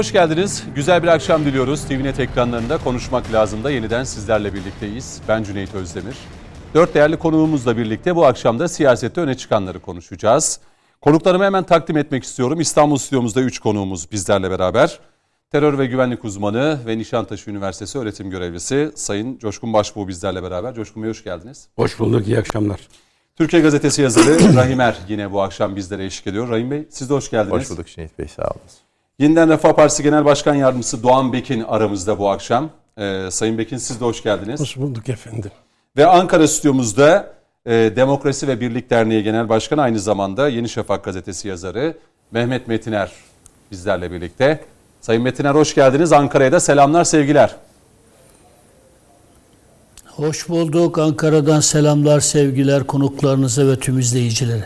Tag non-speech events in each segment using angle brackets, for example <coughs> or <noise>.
Hoş geldiniz. Güzel bir akşam diliyoruz. TVNet ekranlarında konuşmak lazım da yeniden sizlerle birlikteyiz. Ben Cüneyt Özdemir. Dört değerli konuğumuzla birlikte bu akşam da siyasette öne çıkanları konuşacağız. Konuklarımı hemen takdim etmek istiyorum. İstanbul stüdyomuzda üç konuğumuz bizlerle beraber. Terör ve güvenlik uzmanı ve Nişantaşı Üniversitesi öğretim görevlisi Sayın Coşkun Başbuğ bizlerle beraber. Coşkun Bey hoş geldiniz. Hoş bulduk, iyi akşamlar. Türkiye Gazetesi yazarı <coughs> Rahim Er yine bu akşam bizlere eşlik ediyor. Rahim Bey siz de hoş geldiniz. Hoş bulduk Cüneyt Bey sağ olun. Yeniden Refah Partisi Genel Başkan Yardımcısı Doğan Bekin aramızda bu akşam. Ee, Sayın Bekin siz de hoş geldiniz. Hoş bulduk efendim. Ve Ankara stüdyomuzda e, Demokrasi ve Birlik Derneği Genel Başkanı aynı zamanda Yeni Şafak Gazetesi yazarı Mehmet Metiner bizlerle birlikte. Sayın Metiner hoş geldiniz. Ankara'ya da selamlar, sevgiler. Hoş bulduk. Ankara'dan selamlar, sevgiler konuklarınıza ve tüm izleyicilere.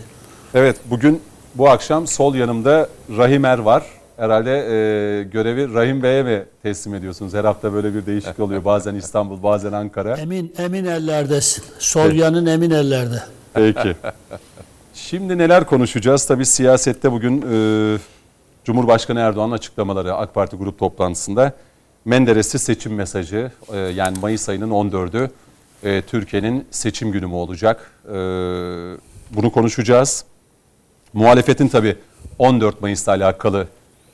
Evet, bugün bu akşam sol yanımda Rahim Er var. Herhalde e, görevi Rahim Bey'e mi teslim ediyorsunuz? Her hafta böyle bir değişik oluyor. <laughs> Bazen İstanbul, bazen Ankara. Emin emin ellerdesin. Sol yanın emin ellerde. Peki. Şimdi neler konuşacağız? Tabii siyasette bugün e, Cumhurbaşkanı Erdoğan'ın açıklamaları AK Parti grup toplantısında Menderes'i seçim mesajı e, yani Mayıs ayının 14'ü e, Türkiye'nin seçim günü mü olacak? E, bunu konuşacağız. Muhalefetin tabii 14 Mayıs'la alakalı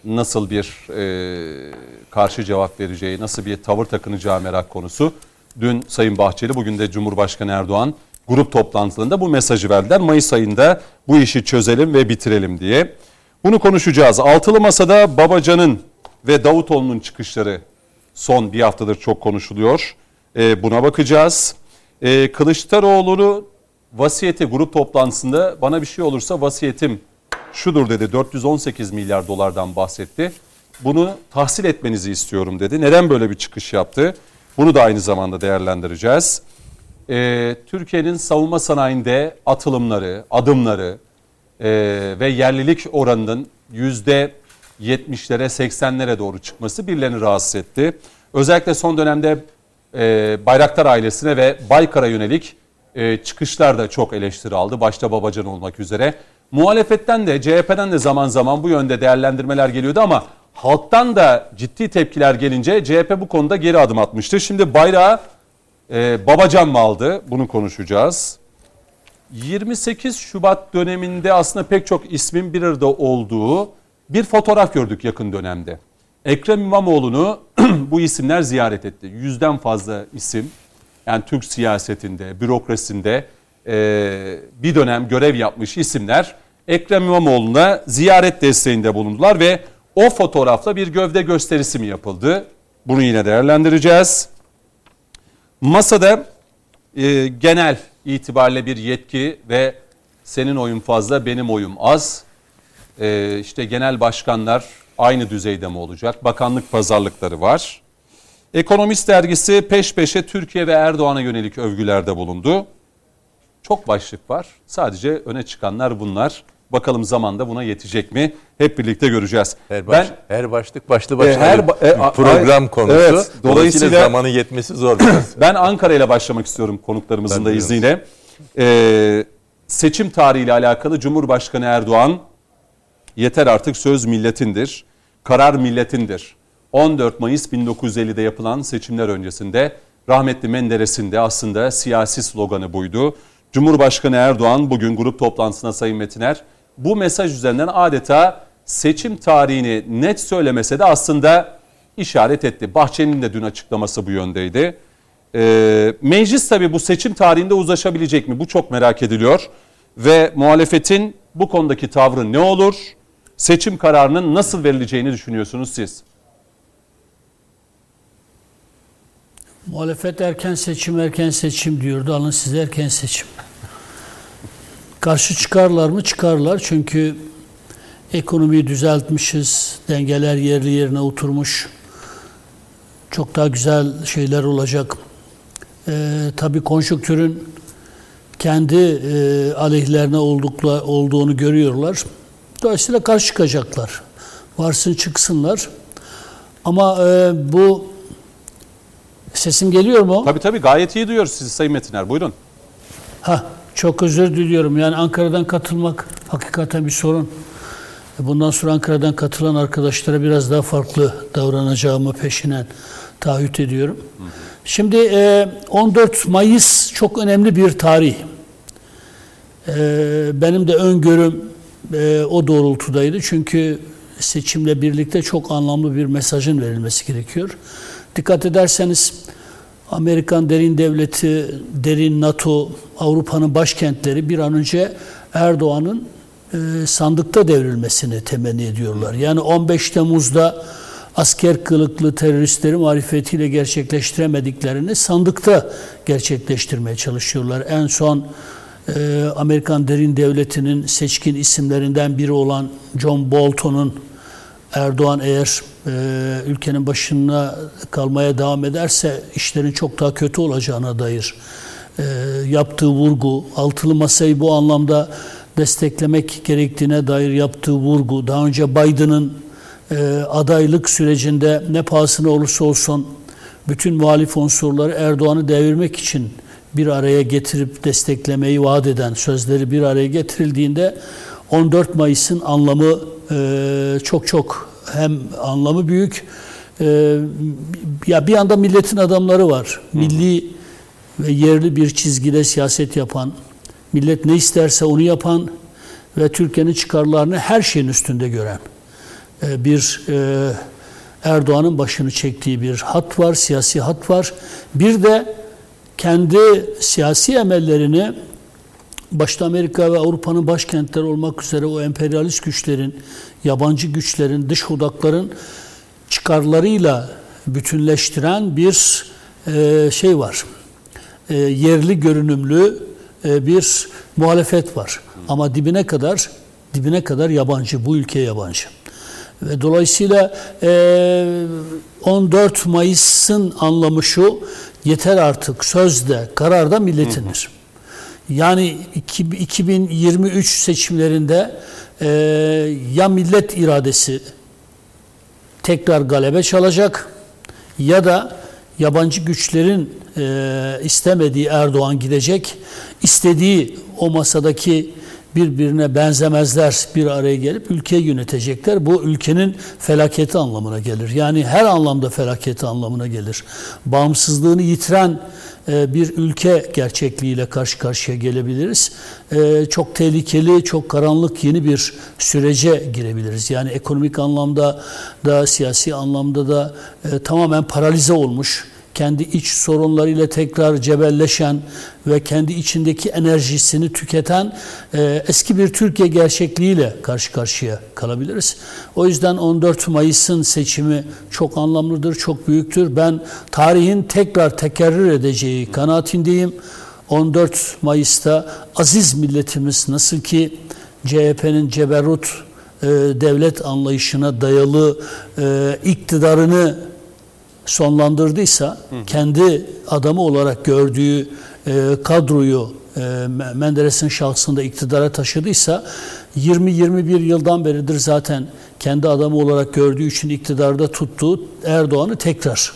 nasıl bir e, karşı cevap vereceği, nasıl bir tavır takınacağı merak konusu. Dün Sayın Bahçeli, bugün de Cumhurbaşkanı Erdoğan grup toplantılarında bu mesajı verdiler. Mayıs ayında bu işi çözelim ve bitirelim diye. Bunu konuşacağız. Altılı Masa'da Babacan'ın ve Davutoğlu'nun çıkışları son bir haftadır çok konuşuluyor. E, buna bakacağız. E, Kılıçdaroğlu'nu vasiyeti grup toplantısında bana bir şey olursa vasiyetim şudur dedi 418 milyar dolardan bahsetti. Bunu tahsil etmenizi istiyorum dedi. Neden böyle bir çıkış yaptı? Bunu da aynı zamanda değerlendireceğiz. Ee, Türkiye'nin savunma sanayinde atılımları, adımları e, ve yerlilik oranının yüzde 70'lere 80'lere doğru çıkması birilerini rahatsız etti. Özellikle son dönemde e, Bayraktar ailesine ve Baykar'a yönelik e, çıkışlar da çok eleştiri aldı. Başta Babacan olmak üzere. Muhalefetten de CHP'den de zaman zaman bu yönde değerlendirmeler geliyordu ama halktan da ciddi tepkiler gelince CHP bu konuda geri adım atmıştı. Şimdi bayrağı e, Babacan mı aldı? Bunu konuşacağız. 28 Şubat döneminde aslında pek çok ismin bir arada olduğu bir fotoğraf gördük yakın dönemde. Ekrem İmamoğlu'nu <clears throat> bu isimler ziyaret etti. Yüzden fazla isim yani Türk siyasetinde, bürokrasisinde e, bir dönem görev yapmış isimler Ekrem İmamoğlu'na ziyaret desteğinde bulundular ve o fotoğrafla bir gövde gösterisi mi yapıldı? Bunu yine değerlendireceğiz. Masada e, genel itibariyle bir yetki ve senin oyun fazla, benim oyum az. E, işte genel başkanlar aynı düzeyde mi olacak? Bakanlık pazarlıkları var. Ekonomist dergisi peş peşe Türkiye ve Erdoğan'a yönelik övgülerde bulundu. Çok başlık var. Sadece öne çıkanlar bunlar. Bakalım zamanda buna yetecek mi? Hep birlikte göreceğiz. Her, baş, ben, her başlık başlı başına her, bir e, program a, konusu. Evet, dolayısıyla, dolayısıyla zamanı yetmesi zor <coughs> ben Ankara ile başlamak istiyorum konuklarımızın da izniyle. Ee, seçim tarihiyle alakalı Cumhurbaşkanı Erdoğan yeter artık söz milletindir, karar milletindir. 14 Mayıs 1950'de yapılan seçimler öncesinde rahmetli Menderes'in de aslında siyasi sloganı buydu. Cumhurbaşkanı Erdoğan bugün grup toplantısına Sayın Metiner bu mesaj üzerinden adeta seçim tarihini net söylemese de aslında işaret etti. Bahçeli'nin de dün açıklaması bu yöndeydi. Ee, meclis tabii bu seçim tarihinde uzlaşabilecek mi? Bu çok merak ediliyor. Ve muhalefetin bu konudaki tavrı ne olur? Seçim kararının nasıl verileceğini düşünüyorsunuz siz? Muhalefet erken seçim erken seçim diyordu. Alın size erken seçim. Karşı çıkarlar mı? Çıkarlar. Çünkü ekonomiyi düzeltmişiz. Dengeler yerli yerine oturmuş. Çok daha güzel şeyler olacak. Ee, tabii konjonktürün kendi e, aleyhlerine oldukla, olduğunu görüyorlar. Dolayısıyla karşı çıkacaklar. Varsın çıksınlar. Ama e, bu sesim geliyor mu? Tabii tabii gayet iyi duyuyoruz sizi Sayın Metiner. Buyurun. Ha, çok özür diliyorum. Yani Ankara'dan katılmak hakikaten bir sorun. Bundan sonra Ankara'dan katılan arkadaşlara biraz daha farklı davranacağımı peşinen taahhüt ediyorum. Şimdi e, 14 Mayıs çok önemli bir tarih. E, benim de öngörüm e, o doğrultudaydı. Çünkü seçimle birlikte çok anlamlı bir mesajın verilmesi gerekiyor. Dikkat ederseniz Amerikan derin devleti, derin NATO, Avrupa'nın başkentleri bir an önce Erdoğan'ın e, sandıkta devrilmesini temenni ediyorlar. Yani 15 Temmuz'da asker kılıklı teröristleri marifetiyle gerçekleştiremediklerini sandıkta gerçekleştirmeye çalışıyorlar. En son e, Amerikan derin devletinin seçkin isimlerinden biri olan John Bolton'un Erdoğan eğer e, ülkenin başına kalmaya devam ederse işlerin çok daha kötü olacağına dair e, yaptığı vurgu, altılı masayı bu anlamda desteklemek gerektiğine dair yaptığı vurgu, daha önce Biden'ın e, adaylık sürecinde ne pahasına olursa olsun bütün muhalif unsurları Erdoğan'ı devirmek için bir araya getirip desteklemeyi vaat eden sözleri bir araya getirildiğinde 14 Mayıs'ın anlamı e, çok çok hem anlamı büyük e, ya bir anda milletin adamları var. Milli ve yerli bir çizgide siyaset yapan, millet ne isterse onu yapan ve Türkiye'nin çıkarlarını her şeyin üstünde gören e, bir Erdoğan'ın başını çektiği bir hat var, siyasi hat var. Bir de kendi siyasi emellerini başta Amerika ve Avrupa'nın başkentleri olmak üzere o emperyalist güçlerin, yabancı güçlerin, dış odakların çıkarlarıyla bütünleştiren bir e, şey var. E, yerli görünümlü e, bir muhalefet var. Ama dibine kadar dibine kadar yabancı, bu ülke yabancı. Ve dolayısıyla e, 14 Mayıs'ın anlamı şu, yeter artık sözde, kararda milletindir. Yani 2023 seçimlerinde e, ya millet iradesi tekrar galebe çalacak ya da yabancı güçlerin e, istemediği Erdoğan gidecek, istediği o masadaki birbirine benzemezler bir araya gelip ülkeyi yönetecekler. Bu ülkenin felaketi anlamına gelir. Yani her anlamda felaketi anlamına gelir. Bağımsızlığını yitiren bir ülke gerçekliğiyle karşı karşıya gelebiliriz. E, çok tehlikeli, çok karanlık yeni bir sürece girebiliriz. Yani ekonomik anlamda da, siyasi anlamda da e, tamamen paralize olmuş kendi iç sorunlarıyla tekrar cebelleşen ve kendi içindeki enerjisini tüketen e, eski bir Türkiye gerçekliğiyle karşı karşıya kalabiliriz. O yüzden 14 Mayıs'ın seçimi çok anlamlıdır, çok büyüktür. Ben tarihin tekrar tekerrür edeceği kanaatindeyim. 14 Mayıs'ta aziz milletimiz nasıl ki CHP'nin ceberut e, devlet anlayışına dayalı e, iktidarını sonlandırdıysa, hı. kendi adamı olarak gördüğü e, kadroyu e, Menderes'in şahsında iktidara taşıdıysa 20-21 yıldan beridir zaten kendi adamı olarak gördüğü için iktidarda tuttuğu Erdoğan'ı tekrar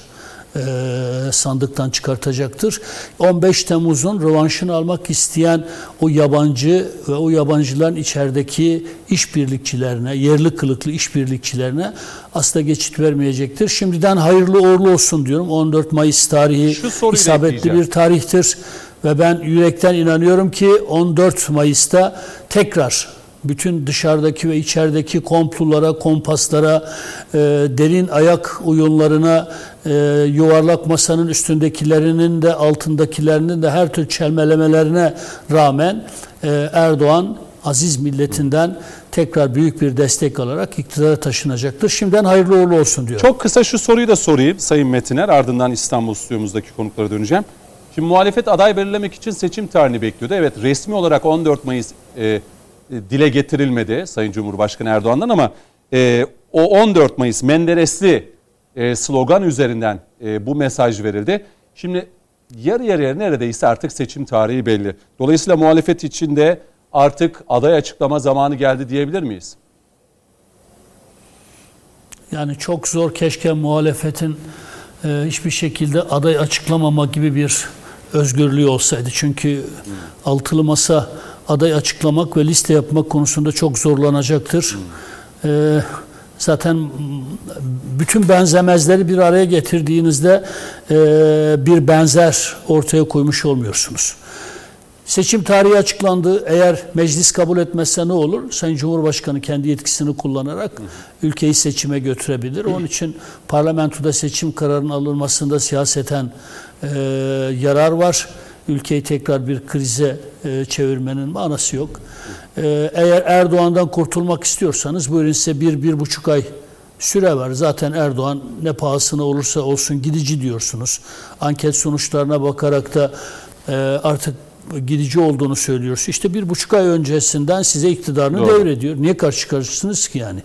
e, sandıktan çıkartacaktır. 15 Temmuz'un rövanşını almak isteyen o yabancı ve o yabancıların içerideki işbirlikçilerine, yerli kılıklı işbirlikçilerine asla geçit vermeyecektir. Şimdiden hayırlı uğurlu olsun diyorum. 14 Mayıs tarihi isabetli bir tarihtir ve ben yürekten inanıyorum ki 14 Mayıs'ta tekrar bütün dışarıdaki ve içerideki komplolara, kompaslara, e, derin ayak oyunlarına, e, yuvarlak masanın üstündekilerinin de altındakilerinin de her tür çelmelemelerine rağmen e, Erdoğan aziz milletinden tekrar büyük bir destek alarak iktidara taşınacaktır. Şimdiden hayırlı uğurlu olsun diyor. Çok kısa şu soruyu da sorayım Sayın Metiner. Ardından İstanbul stüdyomuzdaki konuklara döneceğim. Şimdi muhalefet aday belirlemek için seçim tarihini bekliyordu. Evet resmi olarak 14 Mayıs e, dile getirilmedi Sayın Cumhurbaşkanı Erdoğan'dan ama e, o 14 Mayıs Menderesli e, slogan üzerinden e, bu mesaj verildi. Şimdi yarı yarıya neredeyse artık seçim tarihi belli. Dolayısıyla muhalefet içinde artık aday açıklama zamanı geldi diyebilir miyiz? Yani çok zor keşke muhalefetin e, hiçbir şekilde aday açıklamama gibi bir özgürlüğü olsaydı. Çünkü altılı masa aday açıklamak ve liste yapmak konusunda çok zorlanacaktır. e, zaten bütün benzemezleri bir araya getirdiğinizde e, bir benzer ortaya koymuş olmuyorsunuz. Seçim tarihi açıklandı. Eğer meclis kabul etmezse ne olur? Sayın Cumhurbaşkanı kendi yetkisini kullanarak ülkeyi seçime götürebilir. Onun için parlamentoda seçim kararının alınmasında siyaseten e, yarar var. Ülkeyi tekrar bir krize e, çevirmenin manası yok. E, eğer Erdoğan'dan kurtulmak istiyorsanız buyurun size bir, bir buçuk ay süre var. Zaten Erdoğan ne pahasına olursa olsun gidici diyorsunuz. Anket sonuçlarına bakarak da e, artık gidici olduğunu söylüyoruz. İşte bir buçuk ay öncesinden size iktidarını Doğru. devrediyor. Niye karşı çıkarsınız ki yani?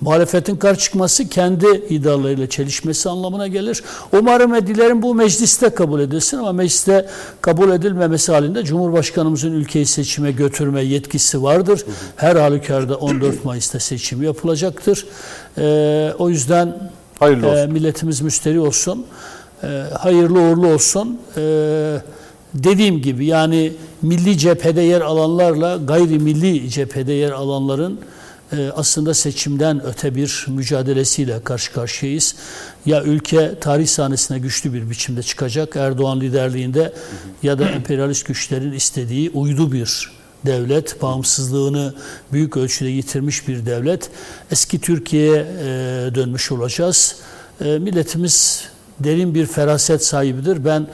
Muhalefetin karşı çıkması kendi iddialarıyla çelişmesi anlamına gelir. Umarım ve dilerim bu mecliste kabul edilsin ama mecliste kabul edilmemesi halinde Cumhurbaşkanımızın ülkeyi seçime götürme yetkisi vardır. Her halükarda 14 <clears throat> Mayıs'ta seçim yapılacaktır. Ee, o yüzden Hayırlı e, olsun. milletimiz müşteri olsun. E, hayırlı uğurlu olsun. E, dediğim gibi yani milli cephede yer alanlarla gayrimilli cephede yer alanların e, aslında seçimden öte bir mücadelesiyle karşı karşıyayız. Ya ülke tarih sahnesine güçlü bir biçimde çıkacak Erdoğan liderliğinde ya da emperyalist güçlerin istediği uydu bir devlet, bağımsızlığını büyük ölçüde yitirmiş bir devlet. Eski Türkiye'ye e, dönmüş olacağız. E, milletimiz derin bir feraset sahibidir. Ben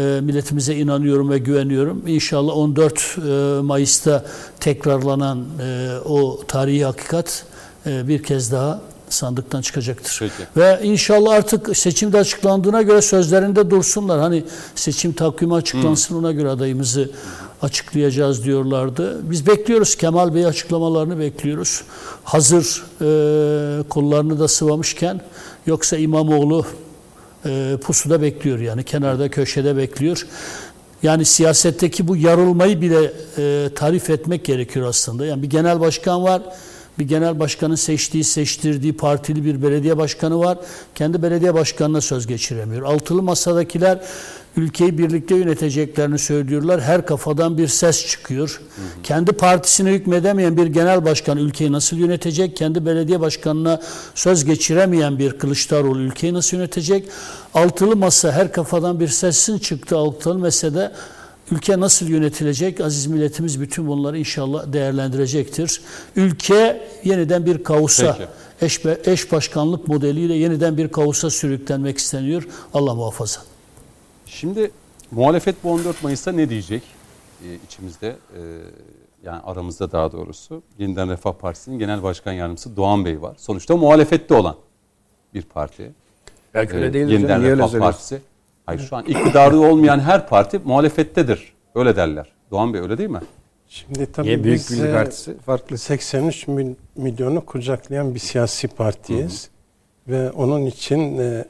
milletimize inanıyorum ve güveniyorum. İnşallah 14 e, Mayıs'ta tekrarlanan e, o tarihi hakikat e, bir kez daha sandıktan çıkacaktır. Peki. Ve inşallah artık seçimde açıklandığına göre sözlerinde dursunlar. Hani seçim takvimi açıklansın ona göre adayımızı açıklayacağız diyorlardı. Biz bekliyoruz Kemal Bey açıklamalarını bekliyoruz. Hazır e, kollarını da sıvamışken yoksa İmamoğlu e, pusuda bekliyor yani kenarda köşede bekliyor. Yani siyasetteki bu yarılmayı bile e, tarif etmek gerekiyor aslında. Yani bir genel başkan var. Bir genel başkanın seçtiği, seçtirdiği partili bir belediye başkanı var. Kendi belediye başkanına söz geçiremiyor. Altılı masadakiler ülkeyi birlikte yöneteceklerini söylüyorlar. Her kafadan bir ses çıkıyor. Kendi partisine hükmedemeyen bir genel başkan ülkeyi nasıl yönetecek? Kendi belediye başkanına söz geçiremeyen bir Kılıçdaroğlu ülkeyi nasıl yönetecek? Altılı masa her kafadan bir sesin çıktı altılı mesede. Ülke nasıl yönetilecek? Aziz milletimiz bütün bunları inşallah değerlendirecektir. Ülke yeniden bir kaosa, eş, eş başkanlık modeliyle yeniden bir kaosa sürüklenmek isteniyor. Allah muhafaza. Şimdi muhalefet bu 14 Mayıs'ta ne diyecek Ee, içimizde e, yani aramızda daha doğrusu Yeniden Refah Partisi'nin genel başkan yardımcısı Doğan Bey var. Sonuçta muhalefette olan bir parti. Belki Ee, öyle değil. Yeniden Refah? Partisi. Hayır şu an iktidarı olmayan her parti muhalefettedir. Öyle derler. Doğan Bey öyle değil mi? Şimdi tabii Niye Büyük biz Birlik e, Partisi farklı? 83 mil- milyonu kucaklayan bir siyasi partiyiz. Ve onun için e,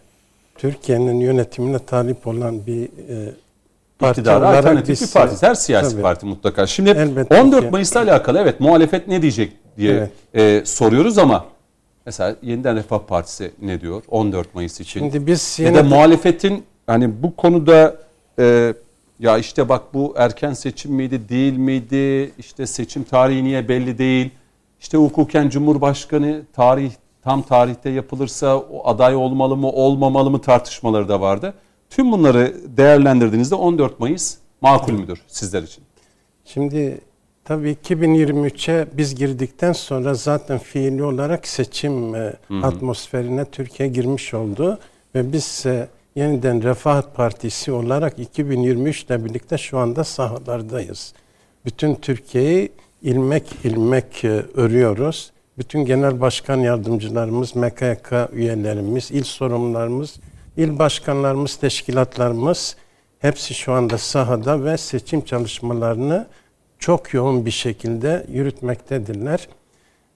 Türkiye'nin yönetimine talip olan bir e, parti İktidara olarak biz, bir parti. Her siyasi tabii. parti mutlaka. Şimdi Elbette 14 ki. Mayıs'la alakalı evet muhalefet ne diyecek diye e, soruyoruz ama mesela Yeniden Refah Partisi ne diyor 14 Mayıs için? Şimdi biz ya yine da muhalefetin hani bu konuda e, ya işte bak bu erken seçim miydi değil miydi işte seçim tarihi niye belli değil işte hukuken Cumhurbaşkanı tarih tam tarihte yapılırsa o aday olmalı mı olmamalı mı tartışmaları da vardı. Tüm bunları değerlendirdiğinizde 14 Mayıs makul müdür sizler için? Şimdi tabii 2023'e biz girdikten sonra zaten fiili olarak seçim e, atmosferine Türkiye girmiş oldu ve biz e, yeniden Refah Partisi olarak 2023 ile birlikte şu anda sahalardayız. Bütün Türkiye'yi ilmek ilmek e, örüyoruz. Bütün genel başkan yardımcılarımız, MKK üyelerimiz, il sorumlularımız, il başkanlarımız, teşkilatlarımız hepsi şu anda sahada ve seçim çalışmalarını çok yoğun bir şekilde yürütmektedirler.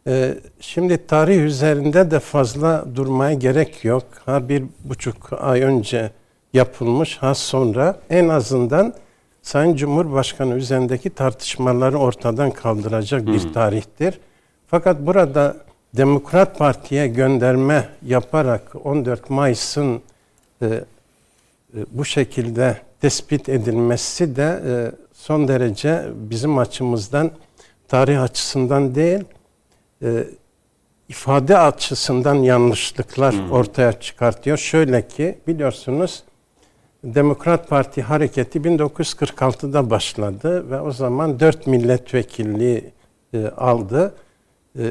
Ee, şimdi tarih üzerinde de fazla durmaya gerek yok. Ha bir buçuk ay önce yapılmış, ha sonra en azından Sayın Cumhurbaşkanı üzerindeki tartışmaları ortadan kaldıracak bir tarihtir. Fakat burada Demokrat Parti'ye gönderme yaparak 14 Mayıs'ın e, e, bu şekilde tespit edilmesi de e, son derece bizim açımızdan tarih açısından değil e, ifade açısından yanlışlıklar ortaya çıkartıyor. Şöyle ki biliyorsunuz Demokrat Parti hareketi 1946'da başladı ve o zaman 4 milletvekilliği e, aldı. E,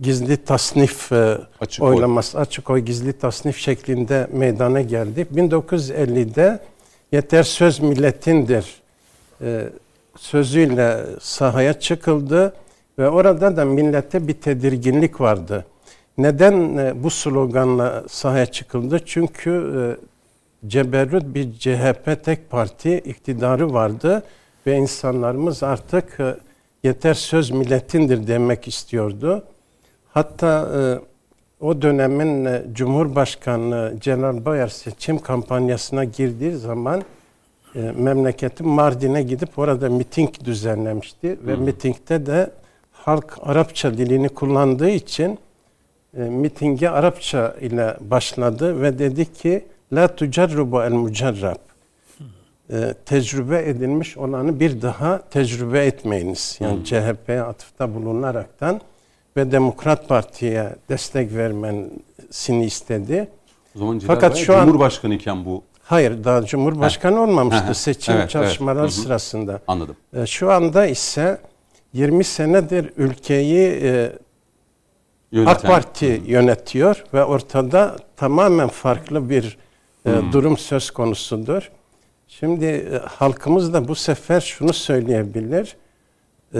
gizli tasnif e, Açık oy. oylaması, açık oy gizli tasnif şeklinde meydana geldi. 1950'de yeter söz milletindir e, sözüyle sahaya çıkıldı ve orada da millete bir tedirginlik vardı. Neden e, bu sloganla sahaya çıkıldı? Çünkü e, ceberrut bir CHP tek parti iktidarı vardı ve insanlarımız artık e, yeter söz milletindir demek istiyordu. Hatta o dönemin Cumhurbaşkanı Celal Bayar seçim kampanyasına girdiği zaman e, memleketi Mardin'e gidip orada miting düzenlemişti ve mitingde de halk Arapça dilini kullandığı için e, mitinge Arapça ile başladı ve dedi ki la tucarrubu el mucarrab e, tecrübe edilmiş olanı bir daha tecrübe etmeyiniz. Yani CHP'ye atıfta bulunaraktan ve Demokrat Parti'ye destek vermesini istedi. O zaman Celal Fakat Bayar şu an- Cumhurbaşkanı iken bu Hayır daha Cumhurbaşkanı olmamıştı Heh. seçim Evet, evet. çalışmalar hı. sırasında. anladım. E, Şu anda ise 20 senedir ülkeyi e, Yöneten- AK Parti yönetiyor ve ortada tamamen farklı bir e, durum söz konusudur. Şimdi e, halkımız da bu sefer şunu söyleyebilir. E,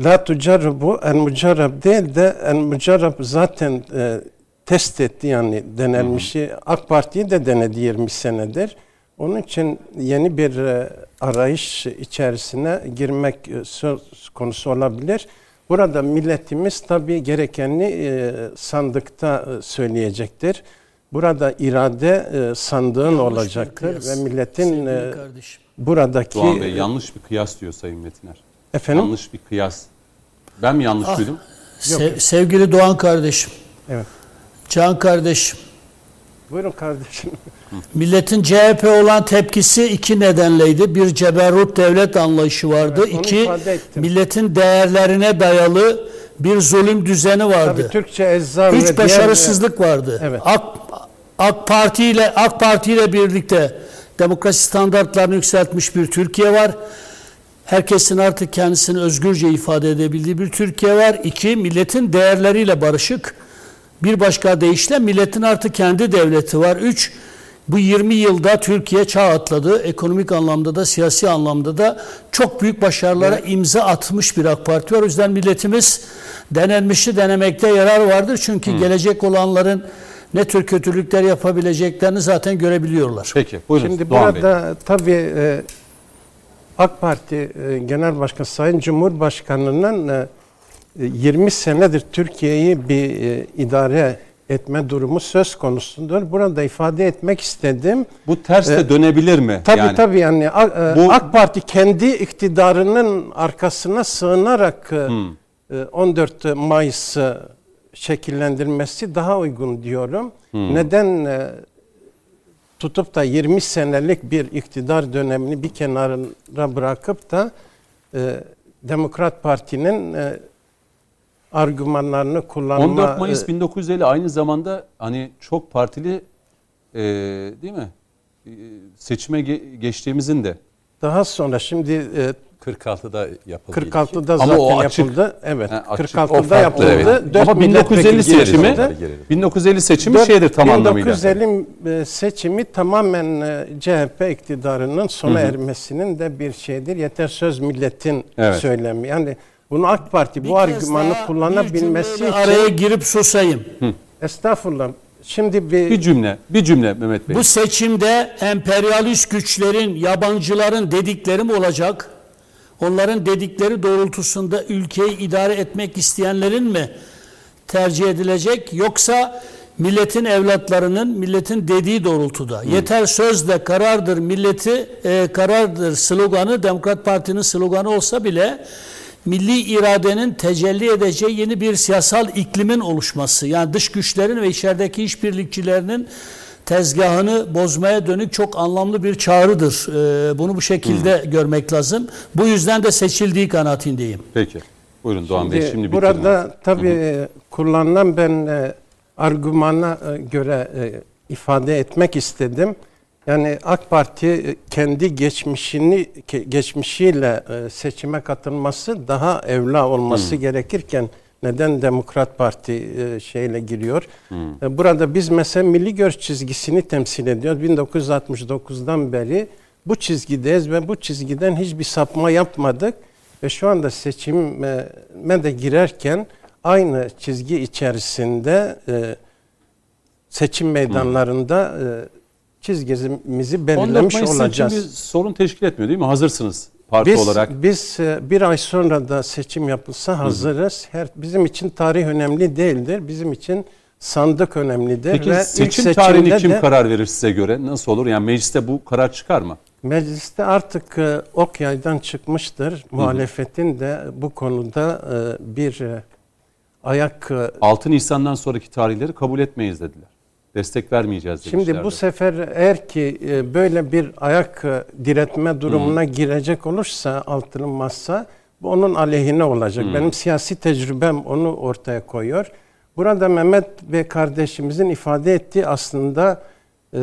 La tucarrubu en mucarrab değil de en mucarrab zaten e, test etti yani denenmişi. AK Parti'yi de denedi 20 senedir. Onun için yeni bir e, arayış içerisine girmek e, söz konusu olabilir. Burada milletimiz tabii gerekenini e, sandıkta söyleyecektir. Burada irade sandığın olacaktır ve milletin buradaki Doğan Bey yanlış bir kıyas diyor Sayın Metiner. efendim Yanlış bir kıyas. Ben mi yanlış Ah. duydum? Sev- sevgili Doğan kardeşim, evet. Can kardeşim, Buyurun kardeşim. milletin CHP olan tepkisi iki nedenleydi. Bir ceberrut devlet anlayışı vardı. Evet, İki, milletin değerlerine dayalı bir zulüm düzeni vardı. Tabii Türkçe ve Üç diğer- başarısızlık vardı. Evet. AK, AK Parti ile AK Parti ile birlikte demokrasi standartlarını yükseltmiş bir Türkiye var. Herkesin artık kendisini özgürce ifade edebildiği bir Türkiye var. İki, milletin değerleriyle barışık. Bir başka deyişle milletin artık kendi devleti var. Üç, bu 20 yılda Türkiye çağ atladı. Ekonomik anlamda da siyasi anlamda da çok büyük başarılara imza atmış bir AK Parti var. O yüzden milletimiz denenmişi denemekte yarar vardır. Çünkü gelecek olanların ne tür kötülükler yapabileceklerini zaten görebiliyorlar. Peki buyurun Şimdi Doğan Bey. burada tabii e, AK Parti e, Genel Başkanı Sayın Cumhurbaşkanı'nın e, 20 senedir Türkiye'yi bir e, idare etme durumu söz konusudur. Burada ifade etmek istedim. Bu ters de E, dönebilir mi? Tabii yani, tabii yani e, Bu- AK Parti kendi iktidarının arkasına sığınarak e, 14 Mayıs'ı şekillendirmesi daha uygun diyorum. Neden e, tutup da 20 senelik bir iktidar dönemini bir kenara bırakıp da Demokrat Parti'nin argümanlarını kullanma 14 Mayıs e, 1950 aynı zamanda hani çok partili e, değil mi? E, seçime ge- geçtiğimizin de daha sonra şimdi e, 46'da yapıldı. 46'da Ama zaten o açık. yapıldı. Evet. Ha, açık. 46'da O farklı, yapıldı. evet. Ama 1950 milletvekili seçimi girdi. Gelelim. 1950 seçimi Dört- şeydir tam anlamıyla. 1950 e, seçimi tamamen e, CHP iktidarının sona ermesinin de bir şeydir. Yeter söz milletin Evet. söylemi. Yani bunu AK Parti Bir bu argümanı kullanabilmesi araya girip susayım. estağfurullah. Şimdi bir, Bir cümle, bir cümle Mehmet Bey. Bu seçimde emperyalist güçlerin, yabancıların dedikleri mi olacak? Onların dedikleri doğrultusunda ülkeyi idare etmek isteyenlerin mi tercih edilecek? Yoksa milletin evlatlarının milletin dediği doğrultuda. Yeter sözle karardır milleti e, karardır sloganı Demokrat Parti'nin sloganı olsa bile milli iradenin tecelli edeceği yeni bir siyasal iklimin oluşması. Yani dış güçlerin ve içerideki işbirlikçilerinin tezgahını bozmaya dönük çok anlamlı bir çağrıdır. Ee, bunu bu şekilde görmek lazım. Bu yüzden de seçildiği kanaatindeyim. Peki. Buyurun Doğan Bey şimdi bitirin. burada tabii e, kullanılan ben e, argümana e, göre e, ifade etmek istedim. Yani AK Parti e, kendi geçmişini geçmişiyle e, seçime katılması daha evla olması gerekirken neden Demokrat Parti e, şeyle giriyor? E, Burada biz mesela milli görüş çizgisini temsil ediyoruz. 1969'dan beri bu çizgideyiz ve bu çizgiden hiçbir sapma yapmadık. Ve şu anda seçime de girerken aynı çizgi içerisinde seçim meydanlarında e, çizgimizi 14 belirlemiş Mayıs için olacağız. bir sorun teşkil etmiyor değil mi? Hazırsınız parti Biz, olarak. biz e, bir ay sonra da seçim yapılsa hazırız. Her bizim için tarih önemli değildir. Bizim için sandık önemlidir Peki ve seçim tarihini kim de karar verir size göre? Nasıl olur? Yani mecliste bu karar çıkar mı? mecliste artık e, ok yaydan çıkmıştır. Muhalefetin de bu konuda e, bir e, ayak e, 6 Nisan'dan sonraki tarihleri kabul etmeyiz dediler. Destek vermeyeceğiz demişlerdi. Şimdi bu sefer eğer ki e, böyle bir ayak e, diretme durumuna girecek olursa altılı masa bu onun aleyhine olacak. Benim siyasi tecrübem onu ortaya koyuyor. Burada Mehmet Bey kardeşimizin ifade ettiği aslında e,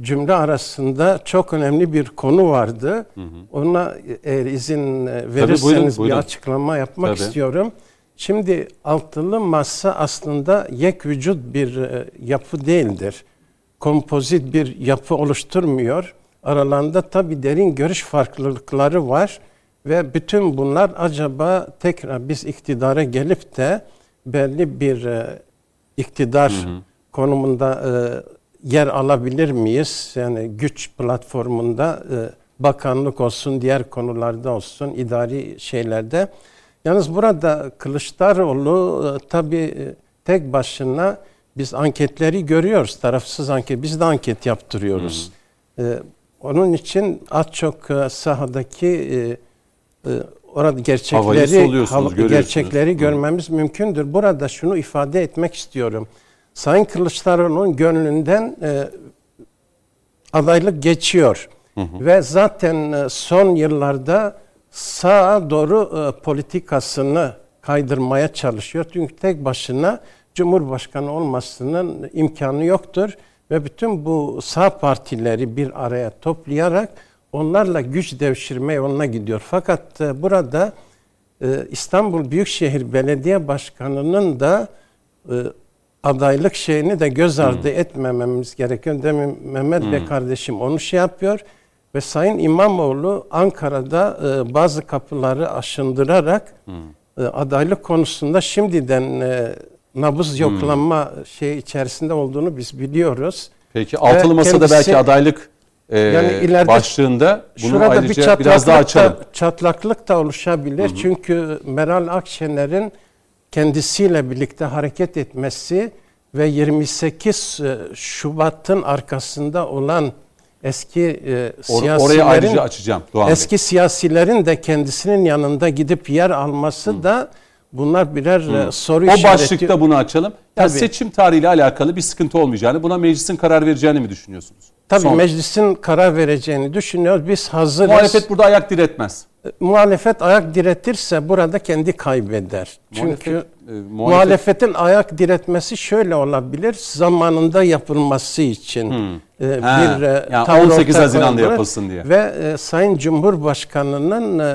cümle arasında çok önemli bir konu vardı. Ona eğer izin verirseniz buyurun, bir buyurun. açıklama yapmak Tabii. istiyorum. Şimdi altılı masa aslında yek vücut bir e, yapı değildir. Kompozit bir yapı oluşturmuyor. Aralarında tabi derin görüş farklılıkları var ve bütün bunlar acaba tekrar biz iktidara gelip de belli bir e, iktidar konumunda e, yer alabilir miyiz? Yani güç platformunda bakanlık olsun, diğer konularda olsun, idari şeylerde. Yalnız burada Kılıçdaroğlu e, tabii e, tek başına biz anketleri görüyoruz. Tarafsız anket. Biz de anket yaptırıyoruz. E, onun için az çok e, sahadaki e, e, orada gerçekleri görüyorsunuz. gerçekleri görmemiz mümkündür. Burada şunu ifade etmek istiyorum. Sayın Kılıçdaroğlu'nun gönlünden e, adaylık geçiyor. Ve zaten son yıllarda sağa doğru e, politikasını kaydırmaya çalışıyor. Çünkü tek başına Cumhurbaşkanı olmasının imkanı yoktur. Ve bütün bu sağ partileri bir araya toplayarak onlarla güç devşirme yoluna gidiyor. Fakat e, burada e, İstanbul Büyükşehir Belediye Başkanı'nın da e, adaylık şeyini de göz ardı etmememiz gerekiyor. Demin Mehmet Bey kardeşim onu şey yapıyor ve Sayın İmamoğlu Ankara'da e, bazı kapıları aşındırarak e, adaylık konusunda şimdiden e, nabız yoklama şey içerisinde olduğunu biz biliyoruz. Peki altılı masada kendisi- belki adaylık e, Yani ileride başlığında bunu Şurada bir ayrıca çatlaklık biraz daha açalım. da, çatlaklık da oluşabilir. Çünkü Meral Akşener'in kendisiyle birlikte hareket etmesi ve 28 e, Şubat'ın arkasında olan eski e, siyasilerin orayı ayrıca açacağım Doğan Bey. eski siyasilerin de kendisinin yanında gidip yer alması da bunlar birer e, soru O işareti. başlıkta bunu açalım. Yani Tabii. seçim tarihiyle alakalı bir sıkıntı olmayacağını, buna meclisin karar vereceğini mi düşünüyorsunuz? Tabii Son. meclisin karar vereceğini düşünüyoruz. Biz hazırız. Muhalefet burada ayak diretmez. muhalefet ayak diretirse burada kendi kaybeder. Çünkü Muhalefet, e, muhalefet- muhalefetin ayak diretmesi şöyle olabilir. Zamanında yapılması için e, Ha, bir e, yani tavır 18 ortaya Haziran'da yapılsın diye. Ve e, Sayın Cumhurbaşkanı'nın e,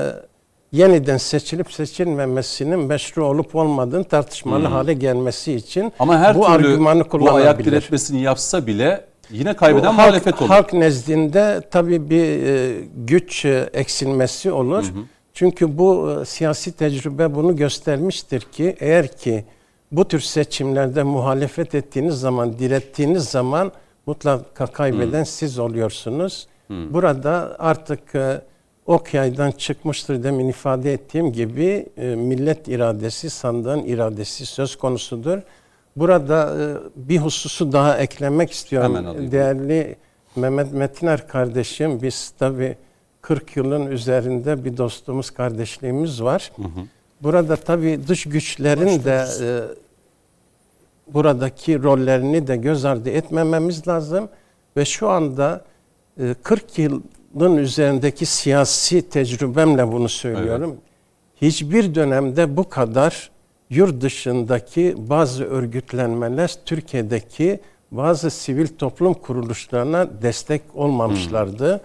yeniden seçilip seçilmemesinin meşru olup olmadığını tartışmalı hale gelmesi için Ama her bu türlü argümanı bu ayak kullanabilir. diretmesini yapsa bile yine kaybeden muhalefet halk, olur. Halk nezdinde tabii bir e, güç e, eksilmesi olur. Çünkü bu e, siyasi tecrübe bunu göstermiştir ki eğer ki bu tür seçimlerde muhalefet ettiğiniz zaman, direttiğiniz zaman mutlaka kaybeden siz oluyorsunuz. Burada artık e, ok yaydan çıkmıştır demin ifade ettiğim gibi e, millet iradesi, sandığın iradesi söz konusudur. Burada e, bir hususu daha eklemek istiyorum. Değerli Mehmet Metiner kardeşim, biz tabii 40 yılın üzerinde bir dostumuz, kardeşliğimiz var. Burada tabii dış güçlerin de e, buradaki rollerini de göz ardı etmememiz lazım. Ve şu anda e, 40 yılın üzerindeki siyasi tecrübemle bunu söylüyorum. hiçbir dönemde bu kadar yurt dışındaki bazı örgütlenmeler Türkiye'deki bazı sivil toplum kuruluşlarına destek olmamışlardı.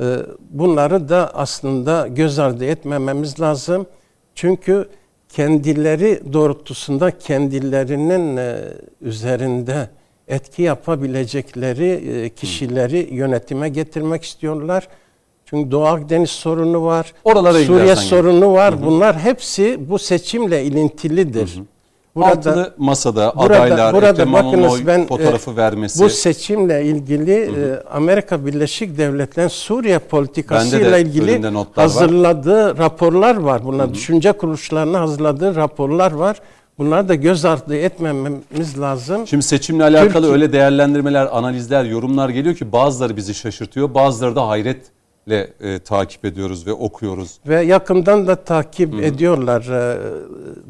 Ee, Bunları da aslında göz ardı etmememiz lazım. Çünkü kendileri doğrultusunda kendilerinin e, üzerinde etki yapabilecekleri e, kişileri yönetime getirmek istiyorlar. Çünkü Doğu Akdeniz sorunu var, Oralara Suriye sorunu var. Bunlar hepsi bu seçimle ilintilidir. Altılı masada burada- adaylar, burada Ekrem bakınız ben, fotoğrafı e, vermesi. bu seçimle ilgili e, Amerika Birleşik Devletleri'nin Suriye politikasıyla de ilgili notlar var. hazırladığı raporlar var. Bunlar düşünce kuruluşlarına hazırladığı raporlar var. Bunları da göz ardı etmememiz lazım. Şimdi seçimle alakalı Türkiye- öyle değerlendirmeler, analizler, yorumlar geliyor ki bazıları bizi şaşırtıyor, bazıları da hayretle e, takip ediyoruz ve okuyoruz. Ve yakından da takip ediyorlar e,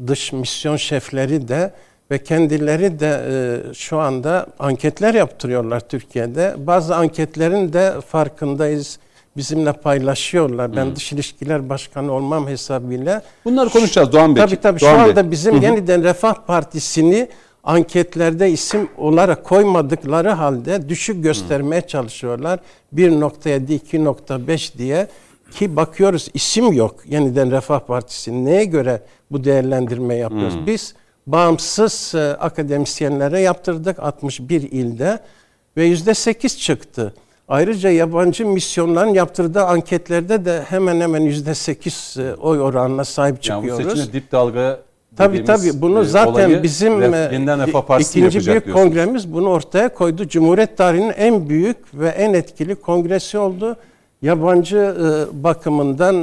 dış misyon şefleri de ve kendileri de e, şu anda anketler yaptırıyorlar Türkiye'de. Bazı anketlerin de farkındayız. Bizimle paylaşıyorlar. Ben Dış İlişkiler Başkanı olmam hesabıyla. Bunları konuşacağız Doğan Bey. Tabii tabii şu Doğan Bey. anda bizim yeniden Refah Partisi'ni anketlerde isim olarak koymadıkları halde düşük göstermeye çalışıyorlar. 1.7, 2.5 diye ki bakıyoruz isim yok yeniden Refah Partisi. Neye göre bu değerlendirme yapıyoruz? Biz bağımsız e, akademisyenlere yaptırdık 61 ilde ve %8 çıktı. Ayrıca yabancı misyonların yaptırdığı anketlerde de hemen hemen %8 e, oy oranına sahip yani bu çıkıyoruz. seçimde dip dalga dediğimiz, tabii bunu e, zaten bizim Ref- e, ikinci büyük diyorsunuz. kongremiz bunu ortaya koydu. Cumhuriyet tarihinin en büyük ve en etkili kongresi oldu. Yabancı bakımından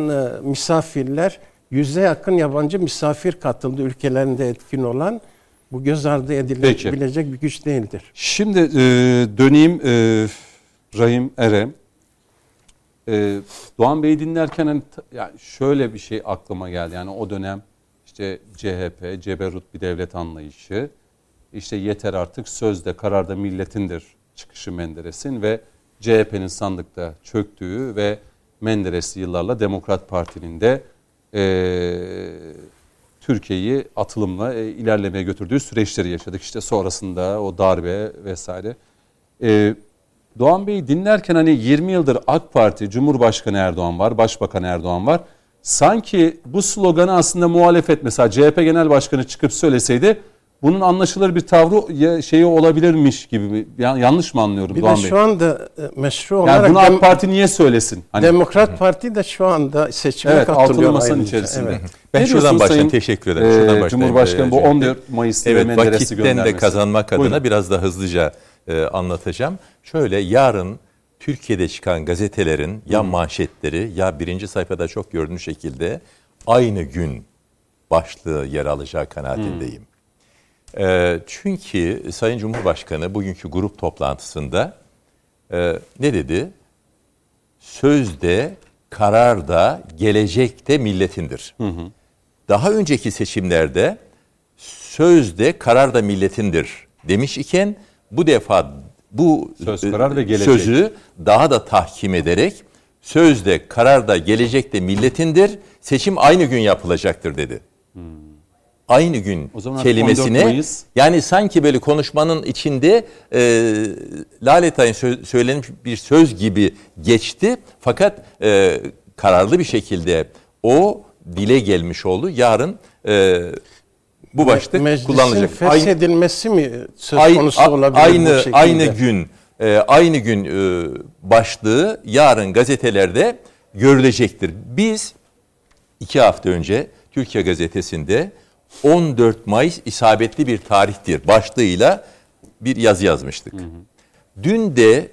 misafirler yüze yakın yabancı misafir katıldı ülkelerinde etkin olan. Bu göz ardı edilebilecek bir güç değildir. Şimdi e, döneyim e, Rahim Erem. E, Doğan Bey'i dinlerken hani, yani şöyle bir şey aklıma geldi. Yani o dönem işte CHP, ceberut bir devlet anlayışı. işte yeter artık sözde kararda milletindir çıkışı Menderes'in ve CHP'nin sandıkta çöktüğü ve Menderes'i yıllarla Demokrat Parti'nin de e, Türkiye'yi atılımla e, ilerlemeye götürdüğü süreçleri yaşadık. İşte sonrasında o darbe vesaire. E, Doğan Bey'i dinlerken hani 20 yıldır AK Parti, Cumhurbaşkanı Erdoğan var, Başbakan Erdoğan var. Sanki bu sloganı aslında muhalefet mesela CHP Genel Başkanı çıkıp söyleseydi bunun anlaşılır bir tavrı şeyi olabilirmiş gibi. yanlış mı anlıyorum Bir Doğan de Bey? şu anda e, meşru yani olarak bunu dem- AK Parti niye söylesin? Hani, Demokrat Parti de şu anda seçime evet katılıyor. masanın ayrıca. içerisinde. Evet. Ben Ne şuradan başlayayım. Teşekkür ederim. Şuradan başlayayım. Cumhurbaşkanı bu Ee, 14 Mayıs'ta Evet Menderes'i vakitten de göndermesi. kazanmak adına Buyurun. biraz da hızlıca e, anlatacağım. Şöyle yarın Türkiye'de çıkan gazetelerin ya manşetleri ya birinci sayfada çok görünür şekilde aynı gün başlığı yer alacağı kanaatindeyim. E, çünkü Sayın Cumhurbaşkanı bugünkü grup toplantısında e, ne dedi? Sözde, kararda, gelecekte milletindir. Daha önceki seçimlerde sözde karar da milletindir demiş iken bu defa bu Söz, e, karar ve gelecek. sözü daha da tahkim ederek sözde karar da gelecekte milletindir seçim aynı gün yapılacaktır dedi. Aynı gün Hmm. O zaman artık 14 kelimesine yani sanki böyle konuşmanın içinde e, Laletay'ın sö- söylenmiş bir söz gibi geçti. Fakat e, kararlı bir şekilde o dile gelmiş oldu. Yarın e, bu başlık Meclisin kullanılacak. feshedilmesi mi söz Ay- konusu a- olabilir bu aynı şekilde? aynı gün e, aynı gün e, başlığı yarın gazetelerde görülecektir. Biz iki hafta önce Türkiye Gazetesi'nde 14 Mayıs isabetli bir tarihtir başlığıyla bir yazı yazmıştık. Dün de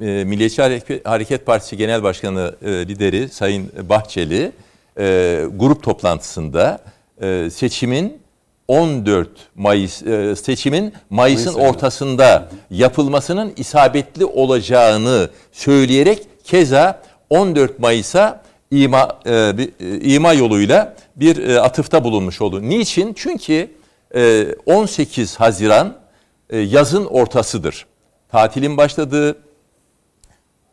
e, Milliyetçi Hareket, Hareket Partisi Genel Başkanı e, lideri Sayın Bahçeli e, grup toplantısında e, seçimin 14 Mayıs e, seçimin Mayıs'ın Mayıs ortasında yapılmasının isabetli olacağını söyleyerek keza 14 Mayıs'a ima e, e, ima yoluyla bir e, atıfta bulunmuş oldu. Niçin? Çünkü e, 18 Haziran e, yazın ortasıdır. Tatilin başladığı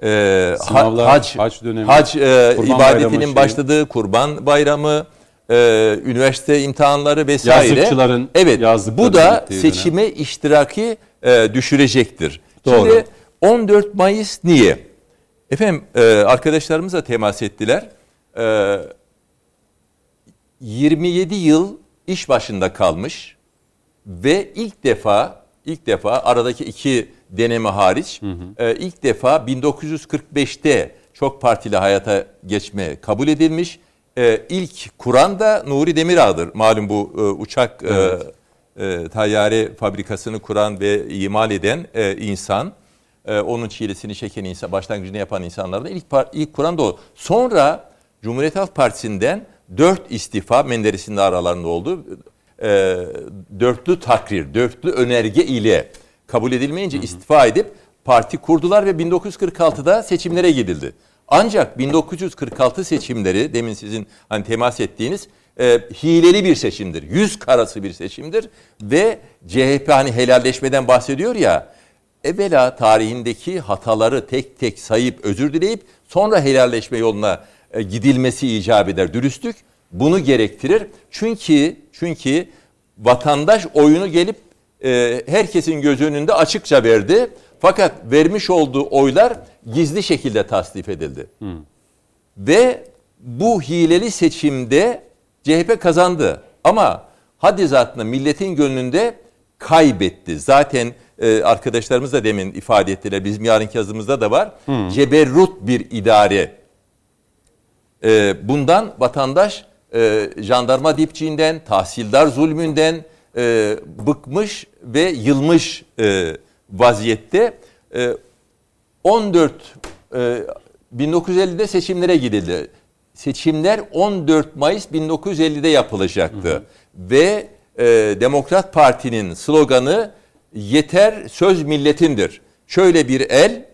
e, Sınavlar, hac, hac dönemi, hac e, ibadetinin başladığı Kurban Bayramı, e, üniversite imtihanları vesaire. Yazlıkçıların evet, bu da gittiği dönem. seçime iştiraki e, düşürecektir. Doğru. Şimdi 14 Mayıs niye? Efendim e, arkadaşlarımız da temas ettiler. E, 27 yıl iş başında kalmış ve ilk defa ilk defa aradaki iki deneme hariç e, ilk defa 1945'te çok partili hayata geçme kabul edilmiş. E, ilk kuran da Nuri Demirağ'dır. Malum bu e, uçak e, e, tayyare fabrikasını kuran ve imal eden e, insan. E, onun çilesini çeken insan, başlangıcını yapan insanlardan ilk, par- ilk kuran da o. Sonra Cumhuriyet Halk Partisi'nden dört istifa Menderes'in de aralarında oldu. E, dörtlü takrir, dörtlü önerge ile kabul edilmeyince istifa edip parti kurdular ve 1946'da seçimlere gidildi. Ancak 1946 seçimleri demin sizin hani temas ettiğiniz e, hileli bir seçimdir. Yüz karası bir seçimdir ve CHP hani helalleşmeden bahsediyor ya evvela tarihindeki hataları tek tek sayıp özür dileyip sonra helalleşme yoluna e, gidilmesi icap eder. Dürüstlük bunu gerektirir. Çünkü çünkü vatandaş oyunu gelip e, herkesin göz önünde açıkça verdi. Fakat vermiş olduğu oylar gizli şekilde tasdif edildi. Ve bu hileli seçimde CHP kazandı. Ama haddi zatında milletin gönlünde kaybetti. Zaten e, arkadaşlarımız da demin ifade ettiler. Bizim yarınki yazımızda da var. Ceberrut bir idare. E, bundan vatandaş e, jandarma dipçiğinden, tahsildar zulmünden e, bıkmış ve yılmış e, vaziyette. E, 14 e, 1950'de seçimlere gidildi. Seçimler 14 Mayıs 1950'de yapılacaktı. Ve e, Demokrat Parti'nin sloganı yeter söz milletindir. Şöyle bir el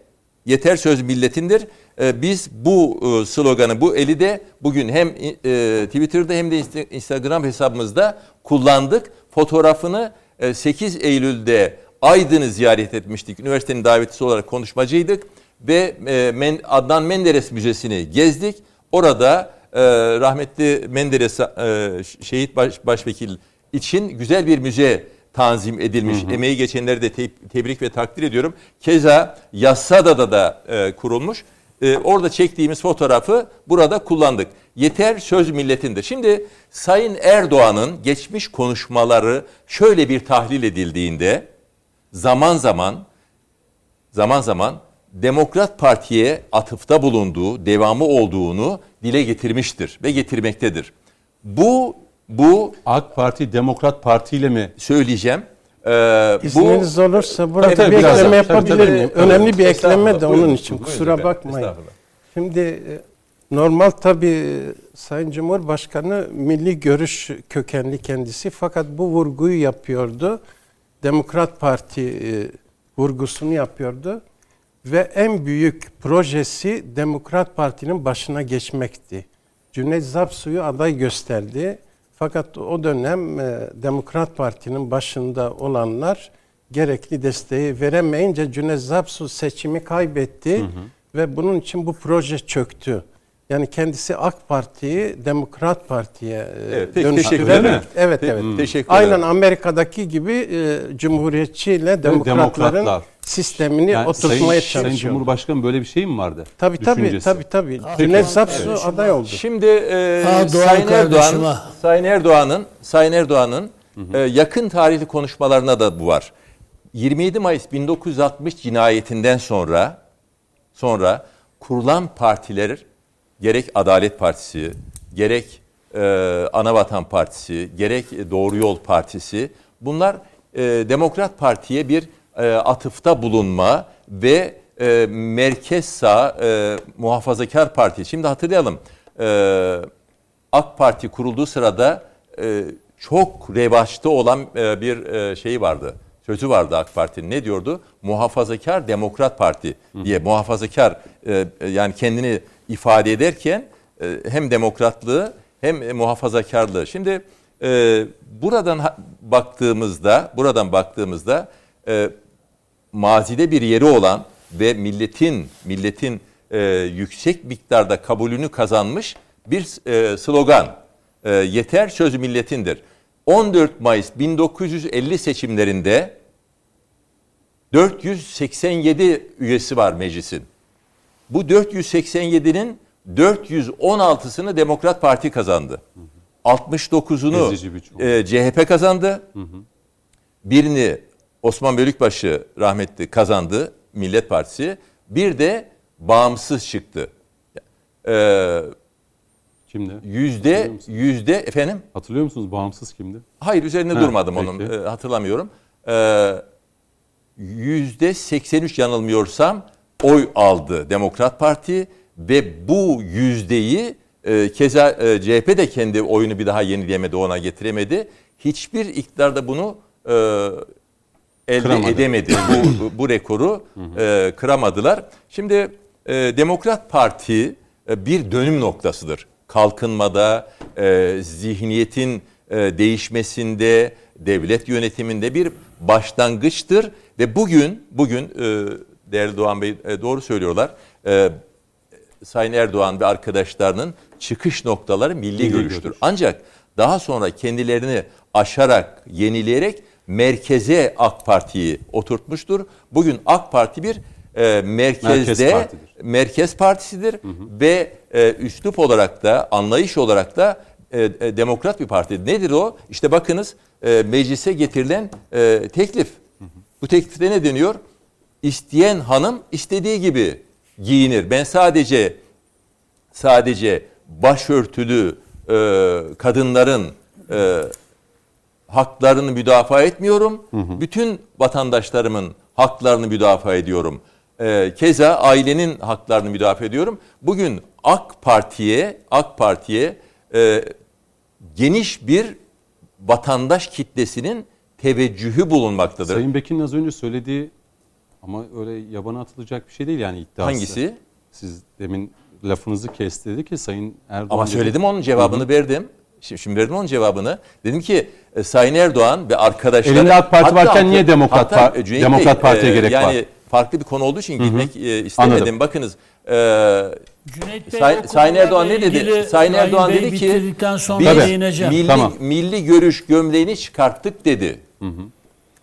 yeter söz milletindir. E, biz bu e, sloganı, bu eli de bugün hem e, Twitter'da hem de Insta- Instagram hesabımızda kullandık. Fotoğrafını e, 8 Eylül'de Aydın'ı ziyaret etmiştik. Üniversitenin davetlisi olarak konuşmacıydık ve e, Adnan Menderes Müzesi'ni gezdik. Orada e, rahmetli Menderes e, şehit baş, başvekil için güzel bir müze tanzim edilmiş. Emeği geçenleri de te- tebrik ve takdir ediyorum. Keza Yassıada da e, kurulmuş. E, orada çektiğimiz fotoğrafı burada kullandık. Yeter söz milletindir. Şimdi Sayın Erdoğan'ın geçmiş konuşmaları şöyle bir tahlil edildiğinde zaman zaman zaman zaman Demokrat Parti'ye atıfta bulunduğu, devamı olduğunu dile getirmiştir ve getirmektedir. Bu bu AK Parti Demokrat Parti ile mi? söyleyeceğim. Ee, bu İzniniz olursa burada Tabii, bir ekleme. Tabii, yapabilir tabii. miyim? Önemli bir ekleme de onun buyurun, için buyurun kusura efendim, bakmayın. Şimdi e, normal tabii Sayın Cumhurbaşkanı milli görüş kökenli kendisi fakat bu vurguyu yapıyordu. Demokrat Parti e, vurgusunu yapıyordu ve en büyük projesi Demokrat Parti'nin başına geçmekti. Cüneyt Zapsu'yu aday gösterdi. Fakat o dönem e, Demokrat Parti'nin başında olanlar gerekli desteği veremeyince Cüneyt Zapsu seçimi kaybetti ve bunun için bu proje çöktü. Yani kendisi AK Parti'yi Demokrat Parti'ye e, Evet, teşekkür dönüştürerek- ederim. Evet Pe- evet. teşekkür Aynen ederim. Amerika'daki gibi e, Cumhuriyetçi ile Demokratların Demokratlar. sistemini Yani oturtmaya Sayın, Sayın çalışıyor. Cumhurbaşkanı böyle bir şey mi vardı? Tabii tabii tabii tabii. Cüneyt Zapsu aday oldu. Şimdi e, Ha, Doğan Sayın Erdoğan. Sayın Erdoğan'ın Sayın Erdoğan'ın e, yakın tarihli konuşmalarına da bu var. 27 Mayıs 1960 cinayetinden sonra sonra kurulan partiler gerek Adalet Partisi, gerek e, Anavatan Partisi, gerek Doğru Yol Partisi bunlar e, Demokrat Parti'ye bir e, atıfta bulunma ve e, merkez sağ e, muhafazakar parti. Şimdi hatırlayalım. E, AK Parti kurulduğu sırada e, çok revaçta olan e, bir e, şeyi vardı. Sözü vardı AK Parti'nin. Ne diyordu? Muhafazakar Demokrat Parti diye. Muhafazakar e, e, yani kendini ifade ederken e, hem demokratlığı hem muhafazakarlığı. Şimdi e, buradan baktığımızda, buradan baktığımızda e, mazide bir yeri olan ve milletin milletin yüksek miktarda kabulünü kazanmış bir slogan. yeter söz milletindir. 14 Mayıs 1950 seçimlerinde 487 üyesi var meclisin. Bu 487'nin 416'sını Demokrat Parti kazandı. 69'unu Ezici bir çoğunluk. e, CHP kazandı. Birini Osman Bölükbaşı rahmetli kazandı Millet Partisi. Bir de bağımsız çıktı. Ee, Kimdi? yüzde yüzde efendim Hatırlıyor musunuz bağımsız kimdi? hayır üzerinde Ha, durmadım peki. onun Ee, hatırlamıyorum. Ee, Yüzde 83 yanılmıyorsam oy aldı Demokrat Parti ve bu yüzdeyi e, keza e, CHP de kendi oyunu bir daha yenileyemedi ona getiremedi. Hiçbir iktidarda bunu e, elde Kıramadı. edemedi. bu, bu rekoru e, kıramadılar. Şimdi e, Demokrat Parti e, bir dönüm noktasıdır. Kalkınmada, e, zihniyetin e, değişmesinde, devlet yönetiminde bir başlangıçtır ve bugün bugün e, değerli Doğan Bey e, doğru söylüyorlar. E, Sayın Erdoğan ve arkadaşlarının çıkış noktaları milli, Milli görüştür. görüş. Ancak daha sonra kendilerini aşarak, yenileyerek merkeze AK Parti'yi oturtmuştur. Bugün AK Parti bir e, merkezde Merkez partidir. merkez partisidir ve e, üslup olarak da anlayış olarak da e, e, demokrat bir parti. Nedir o? İşte bakınız e, meclise getirilen e, teklif. Bu teklifte ne deniyor? İsteyen hanım istediği gibi giyinir. Ben sadece sadece başörtülü e, kadınların e, haklarını müdafaa etmiyorum. Bütün vatandaşlarımın haklarını müdafaa ediyorum. E, keza ailenin haklarını müdafaa ediyorum. Bugün AK Parti'ye AK Parti'ye e, geniş bir vatandaş kitlesinin teveccühü bulunmaktadır. Sayın Bekin'in az önce söylediği ama öyle yabana atılacak bir şey değil yani iddiası. Hangisi? Siz demin lafınızı kesti dedi ki Sayın Erdoğan Ama dedi- söyledim onun cevabını verdim. Şimdi, şimdi verdim onun cevabını. Dedim ki e, Sayın Erdoğan ve arkadaşları... Elinde AK Parti varken niye Demokrat Par- e, Cüneyt Demokrat Parti'ye gerek var? yani farklı bir konu olduğu için gitmek e, istemedim. Anladım. Bakınız e, Cüneyt Bey, Sayın, Erdoğan ne dedi? Sayın Erdoğan Bey dedi ki sonra biz değineceğim. milli, Tamam. milli görüş gömleğini çıkarttık dedi.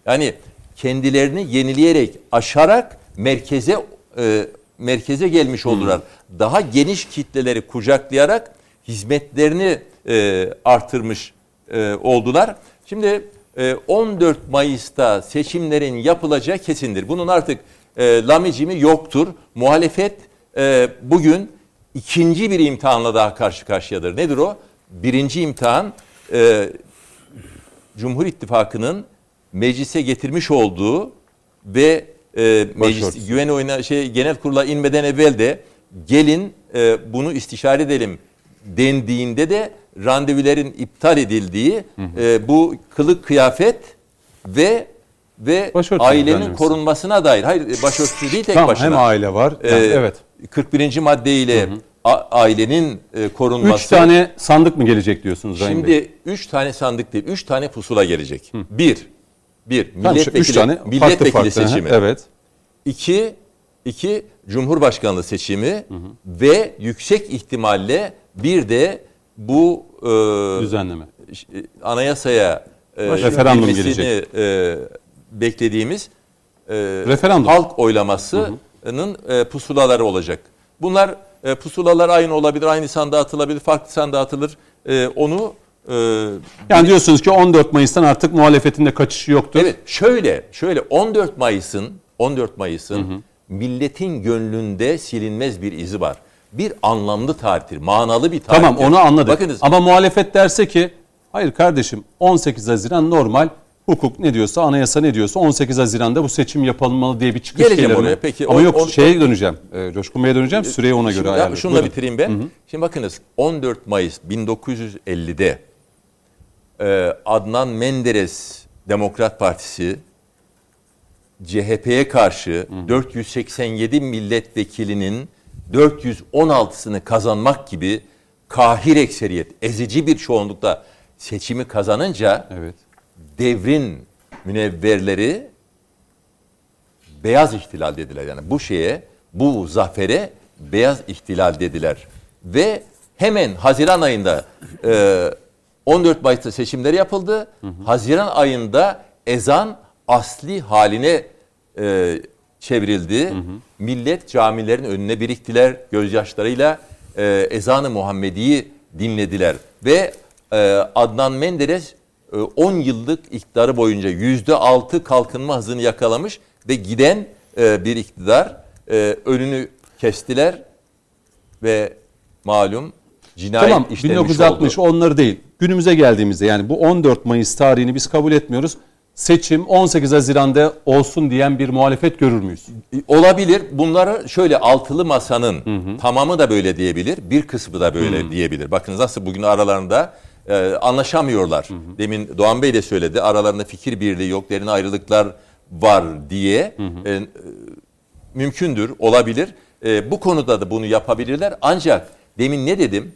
Yani kendilerini yenileyerek, aşarak merkeze e, merkeze gelmiş oldular. Daha geniş kitleleri kucaklayarak hizmetlerini e, artırmış e, oldular. Şimdi e, 14 Mayıs'ta seçimlerin yapılacağı kesindir. Bunun artık e, lamicimi yoktur. Muhalefet e, bugün ikinci bir imtihanla daha karşı karşıyadır. Nedir o? Birinci imtihan e, Cumhur İttifakı'nın meclise getirmiş olduğu ve e, meclis güven oyuna şey genel kurula inmeden evvel de gelin e, bunu istişare edelim dendiğinde de randevuların iptal edildiği e, bu kılık kıyafet ve ve Başörtüsü ailenin düzenlemesi. korunmasına dair hayır e, başörtüsü değil tek Tamam başına. hem aile var. Ee, yani evet. 41. maddeyle a- ailenin e, korunması. Üç tane sandık mı gelecek diyorsunuz Rahim? Şimdi üç tane sandık değil, üç tane pusula gelecek. Bir, bir milletvekili, üç tane farklı milletvekili farklı. seçimi. Evet. İki, iki Cumhurbaşkanlığı seçimi ve yüksek ihtimalle bir de bu e, Düzenleme. e, anayasaya e, Referandum gelecek. e, beklediğimiz e, Referandum. halk oylamasının e, pusulaları olacak. Bunlar e, pusulalar aynı olabilir, aynı sandığa atılabilir, farklı sandığa atılır. E, onu e, Yani diyorsunuz ki 14 Mayıs'tan artık muhalefetin de kaçışı yoktur. Evet şöyle şöyle 14 Mayıs'ın 14 Mayıs'ın milletin gönlünde silinmez bir izi var. Bir anlamlı tarihtir, manalı bir tarihtir. Tamam onu anladık. Bakınız Ama muhalefet derse ki hayır kardeşim 18 Haziran normal hukuk ne diyorsa anayasa ne diyorsa 18 Haziran'da bu seçim yapılmalı diye bir çıkış Geleceğim gelir mi? oraya. Peki, Ama on- yok on- şeye döneceğim. E, Coşkun Bey'e döneceğim. Süreyi ona göre ayarlayın. şunla Buyurun. bitireyim ben. Şimdi bakınız 14 Mayıs 1950'de e, Adnan Menderes Demokrat Partisi CHP'ye karşı 487 milletvekilinin 416'sını kazanmak gibi kahir ekseriyet, ezici bir çoğunlukla seçimi kazanınca Evet. devrin münevverleri beyaz ihtilal dediler. Yani bu şeye, bu zafere beyaz ihtilal dediler. Ve hemen Haziran ayında e, 14 Mayıs'ta seçimler yapıldı. Haziran ayında ezan asli haline e, çevrildi. Millet camilerin önüne biriktiler gözyaşlarıyla e, ezanı Muhammedi'yi dinlediler ve e, Adnan Menderes e, 10 yıllık iktidarı boyunca %6 kalkınma hızını yakalamış ve giden e, bir iktidar e, önünü kestiler ve malum cinayet Tamam işlenmiş 1960 oldu. onları değil. Günümüze geldiğimizde yani bu 14 Mayıs tarihini biz kabul etmiyoruz. Seçim 18 Haziran'da olsun diyen bir muhalefet görür müyüz? Olabilir. Bunları şöyle altılı masanın tamamı da böyle diyebilir. Bir kısmı da böyle diyebilir. Bakın nasıl bugün aralarında e, anlaşamıyorlar. Demin Doğan Bey de söyledi. Aralarında fikir birliği yok. Derin ayrılıklar var diye. E, e, mümkündür, olabilir. E, bu konuda da bunu yapabilirler. Ancak demin ne dedim?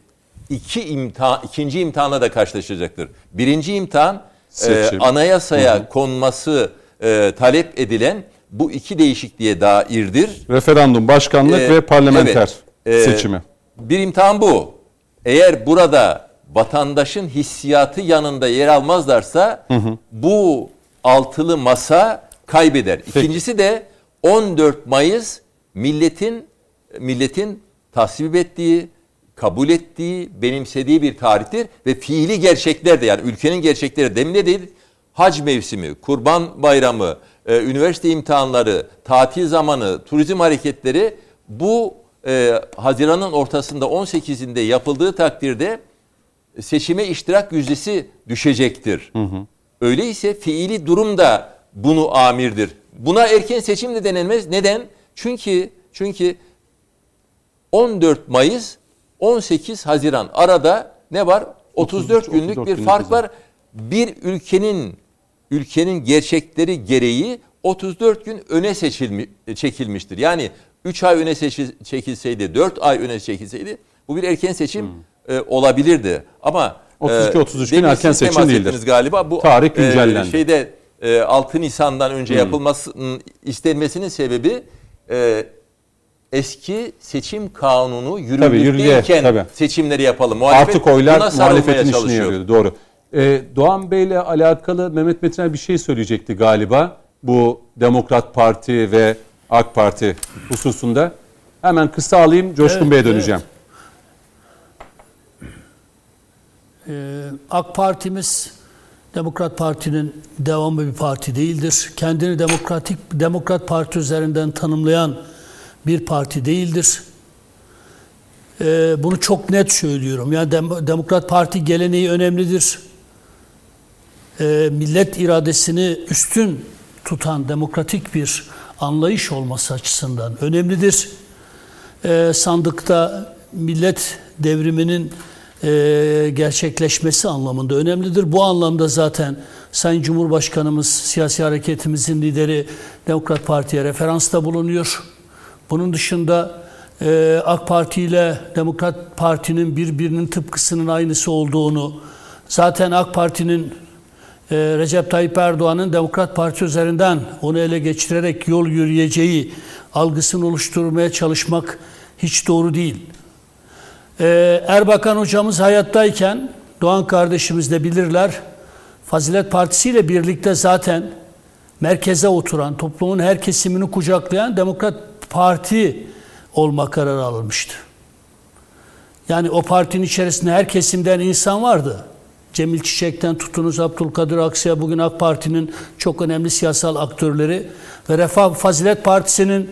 İki imtihan, ikinci imtihanla da karşılaşacaktır. Birinci imtihan e, anayasaya konması e, talep edilen bu iki değişikliğe dairdir. Referandum, başkanlık Ee, ve parlamenter evet. Ee, seçimi. Bir imtihan bu. Eğer burada vatandaşın hissiyatı yanında yer almazlarsa bu altılı masa kaybeder. İkincisi de 14 Mayıs milletin milletin tasvip ettiği, kabul ettiği, benimsediği bir tarihtir ve fiili gerçekler de yani ülkenin gerçekleri demin ne değil? Hac mevsimi, kurban bayramı, e, üniversite imtihanları, tatil zamanı, turizm hareketleri bu e, Haziran'ın ortasında 18'inde yapıldığı takdirde seçime iştirak yüzdesi düşecektir. Öyleyse fiili durum da bunu amirdir. Buna erken seçim de denilmez. Neden? Çünkü çünkü 14 Mayıs 18 Haziran arada ne var? 34 33, günlük 34 bir günlük fark var. Bir ülkenin ülkenin gerçekleri gereği 34 gün öne seçilmi, çekilmiştir. Yani 3 ay öne seçil, çekilseydi, 4 ay öne çekilseydi bu bir erken seçim e, olabilirdi. Ama 32-33 gün demin erken siz temas seçim değildir. galiba. Bu Tarih güncellendi. şeyde e, 6 Nisan'dan önce yapılmasının istenmesinin sebebi e, eski seçim kanunu yürürlüğe, yürürlükteyken tabii. seçimleri yapalım. Muhalefet Artık oylar muhalefetin işine yarıyordu. Doğru. Ee, Doğan Bey'le alakalı Mehmet Metiner bir şey söyleyecekti galiba. Bu Demokrat Parti ve AK Parti hususunda. Hemen kısa alayım Coşkun Evet, Bey'e döneceğim. Ee, AK Partimiz Demokrat Parti'nin devamı bir parti değildir. Kendini demokratik Demokrat Parti üzerinden tanımlayan bir parti değildir. Ee, bunu çok net söylüyorum. Yani Dem- Demokrat Parti geleneği önemlidir. Ee, millet iradesini üstün tutan demokratik bir anlayış olması açısından önemlidir. Ee, sandıkta millet devriminin e, gerçekleşmesi anlamında önemlidir. Bu anlamda zaten Sayın Cumhurbaşkanımız, siyasi hareketimizin lideri Demokrat Parti'ye referansta bulunuyor. Bunun dışında e, AK Parti ile Demokrat Parti'nin birbirinin tıpkısının aynısı olduğunu, zaten AK Parti'nin e, Recep Tayyip Erdoğan'ın Demokrat Parti üzerinden onu ele geçirerek yol yürüyeceği algısını oluşturmaya çalışmak hiç doğru değil. Ee, Erbakan hocamız hayattayken Doğan kardeşimiz de bilirler. Fazilet Partisi ile birlikte zaten merkeze oturan, toplumun her kesimini kucaklayan Demokrat Parti olma kararı alınmıştı. Yani o partinin içerisinde her kesimden insan vardı. Cemil Çiçek'ten tutunuz Abdülkadir Aksa'ya bugün AK Parti'nin çok önemli siyasal aktörleri ve Refah Fazilet Partisi'nin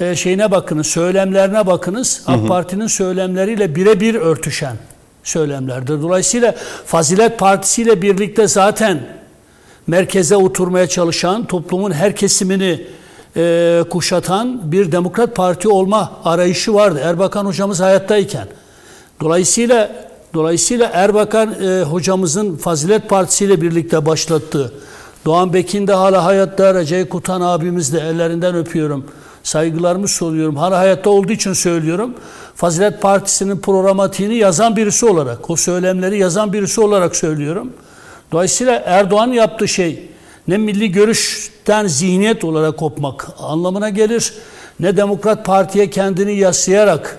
e, şeyine bakınız, söylemlerine bakınız. AK Parti'nin söylemleriyle birebir örtüşen söylemlerdir. Dolayısıyla Fazilet Partisi ile birlikte zaten merkeze oturmaya çalışan, toplumun her kesimini e, kuşatan bir demokrat parti olma arayışı vardı. Erbakan hocamız hayattayken. Dolayısıyla dolayısıyla Erbakan e, hocamızın Fazilet Partisi ile birlikte başlattığı Doğan Bekin de hala hayatta, Recep Kutan abimiz de ellerinden öpüyorum. Saygılarımı soruyorum. Hala hayatta olduğu için söylüyorum. Fazilet Partisi'nin programatiğini yazan birisi olarak, o söylemleri yazan birisi olarak söylüyorum. Dolayısıyla Erdoğan yaptığı şey ne milli görüşten zihniyet olarak kopmak anlamına gelir, ne Demokrat Parti'ye kendini yaslayarak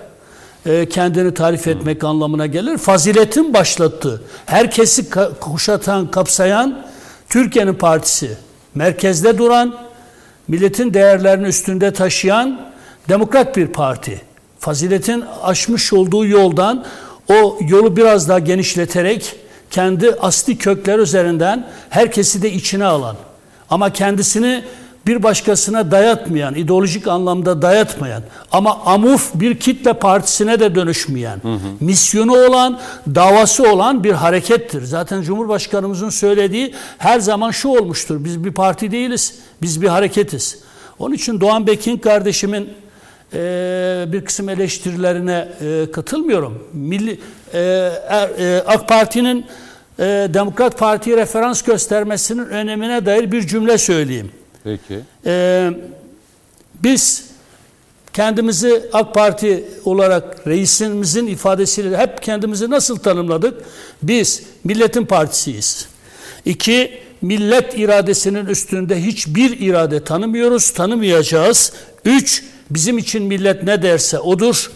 e, kendini tarif etmek anlamına gelir. Faziletin başlattığı, herkesi ka- kuşatan, kapsayan Türkiye'nin partisi, merkezde duran, milletin değerlerini üstünde taşıyan demokrat bir parti. Faziletin aşmış olduğu yoldan o yolu biraz daha genişleterek kendi asli kökler üzerinden herkesi de içine alan ama kendisini bir başkasına dayatmayan, ideolojik anlamda dayatmayan ama amuf bir kitle partisine de dönüşmeyen, misyonu olan, davası olan bir harekettir. Zaten Cumhurbaşkanımızın söylediği her zaman şu olmuştur. Biz bir parti değiliz, biz bir hareketiz. Onun için Doğan Bekin kardeşimin e, bir kısım eleştirilerine e, katılmıyorum. Milli e, er- e, AK Parti'nin e, Demokrat Parti'ye referans göstermesinin önemine dair bir cümle söyleyeyim. Peki. Ee, biz kendimizi AK Parti olarak reisimizin ifadesiyle hep kendimizi nasıl tanımladık? Biz milletin partisiyiz. İki, millet iradesinin üstünde hiçbir irade tanımıyoruz, tanımayacağız. Üç, bizim için millet ne derse odur.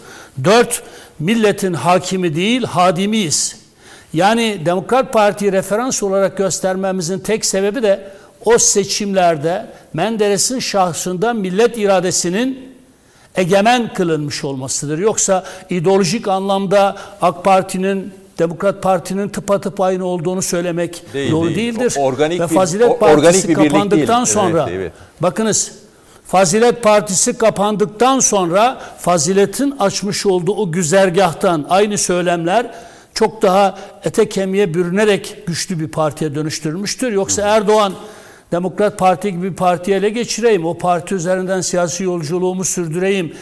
Dört, milletin hakimi değil, hadimiyiz. Yani Demokrat Parti'yi referans olarak göstermemizin tek sebebi de o seçimlerde Menderes'in şahsında millet iradesinin egemen kılınmış olmasıdır. Yoksa ideolojik anlamda AK Parti'nin Demokrat Parti'nin tıpatıp aynı olduğunu söylemek Değil, doğru değil. değildir. O- organik Ve bir- Fazilet o- Partisi organik bir kapandıktan değil. sonra Evet, evet. bakınız Fazilet Partisi kapandıktan sonra Fazilet'in açmış olduğu o güzergahtan aynı söylemler çok daha ete kemiğe bürünerek güçlü bir partiye dönüştürülmüştür. Yoksa Erdoğan Demokrat Parti gibi bir partiyi ele geçireyim, o parti üzerinden siyasi yolculuğumu sürdüreyim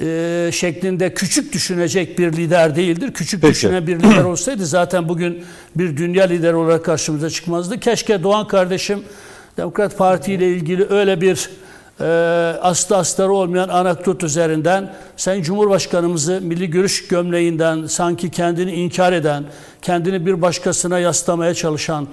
e, şeklinde küçük düşünecek bir lider değildir. Küçük Peki. düşünen bir lider olsaydı zaten bugün bir dünya lideri olarak karşımıza çıkmazdı. Keşke Doğan kardeşim Demokrat Parti ile ilgili öyle bir e, aslı astarı olmayan anekdot üzerinden Sayın Cumhurbaşkanımızı milli görüş gömleğinden sanki kendini inkar eden, kendini bir başkasına yaslamaya çalışan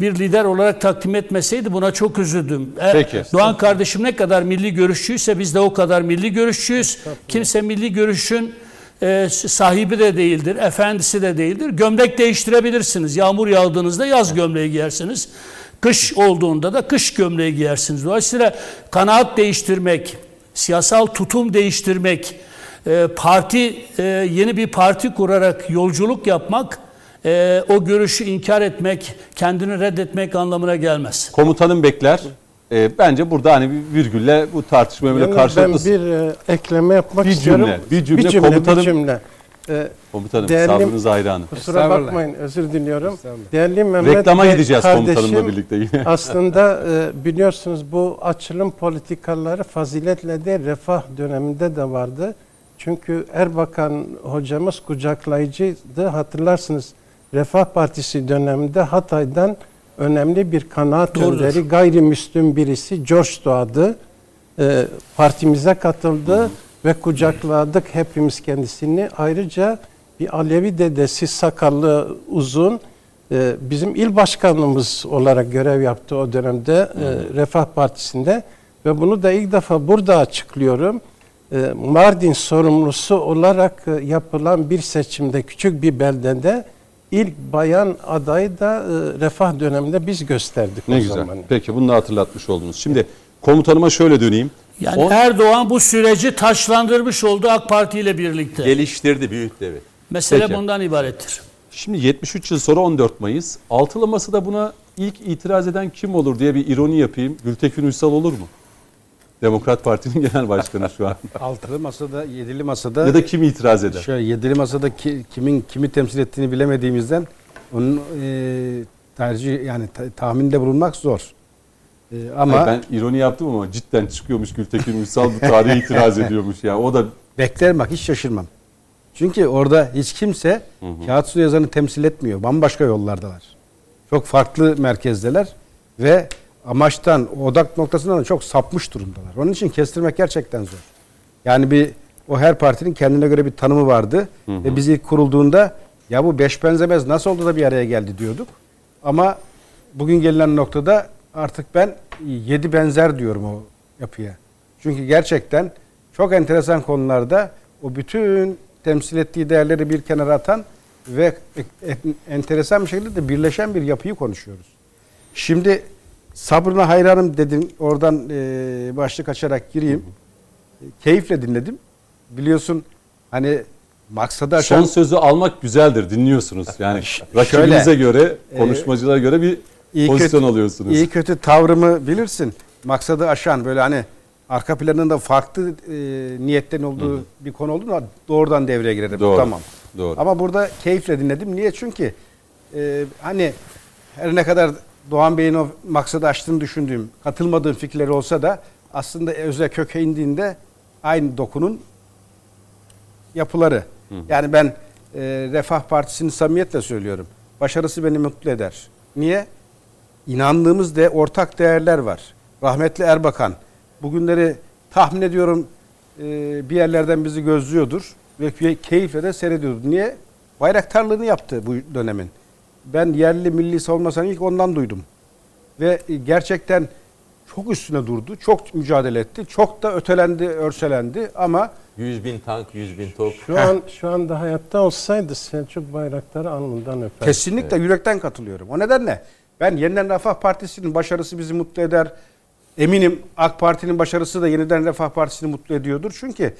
bir lider olarak takdim etmeseydi buna çok üzüldüm. Peki. Doğan kardeşim ne kadar milli görüşçüyse biz de o kadar milli görüşçüyüz. Kimse milli görüşün e, sahibi de değildir, efendisi de değildir. Gömlek değiştirebilirsiniz. Yağmur yağdığınızda yaz gömleği giyersiniz. Kış olduğunda da kış gömleği giyersiniz. Dolayısıyla kanaat değiştirmek, siyasal tutum değiştirmek, e, parti e, yeni bir parti kurarak yolculuk yapmak, e, o görüşü inkar etmek, kendini reddetmek anlamına gelmez. Komutanım bekler. Ee, bence burada hani bir virgülle bu tartışmaya böyle Yani ben karşılıklı... bir e, ekleme yapmak Bir istiyorum. cümle, bir cümle bir cümle, komutanım- bir cümle. E, Komutanım Değerli- sabrınız hayranı. kusura bakmayın, özür diliyorum. Değerli Mehmet Reklama Bey gideceğiz kardeşim, komutanımla birlikte yine. <laughs> <laughs> Aslında e, biliyorsunuz bu açılım politikaları faziletle de refah döneminde de vardı. Çünkü Erbakan hocamız kucaklayıcıydı. Hatırlarsınız Refah Partisi döneminde Hatay'dan önemli bir kanaat Doğrudur. önderi gayrimüslim birisi George doğadı. E, partimize katıldı ve kucakladık hepimiz kendisini. Ayrıca bir Alevi dedesi sakallı uzun e, bizim il başkanımız olarak görev yaptı o dönemde e, Refah Partisi'nde ve bunu da ilk defa burada açıklıyorum. E, Mardin sorumlusu olarak yapılan bir seçimde küçük bir beldede ilk bayan adayı da Refah döneminde biz gösterdik Ne o güzel. zaman. Peki bunu da hatırlatmış oldunuz. Şimdi komutanıma şöyle döneyim. Yani On- Erdoğan bu süreci taşlandırmış oldu AK Parti ile birlikte. Geliştirdi, büyüttü evet. Mesele Peki. bundan ibarettir. Şimdi 73 yıl sonra 14 Mayıs. Altılı Masa'da buna ilk itiraz eden kim olur diye bir ironi yapayım. Gültekin Uysal olur mu? Demokrat Parti'nin <laughs> genel başkanı şu an. Altılı masada, yedili masada ya da kim itiraz eder? şöyle yedili masada ki, kimin kimi temsil ettiğini bilemediğimizden onun e, tercih yani ta- tahminde bulunmak zor. E, ama Hayır, ben ironi yaptım ama cidden çıkıyormuş Gültekin Uysal bu tarihe <laughs> itiraz ediyormuş. Yani o da beklerim bak hiç şaşırmam. Çünkü orada hiç kimse kağıt su yazanı temsil etmiyor. Bambaşka yollardalar. Çok farklı merkezdeler ve amaçtan, odak noktasından da çok sapmış durumdalar. Onun için kestirmek gerçekten zor. Yani bir o her partinin kendine göre bir tanımı vardı ve biz ilk kurulduğunda ya bu beş benzemez nasıl oldu da bir araya geldi diyorduk. Ama bugün gelinen noktada artık ben yedi benzer diyorum o yapıya. Çünkü gerçekten çok enteresan konularda o bütün temsil ettiği değerleri bir kenara atan ve e- e- enteresan bir şekilde de birleşen bir yapıyı konuşuyoruz. Şimdi sabrına hayranım dedin. Oradan e, başlık açarak gireyim. Keyifle dinledim. Biliyorsun hani maksadı aşan Son sözü almak güzeldir. Dinliyorsunuz. Yani şöyle, rakibinize göre, e, konuşmacılara göre bir iyi pozisyon kötü, alıyorsunuz. İyi kötü tavrımı bilirsin. Maksadı aşan böyle hani arka planında farklı e, niyetten olduğu bir konu olduğunda doğrudan devreye girerim. Doğru. Tamam. Doğru. Ama burada keyifle dinledim. Niye? Çünkü e, hani her ne kadar Doğan Bey'in o maksadı aştığını düşündüğüm, katılmadığım fikirleri olsa da aslında özel köke indiğinde aynı dokunun yapıları. Yani ben e, Refah Partisi'ni samimiyetle söylüyorum. Başarısı beni mutlu eder. Niye? İnandığımız de ortak değerler var. Rahmetli Erbakan bugünleri tahmin ediyorum e, bir yerlerden bizi gözlüyordur ve key- keyifle de seyrediyordur. Niye? Bayraktarlığını yaptı bu dönemin. Ben yerli milli savunmasını ilk ondan duydum. Ve e, gerçekten çok üstüne durdu, çok mücadele etti, çok da ötelendi, örselendi ama 100 bin tank, 100 bin top. Şu an şu anda hayatta olsaydı Selçuk Bayraktar'ı alnından öper. Kesinlikle yürekten katılıyorum. O nedenle ben Yeniden Refah Partisi'nin başarısı bizi mutlu eder. Eminim AK Parti'nin başarısı da Yeniden Refah Partisi'ni mutlu ediyordur. Çünkü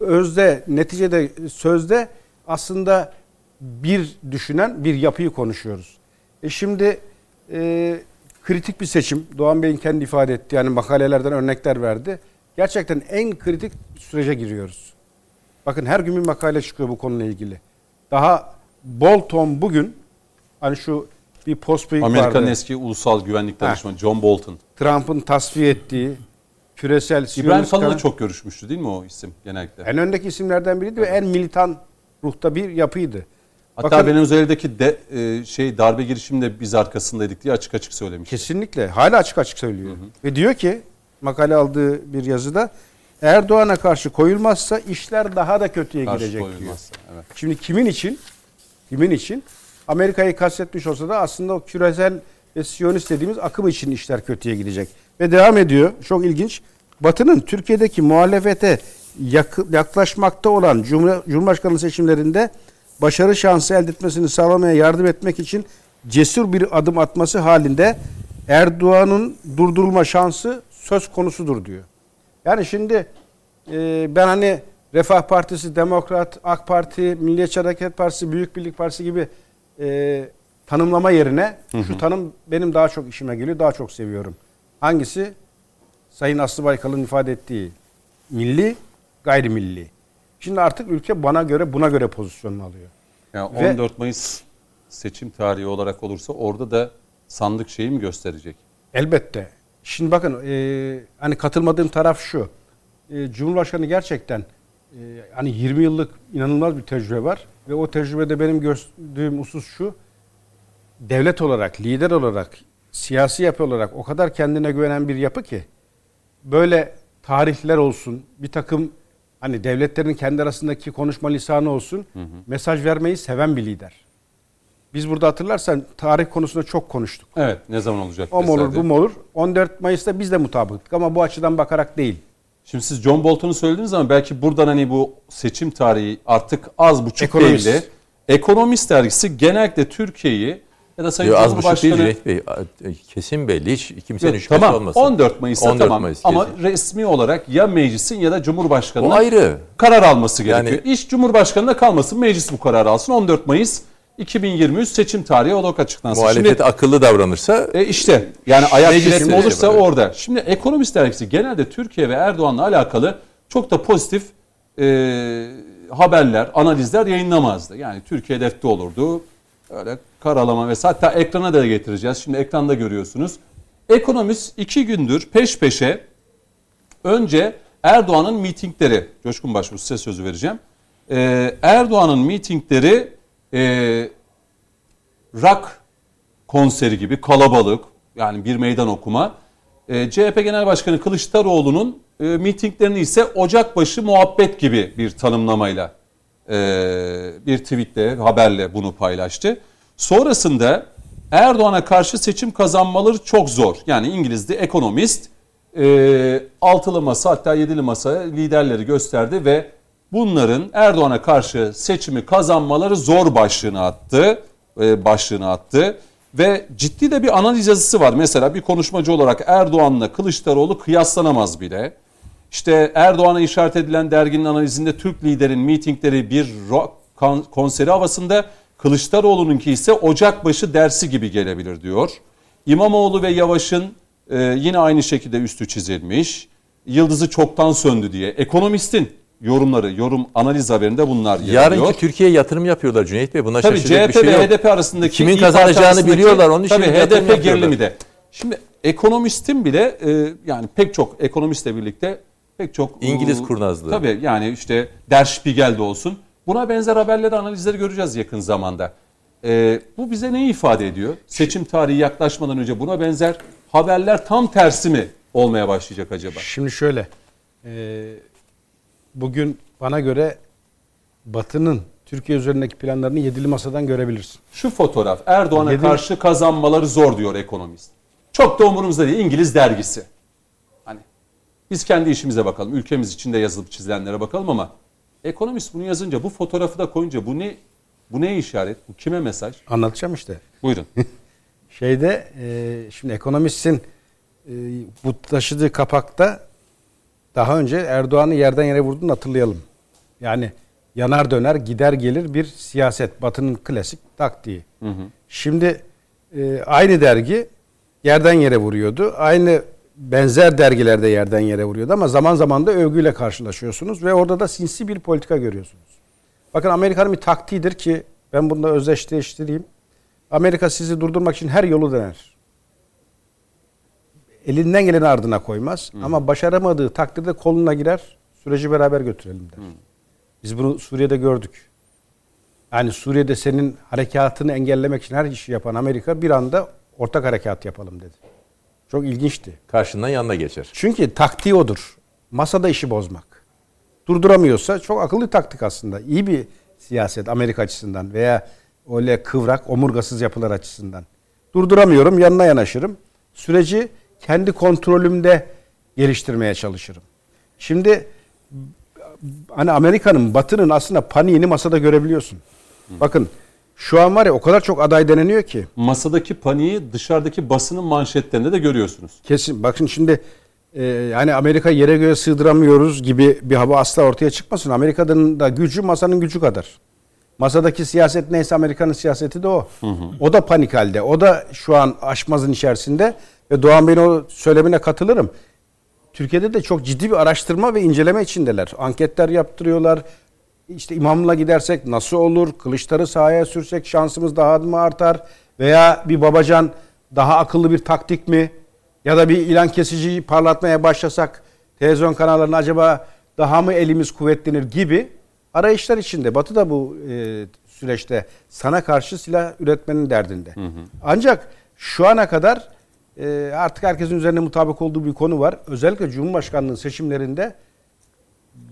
özde, neticede, sözde aslında bir düşünen bir yapıyı konuşuyoruz. E şimdi e, kritik bir seçim. Doğan Bey'in kendi ifade etti. Yani makalelerden örnekler verdi. Gerçekten en kritik sürece giriyoruz. Bakın her gün bir makale çıkıyor bu konuyla ilgili. Daha Bolton bugün hani şu bir post Amerika'nın vardı. eski ulusal güvenlik danışmanı John Bolton. Trump'ın tasfiye ettiği küresel İbrahim Kalın'la çok görüşmüştü değil mi o isim genellikle? en öndeki isimlerden biriydi ve en militan ruhta bir yapıydı. Hatta Bakın- Venezuela'daki de, e, şey darbe girişiminde biz arkasındaydık diye açık açık söylemiş. Kesinlikle. Hala açık açık söylüyor. Ve diyor ki makale aldığı bir yazıda Erdoğan'a karşı koyulmazsa işler daha da kötüye Karşı gidecek diyor. Evet. Şimdi kimin için? Kimin için? Amerika'yı kastetmiş olsa da aslında o küresel ve Siyonist dediğimiz akım için işler kötüye gidecek. Ve devam ediyor. Çok ilginç. Batı'nın Türkiye'deki muhalefete yaklaşmakta olan Cumhur- Cumhurbaşkanlığı seçimlerinde başarı şansı elde etmesini sağlamaya yardım etmek için cesur bir adım atması halinde Erdoğan'ın durdurulma şansı söz konusudur diyor. Yani şimdi e, ben hani Refah Partisi, Demokrat, AK Parti, Milliyetçi Hareket Partisi, Büyük Birlik Partisi gibi e, tanımlama yerine şu tanım benim daha çok işime geliyor, daha çok seviyorum. Hangisi? Sayın Aslı Baykal'ın ifade ettiği milli, gayrimilli. Şimdi artık ülke bana göre buna göre pozisyonunu alıyor. Yani Ve- 14 Mayıs seçim tarihi olarak olursa orada da sandık şeyi mi gösterecek? Elbette. Şimdi bakın e, hani katılmadığım taraf şu. E, Cumhurbaşkanı gerçekten hani 20 yıllık inanılmaz bir tecrübe var ve o tecrübede benim gördüğüm husus şu. Devlet olarak, lider olarak, siyasi yapı olarak o kadar kendine güvenen bir yapı ki böyle tarihler olsun, bir takım hani devletlerin kendi arasındaki konuşma lisanı olsun, mesaj vermeyi seven bir lider. Biz burada hatırlarsan tarih konusunda çok konuştuk. Evet ne zaman olacak? O mu olur bu mu olur? 14 Mayıs'ta biz de mutabıktık ama bu açıdan bakarak değil. Şimdi siz John Bolton'u söylediniz ama belki buradan hani bu seçim tarihi artık az buçuk Ekonomist. de Ekonomist dergisi genellikle Türkiye'yi ya da Sayın Yo, az Cumhurbaşkanı Cüneyt Bey. Kesin belli. Hiç kimsenin Yok, şüphesi tamam olmasın. 14 Mayıs'ta 14 tamam Mayıs ama resmi olarak ya meclisin ya da Cumhurbaşkanı'nın ayrı. karar alması gerekiyor. Yani- İş Cumhurbaşkanı'nda kalmasın meclis bu kararı alsın 14 Mayıs 2023 seçim tarihi olarak açıklansın. Muhalefet Şimdi akıllı davranırsa e işte yani ayak kesimi olursa evet. orada. Şimdi Ekonomist dergisi genelde Türkiye ve Erdoğan'la alakalı çok da pozitif e, haberler, analizler yayınlamazdı. Yani Türkiye hedefte olurdu. Öyle karalama ve hatta ekrana da getireceğiz. Şimdi ekranda görüyorsunuz. Ekonomist iki gündür peş peşe önce Erdoğan'ın mitingleri, Coşkun Başbuğ size sözü vereceğim. Ee, Erdoğan'ın mitingleri e, rock konseri gibi kalabalık yani bir meydan okuma. Ee, CHP Genel Başkanı Kılıçdaroğlu'nun e, mitinglerini ise Ocakbaşı muhabbet gibi bir tanımlamayla e, bir tweetle haberle bunu paylaştı. Sonrasında Erdoğan'a karşı seçim kazanmaları çok zor. Yani İngiliz'de ekonomist e, altılı masa hatta yedili masa liderleri gösterdi ve bunların Erdoğan'a karşı seçimi kazanmaları zor başlığını attı. e, başlığını attı. Ve ciddi de bir analiz yazısı var. Mesela bir konuşmacı olarak Erdoğan'la Kılıçdaroğlu kıyaslanamaz bile. İşte Erdoğan'a işaret edilen derginin analizinde Türk liderin mitingleri bir rock kon- konseri havasında Kılıçdaroğlu'nunki ise Ocakbaşı dersi gibi gelebilir diyor. İmamoğlu ve Yavaş'ın e, yine aynı şekilde üstü çizilmiş. Yıldızı çoktan söndü diye. Ekonomistin yorumları, yorum analiz haberinde bunlar yer alıyor. Yarınki Türkiye'ye yatırım yapıyorlar Cüneyt Bey. Buna Tabii şaşıracak CHP bir şey ve yok. HDP arasındaki Kimin kazanacağını biliyorlar, onun için tabii HDP gerilimi de. Şimdi ekonomistin bile e, yani pek çok ekonomistle birlikte pek çok İngiliz e, kurnazlığı. Tabii yani işte Der Spiegel'de olsun. Buna benzer haberleri, analizleri göreceğiz yakın zamanda. E, bu bize neyi ifade ediyor? Seçim tarihi yaklaşmadan önce buna benzer haberler tam tersi mi olmaya başlayacak acaba? Şimdi şöyle. e, bugün bana göre Batı'nın Türkiye üzerindeki planlarını yedili masadan görebilirsin. Şu fotoğraf Erdoğan'a Yedi- karşı kazanmaları zor diyor ekonomist. Çok da umurumuzda değil İngiliz dergisi. Hani biz kendi işimize bakalım. Ülkemiz içinde yazılıp çizilenlere bakalım ama ekonomist bunu yazınca bu fotoğrafı da koyunca bu ne bu ne işaret? Bu kime mesaj? Anlatacağım işte. Buyurun. <laughs> Şeyde e, şimdi ekonomistin e, bu taşıdığı kapakta daha önce Erdoğan'ı yerden yere vurduğunu hatırlayalım. Yani yanar döner gider gelir bir siyaset. Batı'nın klasik taktiği. Şimdi e, aynı dergi yerden yere vuruyordu. Aynı benzer dergilerde yerden yere vuruyordu ama zaman zaman da övgüyle karşılaşıyorsunuz ve orada da sinsi bir politika görüyorsunuz. Bakın Amerika'nın bir taktiğidir ki ben bunu da özdeşleştireyim. Amerika sizi durdurmak için her yolu dener. Elinden geleni ardına koymaz ama başaramadığı takdirde koluna girer, süreci beraber götürelim der. Biz bunu Suriye'de gördük. Yani Suriye'de senin harekatını engellemek için her işi yapan Amerika bir anda ortak harekat yapalım dedi. Çok ilginçti. Karşından yanına geçer. Çünkü taktiği odur. Masada işi bozmak. Durduramıyorsa çok akıllı taktik aslında. İyi bir siyaset Amerika açısından veya öyle kıvrak, omurgasız yapılar açısından. Durduramıyorum, yanına yanaşırım. Süreci kendi kontrolümde geliştirmeye çalışırım. Şimdi hani Amerika'nın, Batı'nın aslında paniğini masada görebiliyorsun. Bakın şu an var ya o kadar çok aday deneniyor ki. Masadaki paniği dışarıdaki basının manşetlerinde de görüyorsunuz. Kesin. Bakın şimdi e, yani Amerika yere göğe sığdıramıyoruz gibi bir hava asla ortaya çıkmasın. Amerika'nın da gücü masanın gücü kadar. Masadaki siyaset neyse Amerika'nın siyaseti de o. O da panik halde. O da şu an aşmazın içerisinde ve Doğan Bey'in o söylemine katılırım. Türkiye'de de çok ciddi bir araştırma ve inceleme içindeler. Anketler yaptırıyorlar. İşte imamla gidersek nasıl olur? Kılıçları sahaya sürsek şansımız daha mı artar? Veya bir babacan daha akıllı bir taktik mi? Ya da bir ilan kesiciyi parlatmaya başlasak televizyon kanallarına acaba daha mı elimiz kuvvetlenir gibi arayışlar içinde. Batı da bu e, süreçte sana karşı silah üretmenin derdinde. Ancak şu ana kadar e, artık herkesin üzerine mutabık olduğu bir konu var. Özellikle Cumhurbaşkanlığı seçimlerinde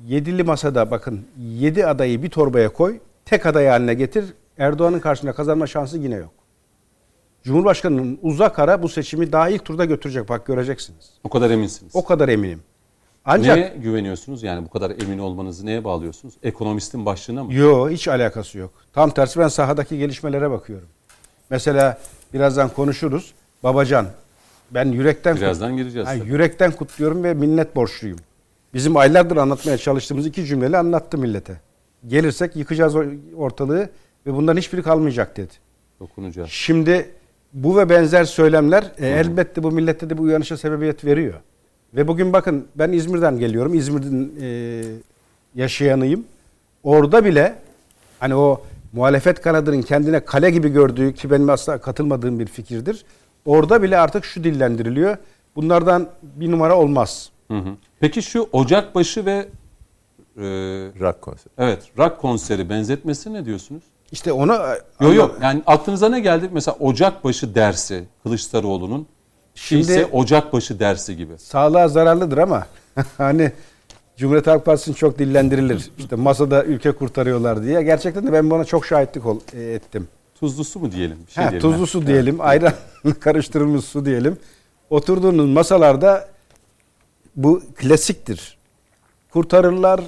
yedili masada bakın yedi adayı bir torbaya koy, tek aday haline getir. Erdoğan'ın karşısında kazanma şansı yine yok. Cumhurbaşkanının uzak ara bu seçimi daha ilk turda götürecek bak göreceksiniz. O kadar eminsiniz. O kadar eminim. Ancak Neye güveniyorsunuz? Yani bu kadar emin olmanızı neye bağlıyorsunuz? Ekonomistin başlığına mı? Yo hiç alakası yok. Tam tersi ben sahadaki gelişmelere bakıyorum. Mesela birazdan konuşuruz. Babacan ben yürekten Birazdan gireceğiz. Ha, tabii. yürekten kutluyorum ve minnet borçluyum. Bizim aylardır anlatmaya çalıştığımız iki cümleyle anlattı millete. Gelirsek yıkacağız ortalığı ve bundan hiçbiri kalmayacak dedi. Dokunacağız. Şimdi bu ve benzer söylemler e, elbette bu millette de bu uyanışa sebebiyet veriyor. Ve bugün bakın ben İzmir'den geliyorum. İzmir'den e, yaşayanıyım. Orada bile hani o muhalefet kanadının kendine kale gibi gördüğü ki benim asla katılmadığım bir fikirdir. Orada bile artık şu dillendiriliyor. Bunlardan bir numara olmaz. Hı hı. Peki şu Ocakbaşı ve e, Rock konseri. evet rock konseri benzetmesi ne diyorsunuz? İşte onu Yok yok yani aklınıza ne geldi? Mesela Ocakbaşı dersi Kılıçdaroğlu'nun Şimdi- ise Ocakbaşı dersi gibi. sağlığa zararlıdır ama <laughs> hani Cumhuriyet Halk Partisi'nin çok dillendirilir. İşte masada ülke kurtarıyorlar diye. Gerçekten de ben buna çok şahitlik ol, e, ettim. Tuzlu su mu diyelim? Bir şey Ha, diyelim tuzlu ha. su diyelim, ayran <laughs> karıştırılmış su diyelim. Oturduğunuz masalarda bu klasiktir. Kurtarırlar,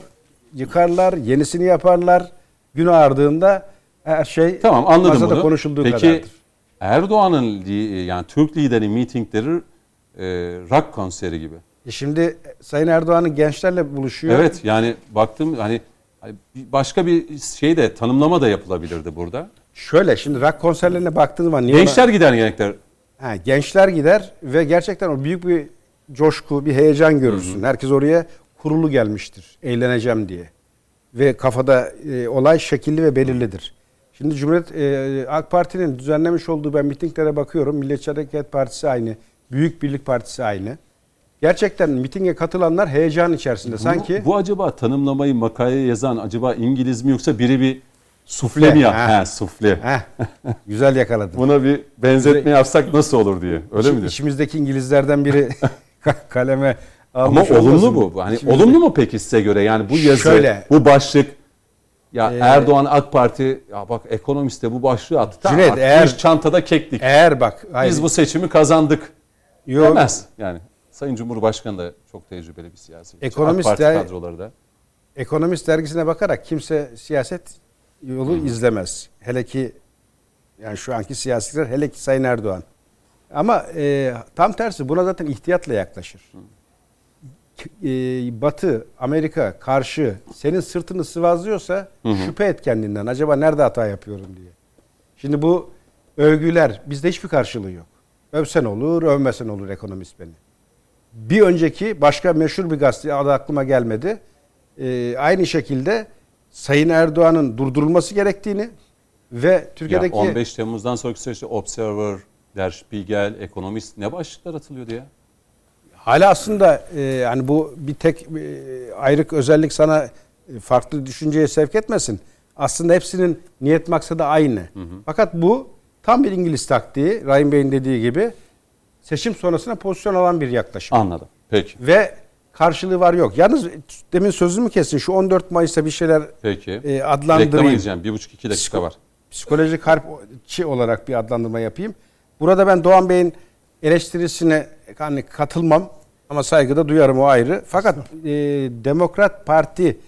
yıkarlar, yenisini yaparlar. Gün ağardığında her şey Tamam anladım masada bunu. konuşulduğu Peki kadardır. Erdoğan'ın yani Türk lideri mitingleri e, rock konseri gibi. E şimdi Sayın Erdoğan'ın gençlerle buluşuyor. Evet yani baktım hani hani başka bir şey de tanımlama da yapılabilirdi burada. Şöyle şimdi rock konserlerine baktığın zaman niye ona- Gençler gider genellikle. Ha, gençler gider ve gerçekten o büyük bir coşku, bir heyecan görürsün. Herkes oraya kurulu gelmiştir, eğleneceğim diye. Ve kafada e, olay şekilli ve belirlidir. Şimdi Cumhuriyet e, AK Parti'nin düzenlemiş olduğu ben mitinglere bakıyorum. Milliyetçi Hareket Partisi aynı, Büyük Birlik Partisi aynı. Gerçekten mitinge katılanlar heyecan içerisinde. Sanki Bu, bu acaba tanımlamayı makaleye yazan acaba İngiliz mi yoksa biri bir sufle mi yap? ha. He, sufle. Heh, güzel yakaladın. <laughs> Buna bir benzetme yapsak nasıl olur diye. Öyle mi? İçimizdeki İngilizlerden biri <laughs> kaleme Ama almış olumlu olmasın? bu. Hani İçimizde- olumlu mu peki size göre? Yani bu yazı, Şöyle. bu başlık ya Ee, Erdoğan AK Parti ya bak ekonomist de bu başlığı attı. Tamam, Cüneyt, eğer- çantada keklik. Eğer bak hayır, Biz bu seçimi kazandık. yok, Demez. Yani Sayın Cumhurbaşkanı da çok tecrübeli bir siyasi. Ekonomist AK Parti de- kadroları da. Ekonomist dergisine bakarak kimse siyaset yolu izlemez. Hele ki yani şu anki siyasiler hele ki Sayın Erdoğan. Ama e, tam tersi buna zaten ihtiyatla yaklaşır. E, Batı, Amerika karşı senin sırtını sıvazlıyorsa şüphe et kendinden. Acaba nerede hata yapıyorum diye. Şimdi bu övgüler bizde hiçbir karşılığı yok. Övsen olur, övmesen olur ekonomist beni. Bir önceki başka meşhur bir gazete adı aklıma gelmedi. Ee, aynı şekilde Sayın Erdoğan'ın durdurulması gerektiğini ve Ya Türkiye'deki 15 Temmuz'dan sonraki süreçte Observer, Der Spiegel, Ekonomist ne başlıklar atılıyordu ya? hala aslında e, hani bu bir tek e, ayrık özellik sana e, farklı düşünceye sevk etmesin. Aslında hepsinin niyet maksadı aynı. Fakat bu tam bir İngiliz taktiği. Rahim Bey'in dediği gibi seçim sonrasına pozisyon alan bir yaklaşım. Anladım. Peki. Ve karşılığı var yok. Yalnız demin sözümü kesin. Şu 14 Mayıs'ta bir şeyler Peki. e, Reklama adlandırayım. gideceğim. Bir buçuk iki dakika Psiko- var. Psikolojik harpçi olarak bir adlandırma yapayım. Burada ben Doğan Bey'in eleştirisine hani katılmam ama saygıda duyarım o ayrı. Fakat e, Demokrat Parti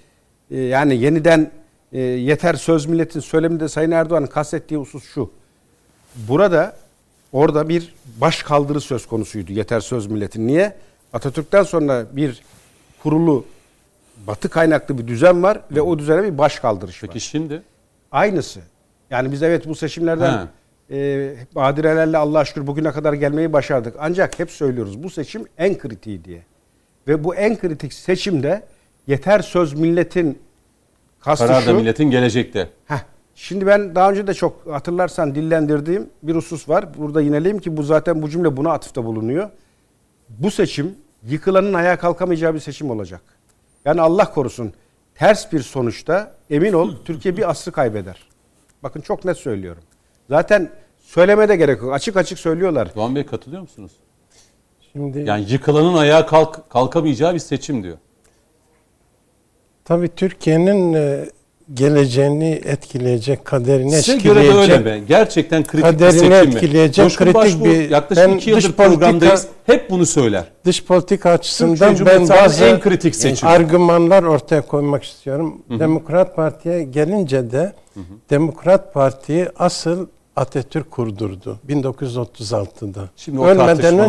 e, yani yeniden e, yeter söz milletin söyleminde Sayın Erdoğan'ın kastettiği husus şu. Burada orada bir baş kaldırı söz konusuydu yeter söz milletin. Niye? Atatürk'ten sonra bir kurulu batı kaynaklı bir düzen var ve o düzene bir baş kaldırış var. Peki şimdi Aynısı. Yani biz evet bu seçimlerden e, badirelerle Allah'a şükür bugüne kadar gelmeyi başardık. Ancak hep söylüyoruz bu seçim en kritiği diye. Ve bu en kritik seçimde yeter söz milletin kastı karar da şu. milletin gelecekte. Heh, şimdi ben daha önce de çok hatırlarsan dillendirdiğim bir husus var. Burada yineleyeyim ki bu zaten bu cümle buna atıfta bulunuyor. Bu seçim yıkılanın ayağa kalkamayacağı bir seçim olacak. Yani Allah korusun ters bir sonuçta emin ol Türkiye bir asrı kaybeder. Bakın çok net söylüyorum. Zaten söylemede gerek yok. Açık açık söylüyorlar. Doğan Bey katılıyor musunuz? Şimdi Yani yıkılanın ayağa kalk, kalkamayacağı bir seçim diyor. tabii Türkiye'nin e, geleceğini etkileyecek, kaderini Size göre de etkileyecek. öyle mi? Gerçekten kritik bir Kaderini seçim mi? etkileyecek Coşkun kritik Başbuğ bir- yaklaşık Ben iki yıldır dış politika- programdayız. Hep bunu söyler. Dış politika açısından ben bazı en kritik seçimi. argümanlar ortaya koymak istiyorum. Demokrat Parti'ye gelince de Demokrat Parti'yi asıl Atatürk kurdurdu 1936'da. Şimdi o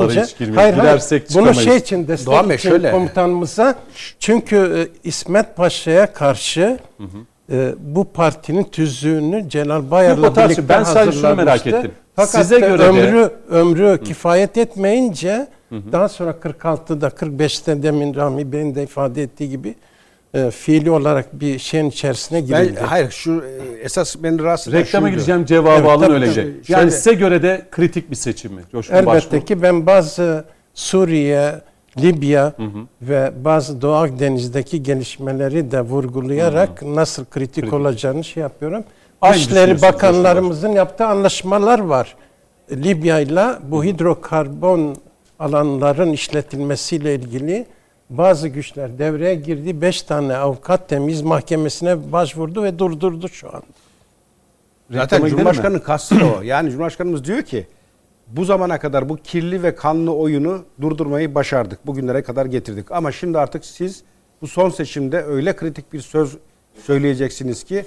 hiç girmeyelim. hayır, hayır, bunu şey için destek Doğan Bey, için şöyle. komutanımıza çünkü e, İsmet Paşa'ya karşı e, bu partinin tüzüğünü Celal Bayar'la birlikte Ben sadece şunu merak hazırlamıştı. ettim. Fakat Size göre de- ömrü ömrü kifayet etmeyince daha sonra 46'da 45'te demin Rami Bey'in de ifade ettiği gibi e, fiili olarak bir şeyin içerisine Ben, girildi. hayır şu e, esas beni rahatsız eden Reklama şuydu. gideceğim cevabı Evet, alın tabii, öylece. tabii. Yani Şöyle- size göre de kritik bir seçim mi? Coşkun Elbette Başbuğ. ki ben bazı Suriye, Libya ve bazı Doğu Akdeniz'deki gelişmeleri de vurgulayarak nasıl kritik, olacağını şey yapıyorum. Aynı düşünüyorsunuz Bakanlarımızın yaptığı anlaşmalar var. Libya ile bu hidrokarbon alanların işletilmesiyle ilgili bazı güçler devreye girdi. Beş tane avukat temiz mahkemesine başvurdu ve durdurdu şu an. Zaten Cumhurbaşkanı'nın kastı o. Yani Cumhurbaşkanımız diyor ki bu zamana kadar bu kirli ve kanlı oyunu durdurmayı başardık. Bugünlere kadar getirdik. Ama şimdi artık siz bu son seçimde öyle kritik bir söz söyleyeceksiniz ki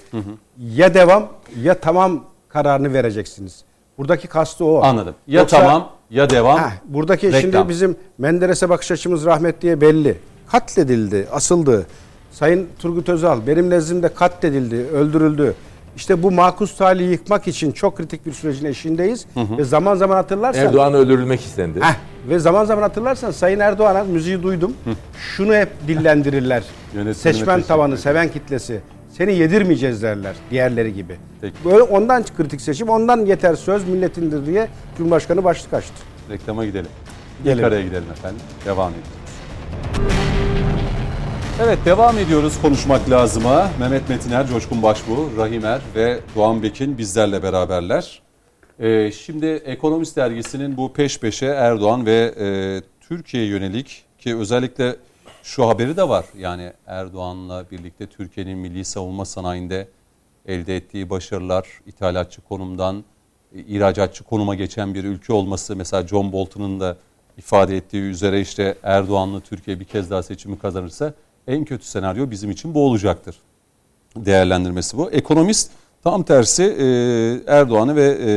ya devam ya tamam kararını vereceksiniz. Buradaki kastı o. Anladım. Ya Yoksa- tamam ya devam. Heh, buradaki reklam. şimdi bizim Menderes'e bakış açımız rahmetliye belli. Katledildi, asıldı. Sayın Turgut Özal benim nezdimde katledildi, öldürüldü. İşte bu makus talihi yıkmak için çok kritik bir sürecin eşiğindeyiz. Ve zaman zaman hatırlarsan... Erdoğan öldürülmek istendi. Heh, ve zaman zaman hatırlarsan Sayın Erdoğan'a müziği duydum. Şunu hep dillendirirler. <laughs> Seçmen tavanı, seven kitlesi. Seni yedirmeyeceğiz derler diğerleri gibi. Peki. Böyle ondan kritik seçim, ondan yeter söz milletindir diye Cumhurbaşkanı başlık açtı. Reklama gidelim. Gidelim. İlk araya gidelim efendim. Devam ediyoruz. Evet devam ediyoruz konuşmak lazıma. Mehmet Metiner, Coşkun Başbuğ, Rahim Er ve Doğan Bekin bizlerle beraberler. Ee, şimdi Ekonomist Dergisi'nin bu peş peşe Erdoğan ve e, Türkiye'ye yönelik ki özellikle şu haberi de var. Yani Erdoğan'la birlikte Türkiye'nin milli savunma sanayinde elde ettiği başarılar, ithalatçı konumdan e, ihracatçı konuma geçen bir ülke olması mesela John Bolton'un da ifade ettiği üzere işte Erdoğan'la Türkiye bir kez daha seçimi kazanırsa en kötü senaryo bizim için bu olacaktır. Değerlendirmesi bu. Ekonomist tam tersi e, Erdoğan'ı ve e,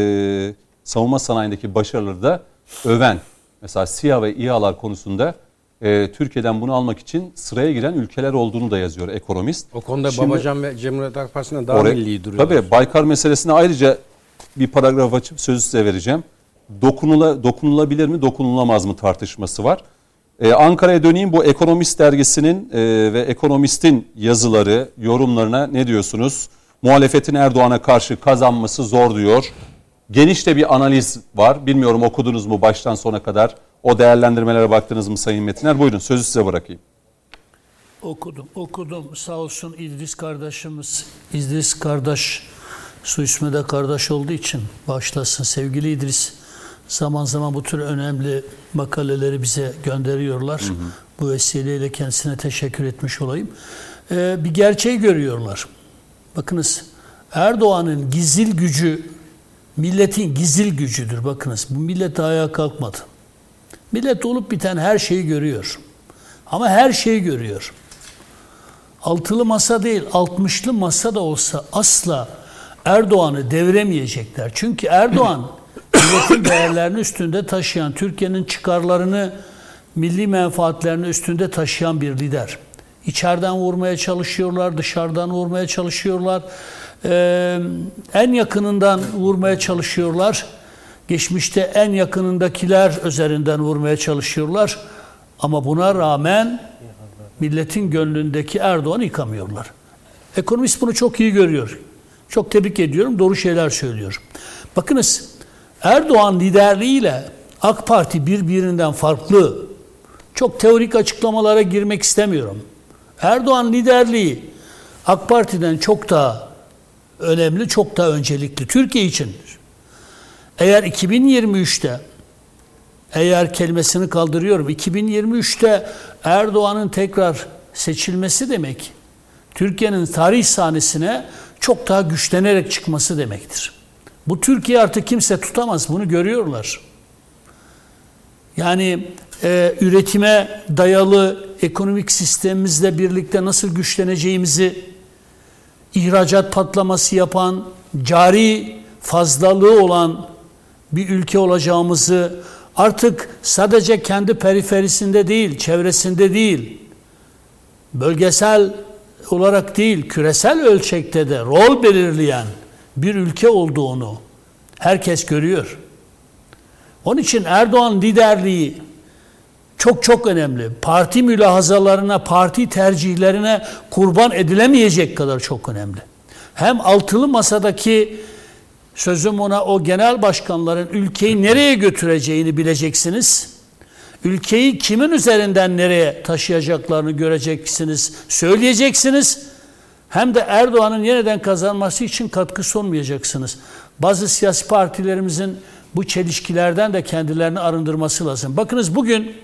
savunma sanayindeki başarıları da öven. Mesela SİHA ve İHA'lar konusunda e, Türkiye'den bunu almak için sıraya giren ülkeler olduğunu da yazıyor ekonomist. O konuda Şimdi- Babacan ve Cumhuriyet Halk daha Oraya- milli duruyor. Tabii Baykar meselesine ayrıca bir paragraf açıp sözü size vereceğim. Dokunula, dokunulabilir mi, dokunulamaz mı tartışması var. Ee, Ankara'ya döneyim bu Ekonomist dergisinin e, ve Ekonomist'in yazıları, yorumlarına ne diyorsunuz? Muhalefetin Erdoğan'a karşı kazanması zor diyor. Geniş de bir analiz var. Bilmiyorum okudunuz mu baştan sona kadar? O değerlendirmelere baktınız mı Sayın Metiner? Buyurun sözü size bırakayım. Okudum, okudum. Sağ olsun İdris kardeşimiz. İdris kardeş, su ismi de kardeş olduğu için başlasın. Sevgili İdris, zaman zaman bu tür önemli makaleleri bize gönderiyorlar. Bu vesileyle kendisine teşekkür etmiş olayım. Ee, bir gerçeği görüyorlar. Bakınız, Erdoğan'ın gizil gücü, milletin gizil gücüdür. Bakınız, bu millet ayağa kalkmadı. Millet olup biten her şeyi görüyor. Ama her şeyi görüyor. Altılı masa değil, altmışlı masa da olsa asla Erdoğan'ı deviremeyecekler. Çünkü Erdoğan <clears throat> milletin değerlerini üstünde taşıyan, Türkiye'nin çıkarlarını, milli menfaatlerini üstünde taşıyan bir lider. İçeriden vurmaya çalışıyorlar, dışarıdan vurmaya çalışıyorlar. Ee, en yakınından vurmaya çalışıyorlar. Geçmişte en yakınındakiler üzerinden vurmaya çalışıyorlar. Ama buna rağmen milletin gönlündeki Erdoğan'ı yıkamıyorlar. Ekonomist bunu çok iyi görüyor. Çok tebrik ediyorum. Doğru şeyler söylüyor. Bakınız Erdoğan liderliğiyle AK Parti birbirinden farklı. Çok teorik açıklamalara girmek istemiyorum. Erdoğan liderliği AK Parti'den çok daha önemli, çok daha öncelikli. Türkiye için. Eğer 2023'te eğer kelimesini kaldırıyorum. 2023'te Erdoğan'ın tekrar seçilmesi demek Türkiye'nin tarih sahnesine çok daha güçlenerek çıkması demektir. Bu Türkiye artık kimse tutamaz. Bunu görüyorlar. Yani e, üretime dayalı ekonomik sistemimizle birlikte nasıl güçleneceğimizi ihracat patlaması yapan, cari fazlalığı olan bir ülke olacağımızı artık sadece kendi periferisinde değil, çevresinde değil, bölgesel olarak değil, küresel ölçekte de rol belirleyen bir ülke olduğunu herkes görüyor. Onun için Erdoğan liderliği çok çok önemli. Parti mülahazalarına, parti tercihlerine kurban edilemeyecek kadar çok önemli. Hem altılı masadaki sözüm ona o genel başkanların ülkeyi nereye götüreceğini bileceksiniz. Ülkeyi kimin üzerinden nereye taşıyacaklarını göreceksiniz, söyleyeceksiniz. Hem de Erdoğan'ın yeniden kazanması için katkı sunmayacaksınız. Bazı siyasi partilerimizin bu çelişkilerden de kendilerini arındırması lazım. Bakınız bugün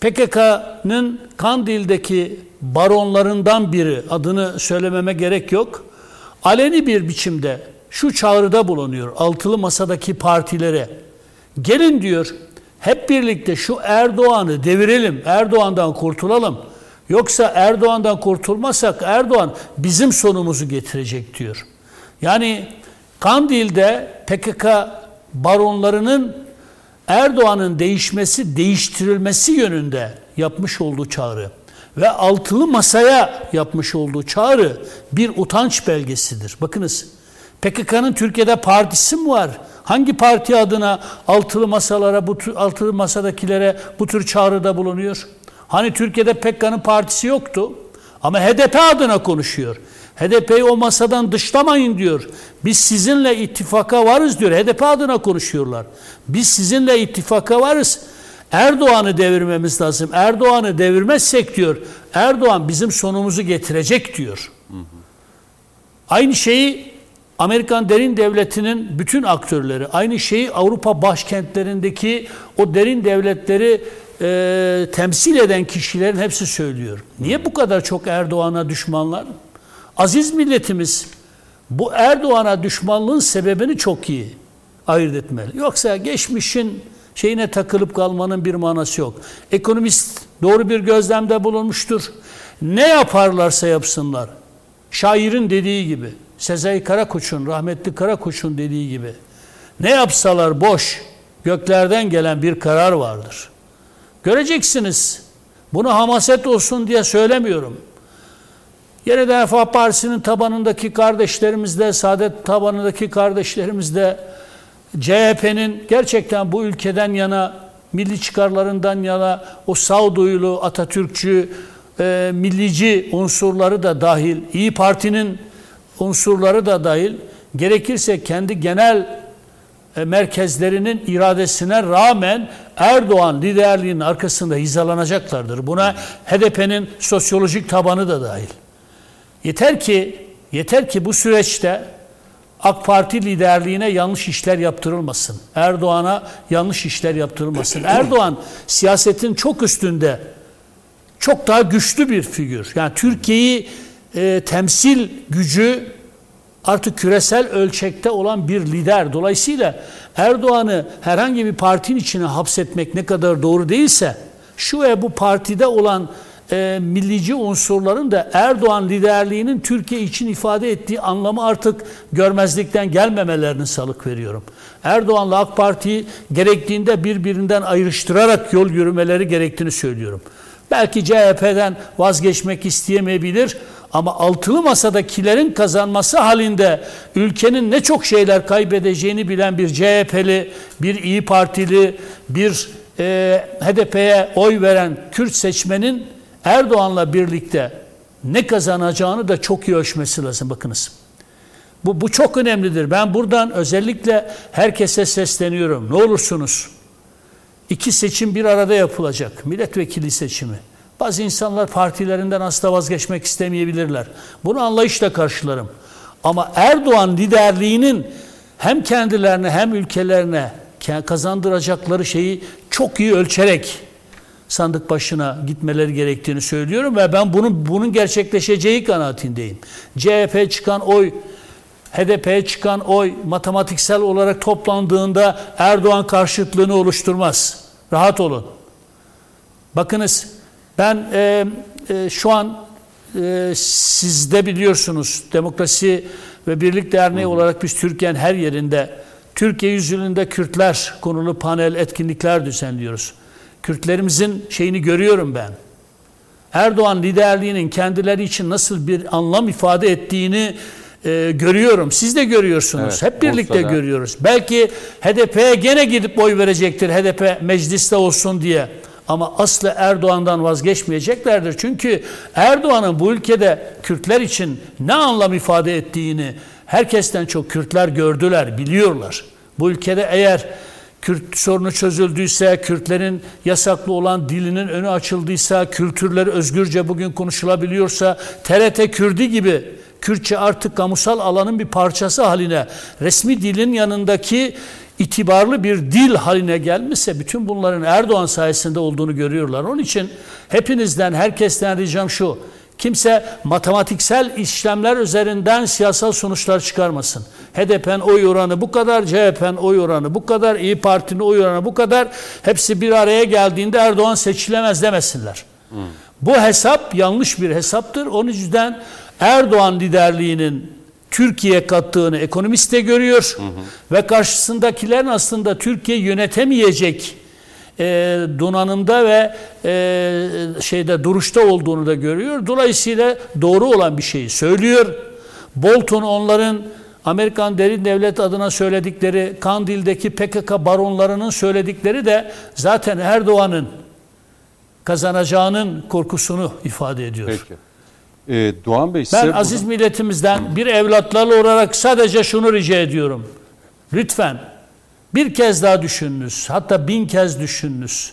PKK'nın Kandil'deki baronlarından biri, adını söylememe gerek yok, aleni bir biçimde şu çağrıda bulunuyor altılı masadaki partilere. Gelin diyor hep birlikte şu Erdoğan'ı devirelim, Erdoğan'dan kurtulalım. Yoksa Erdoğan'dan kurtulmazsak Erdoğan bizim sonumuzu getirecek diyor. Yani Kandil'de PKK baronlarının Erdoğan'ın değişmesi, değiştirilmesi yönünde yapmış olduğu çağrı ve altılı masaya yapmış olduğu çağrı bir utanç belgesidir. Bakınız PKK'nın Türkiye'de partisi mi var? Hangi parti adına altılı masalara, bu altılı masadakilere bu tür çağrıda bulunuyor? Hani Türkiye'de PKK'nın partisi yoktu ama HDP adına konuşuyor. HDP'yi o masadan dışlamayın diyor. Biz sizinle ittifaka varız diyor. HDP adına konuşuyorlar. Biz sizinle ittifaka varız. Erdoğan'ı devirmemiz lazım. Erdoğan'ı devirmezsek diyor. Erdoğan bizim sonumuzu getirecek diyor. Aynı şeyi Amerikan derin devletinin bütün aktörleri, aynı şeyi Avrupa başkentlerindeki o derin devletleri e, temsil eden kişilerin hepsi söylüyor. Niye bu kadar çok Erdoğan'a düşmanlar? Aziz milletimiz bu Erdoğan'a düşmanlığın sebebini çok iyi ayırt etmeli. Yoksa geçmişin şeyine takılıp kalmanın bir manası yok. Ekonomist doğru bir gözlemde bulunmuştur. Ne yaparlarsa yapsınlar. Şairin dediği gibi, Sezai Karakoç'un, rahmetli Karakoç'un dediği gibi. Ne yapsalar boş, göklerden gelen bir karar vardır. Göreceksiniz. Bunu hamaset olsun diye söylemiyorum. Yeniden Refah Partisi'nin tabanındaki kardeşlerimizde, Saadet tabanındaki kardeşlerimizde, CHP'nin gerçekten bu ülkeden yana, milli çıkarlarından yana o sağduyulu, Atatürkçü, e, millici unsurları da dahil, İyi Parti'nin unsurları da dahil, gerekirse kendi genel merkezlerinin iradesine rağmen Erdoğan liderliğinin arkasında hizalanacaklardır. Buna HDP'nin sosyolojik tabanı da dahil. Yeter ki yeter ki bu süreçte AK Parti liderliğine yanlış işler yaptırılmasın. Erdoğan'a yanlış işler yaptırılmasın. <clears throat> Erdoğan siyasetin çok üstünde çok daha güçlü bir figür. Yani Türkiye'yi e, temsil gücü artık küresel ölçekte olan bir lider. Dolayısıyla Erdoğan'ı herhangi bir partinin içine hapsetmek ne kadar doğru değilse şu ve bu partide olan e, millici unsurların da Erdoğan liderliğinin Türkiye için ifade ettiği anlamı artık görmezlikten gelmemelerini salık veriyorum. Erdoğan'la AK Parti'yi gerektiğinde birbirinden ayrıştırarak yol yürümeleri gerektiğini söylüyorum. Belki CHP'den vazgeçmek isteyemeyebilir ama altılı masadakilerin kazanması halinde ülkenin ne çok şeyler kaybedeceğini bilen bir CHP'li, bir İyi Partili, bir e, HDP'ye oy veren Kürt seçmenin Erdoğan'la birlikte ne kazanacağını da çok iyi ölçmesi lazım bakınız. Bu, bu çok önemlidir. Ben buradan özellikle herkese sesleniyorum. Ne olursunuz iki seçim bir arada yapılacak. Milletvekili seçimi. Bazı insanlar partilerinden asla vazgeçmek istemeyebilirler. Bunu anlayışla karşılarım. Ama Erdoğan liderliğinin hem kendilerine hem ülkelerine kazandıracakları şeyi çok iyi ölçerek sandık başına gitmeleri gerektiğini söylüyorum ve ben bunun bunun gerçekleşeceği kanaatindeyim. CHP çıkan oy HDP'ye çıkan oy matematiksel olarak toplandığında Erdoğan karşıtlığını oluşturmaz. Rahat olun. Bakınız ben e, e, şu an e, siz de biliyorsunuz Demokrasi ve Birlik Derneği olarak biz Türkiye'nin her yerinde Türkiye yüzyılında Kürtler konulu panel etkinlikler düzenliyoruz. Kürtlerimizin şeyini görüyorum ben. Erdoğan liderliğinin kendileri için nasıl bir anlam ifade ettiğini e, görüyorum. Siz de görüyorsunuz. Evet, Hep birlikte Bursa'da. görüyoruz. Belki HDP'ye gene gidip oy verecektir. HDP mecliste olsun diye. Ama aslı Erdoğan'dan vazgeçmeyeceklerdir. Çünkü Erdoğan'ın bu ülkede Kürtler için ne anlam ifade ettiğini herkesten çok Kürtler gördüler, biliyorlar. Bu ülkede eğer Kürt sorunu çözüldüyse, Kürtlerin yasaklı olan dilinin önü açıldıysa, kültürleri özgürce bugün konuşulabiliyorsa, TRT Kürdi gibi Kürtçe artık kamusal alanın bir parçası haline, resmi dilin yanındaki itibarlı bir dil haline gelmişse bütün bunların Erdoğan sayesinde olduğunu görüyorlar. Onun için hepinizden, herkesten ricam şu. Kimse matematiksel işlemler üzerinden siyasal sonuçlar çıkarmasın. HDP'nin oy oranı bu kadar, CHP'nin oy oranı bu kadar, İyi Parti'nin oy oranı bu kadar. Hepsi bir araya geldiğinde Erdoğan seçilemez demesinler. Bu hesap yanlış bir hesaptır. Onun yüzden Erdoğan liderliğinin Türkiye kattığını ekonomist de görüyor ve karşısındakilerin aslında Türkiye yönetemeyecek e, donanımda ve e, şeyde duruşta olduğunu da görüyor. Dolayısıyla doğru olan bir şeyi söylüyor. Bolton onların Amerikan derin devlet adına söyledikleri, Kandil'deki PKK baronlarının söyledikleri de zaten Erdoğan'ın kazanacağının korkusunu ifade ediyor. Peki. Ee, Doğan Bey Ben buradan- aziz milletimizden bir evlatlarlı olarak sadece şunu rica ediyorum. Lütfen bir kez daha düşününüz. Hatta bin kez düşününüz.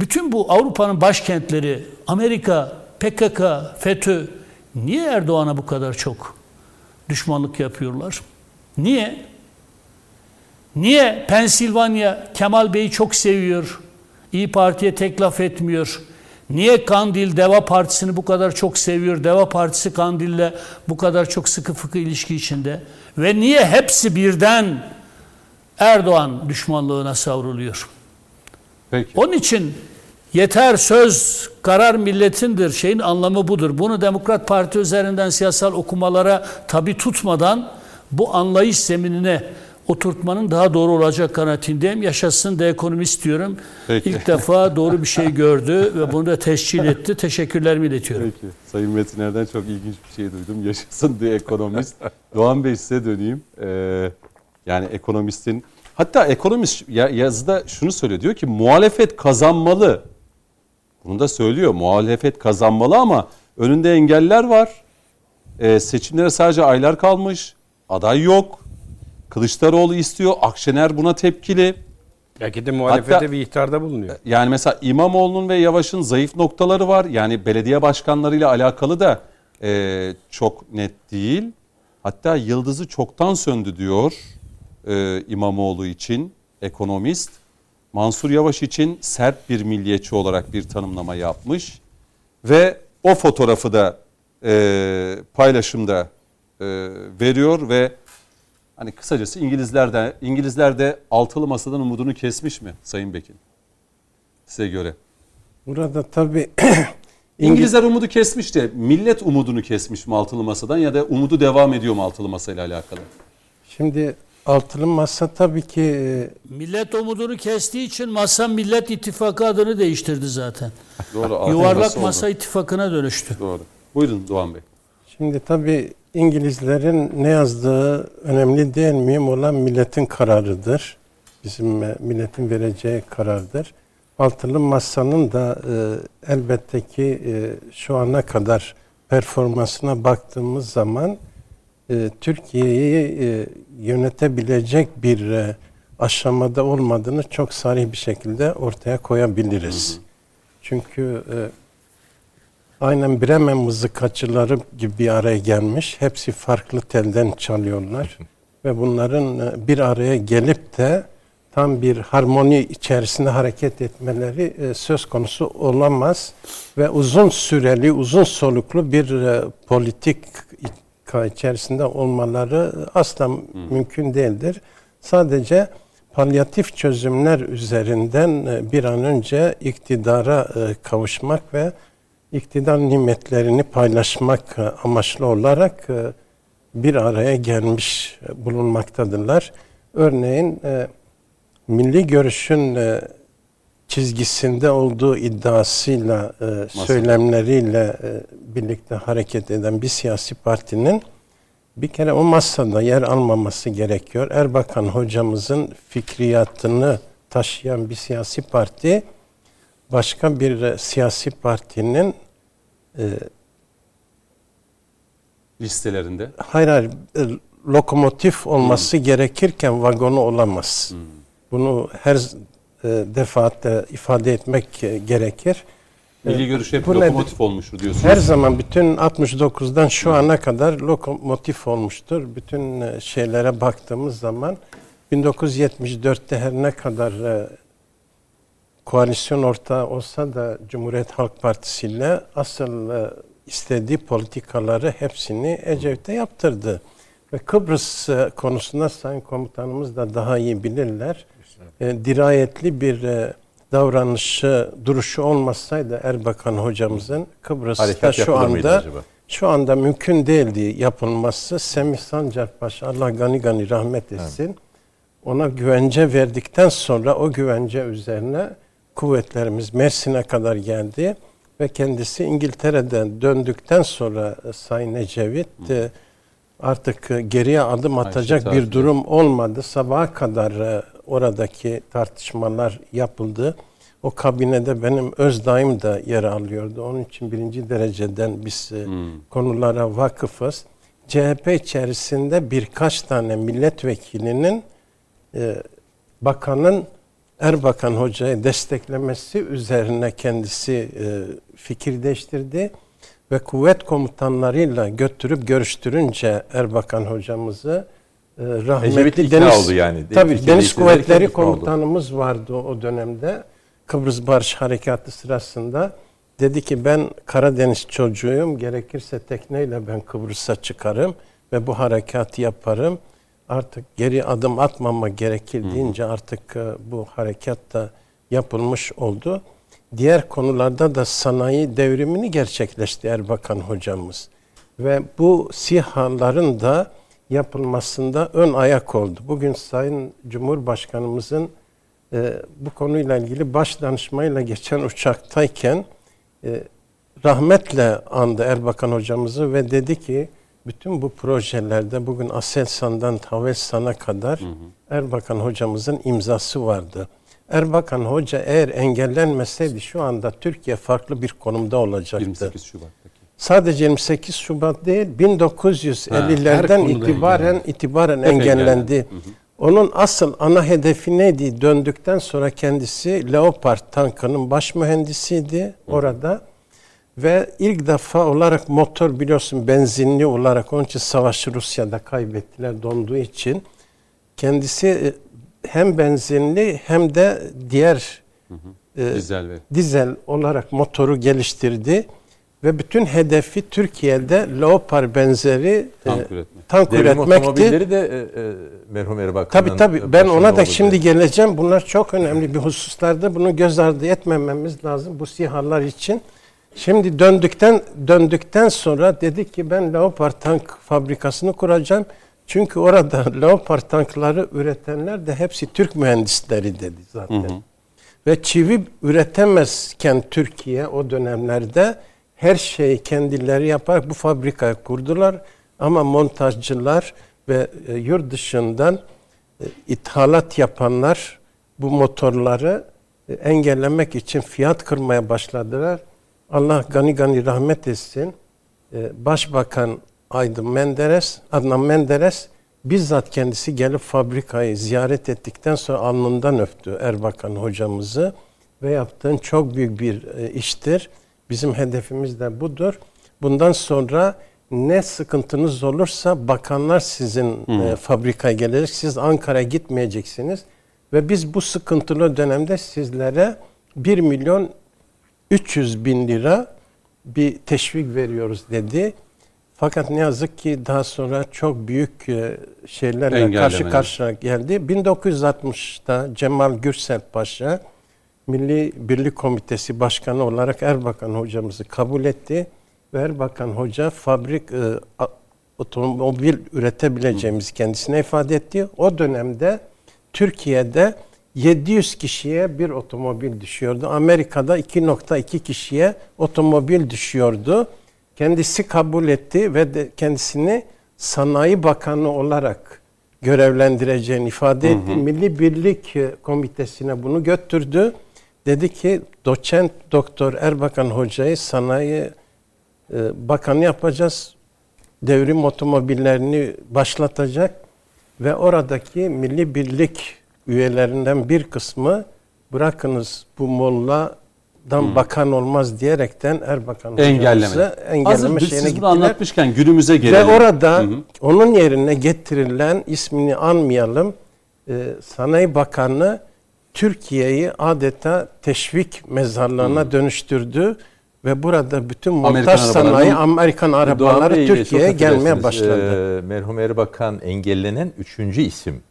Bütün bu Avrupa'nın başkentleri, Amerika, PKK, FETÖ niye Erdoğan'a bu kadar çok düşmanlık yapıyorlar? Niye? Niye Pensilvanya Kemal Bey'i çok seviyor, İyi Parti'ye tek laf etmiyor? Niye Kandil Deva Partisi'ni bu kadar çok seviyor? Deva Partisi Kandil'le bu kadar çok sıkı fıkı ilişki içinde? Ve niye hepsi birden Erdoğan düşmanlığına savruluyor? Peki. Onun için yeter söz karar milletindir şeyin anlamı budur. Bunu Demokrat Parti üzerinden siyasal okumalara tabi tutmadan bu anlayış zeminine oturtmanın daha doğru olacak kanaatindeyim. Yaşasın da ekonomist diyorum. Peki. İlk defa doğru bir şey gördü ve bunu da tescil etti. Teşekkürlerimi iletiyorum. Peki. Sayın Metiner'den çok ilginç bir şey duydum. Yaşasın diye ekonomist. <laughs> Doğan Bey size döneyim. Ee, yani ekonomistin hatta ekonomist ya- yazıda şunu söylüyor. Diyor ki muhalefet kazanmalı. Bunu da söylüyor. Muhalefet kazanmalı ama önünde engeller var. Ee, seçimlere sadece aylar kalmış. Aday yok. Kılıçdaroğlu istiyor. Akşener buna tepkili. Belki de muhalefete Hatta- bir ihtarda bulunuyor. Yani mesela İmamoğlu'nun ve Yavaş'ın zayıf noktaları var. Yani belediye başkanlarıyla alakalı da e, çok net değil. Hatta yıldızı çoktan söndü diyor e, İmamoğlu için ekonomist. Mansur Yavaş için sert bir milliyetçi olarak bir tanımlama yapmış. Ve o fotoğrafı da e, paylaşımda e, veriyor ve hani kısacası İngilizler de İngilizler de altılı masadan umudunu kesmiş mi Sayın Bekin? Size göre. Burada tabii <clears throat> İngilizler umudu kesmiş de millet umudunu kesmiş mi altılı masadan ya da umudu devam ediyor mu altılı masayla alakalı? şimdi altılı masa tabii ki e, Millet umudunu kestiği için masa Millet İttifakı adını değiştirdi zaten. Doğru. Yuvarlak masa masa ittifakına dönüştü. Doğru. Buyurun Doğan Bey. Şimdi tabii İngilizlerin ne yazdığı önemli değil mühim olan milletin kararıdır. Bizim milletin vereceği karardır. Altılı Masa'nın da e, elbette ki e, şu ana kadar performansına baktığımız zaman e, Türkiye'yi e, yönetebilecek bir e, aşamada olmadığını çok sarih bir şekilde ortaya koyabiliriz. Çünkü e, aynen Bremen mızıkacıları gibi bir araya gelmiş. Hepsi farklı telden çalıyorlar. <laughs> Ve bunların e, bir araya gelip de tam bir harmoni içerisinde hareket etmeleri e, söz konusu olamaz. Ve uzun süreli, uzun soluklu bir e, politik içerisinde olmaları asla mümkün değildir. Sadece palyatif çözümler üzerinden bir an önce iktidara kavuşmak ve iktidar nimetlerini paylaşmak amaçlı olarak e, bir araya gelmiş bulunmaktadırlar. Örneğin e, milli görüşün e, çizgisinde olduğu iddiasıyla, söylemleriyle birlikte hareket eden bir siyasi partinin bir kere o masada yer almaması gerekiyor. Erbakan hocamızın fikriyatını taşıyan bir siyasi parti başka bir e, siyasi partinin e, Listelerinde. hayır hayır e, lokomotif olması gerekirken vagonu olamaz. Bunu her e, defaatle ifade etmek e, gerekir. Milli görüş hep bu nedir? lokomotif olmuştur diyorsunuz. Her zaman bütün 69'dan şu ana kadar lokomotif olmuştur. Bütün e, şeylere baktığımız zaman 1974'te her ne kadar e, koalisyon ortağı olsa da Cumhuriyet Halk Partisi ile asıl e, istediği politikaları hepsini Ecevit'e yaptırdı. Ve Kıbrıs e, konusunda Sayın Komutanımız da daha iyi bilirler. E, dirayetli bir e, davranışı, duruşu olmasaydı Erbakan hocamızın Kıbrıs'ta Harekat şu anda şu anda mümkün değildi yapılması. Semih Sancar Paşa Allah gani gani rahmet etsin. Ona güvence verdikten sonra o güvence üzerine kuvvetlerimiz Mersin'e kadar geldi ve kendisi İngiltere'den döndükten sonra e, Sayın Ecevit e, artık e, geriye adım atacak Ayşe bir durum olmadı. Sabaha kadar oradaki tartışmalar yapıldı. O kabinede benim Özdaim da yer alıyordu. Onun için birinci dereceden biz e, konulara vakıfız. CHP içerisinde birkaç tane milletvekilinin e, bakanın Erbakan Hoca'yı desteklemesi üzerine kendisi e, fikir değiştirdi ve kuvvet komutanlarıyla götürüp görüştürünce Erbakan hocamızı e, rahmetli deniz oldu yani. Tabii Fikir Deniz Kuvvetleri ikna oldu. Komutanımız vardı o dönemde. Kıbrıs Barış Harekatı sırasında dedi ki ben Karadeniz çocuğuyum. Gerekirse tekneyle ben Kıbrıs'a çıkarım ve bu harekatı yaparım. Artık geri adım atmama gerekir deyince artık e, bu harekat da yapılmış oldu. Diğer konularda da sanayi devrimini gerçekleşti Erbakan hocamız. Ve bu sihaların da yapılmasında ön ayak oldu. Bugün Sayın Cumhurbaşkanımızın e, bu konuyla ilgili baş danışmayla geçen uçaktayken e, rahmetle andı Erbakan hocamızı ve dedi ki bütün bu projelerde bugün Aselsan'dan Havelsan'a kadar Erbakan hocamızın imzası vardı. Erbakan hoca eğer engellenmeseydi şu anda Türkiye farklı bir konumda olacaktı. 28 Şubat'taki. Sadece 28 Şubat değil, her 1950'lerden konuda itibaren itibaren Hep engellendi. Onun asıl ana hedefi neydi? Döndükten sonra kendisi Leopard tankının baş mühendisiydi orada. Ve ilk defa olarak motor biliyorsun benzinli olarak onun için savaşı Rusya'da kaybettiler donduğu için. Kendisi e, hem benzinli hem de diğer e, Dizel ve dizel olarak motoru geliştirdi ve bütün hedefi Türkiye'de Leopard benzeri Tank e, üretmek. tank Devrim üretmekti. otomobilleri de e, e, merhum Erbakan'ın Tabii tabii ben ona da şimdi diye. geleceğim. Bunlar çok önemli bir hususlarda. Bunu göz ardı etmememiz lazım bu sihalar için. Şimdi döndükten döndükten sonra dedik ki ben Leopard tank fabrikasını kuracağım. Çünkü orada <laughs> Leopard tankları üretenler de hepsi Türk mühendisleri dedi zaten. Ve çivi üretemezken Türkiye o dönemlerde her şeyi kendileri yaparak bu fabrikayı kurdular. Ama montajcılar ve e, yurt dışından e, ithalat yapanlar bu motorları e, engellemek için fiyat kırmaya başladılar. Allah gani gani rahmet etsin. E, Başbakan Aydın Menderes, Adnan Menderes bizzat kendisi gelip fabrikayı ziyaret ettikten sonra alnından öptü Erbakan hocamızı ve yaptığın çok büyük bir e, iştir. Bizim hedefimiz de budur. Bundan sonra ne sıkıntınız olursa bakanlar sizin e, fabrikaya gelecek. Siz Ankara'ya gitmeyeceksiniz. Ve biz bu sıkıntılı dönemde sizlere 1 milyon 300 bin lira bir teşvik veriyoruz dedi. Fakat ne yazık ki daha sonra çok büyük e, şeylerle karşı karşıya geldi. 1960'ta Cemal Gürsel Paşa Milli Birlik Komitesi Başkanı olarak Erbakan hocamızı kabul etti. Ve Erbakan hoca fabrik e, otomobil üretebileceğimizi kendisine ifade etti. O dönemde Türkiye'de 700 kişiye bir otomobil düşüyordu. Amerika'da 2.2 kişiye otomobil düşüyordu. Kendisi kabul etti ve de kendisini Sanayi Bakanı olarak görevlendireceğini ifade etti. Milli Birlik e, Komitesi'ne bunu götürdü. Dedi ki doçent doktor Erbakan Hoca'yı sanayi e, bakanı yapacağız. Devrim otomobillerini başlatacak ve oradaki Milli Birlik üyelerinden bir kısmı bırakınız bu molladan bakan olmaz diyerekten Erbakan engelleme. Hazır engelleme biz şeyine gittiler. anlatmışken günümüze Ve gelelim. orada onun yerine getirilen ismini anmayalım e, Sanayi Bakanı Türkiye'yi adeta teşvik mezarlığına dönüştürdü ve burada bütün montaj sanayi Amerikan arabaları Türkiye'ye gelmeye başladı. e, merhum Erbakan engellenen üçüncü isim.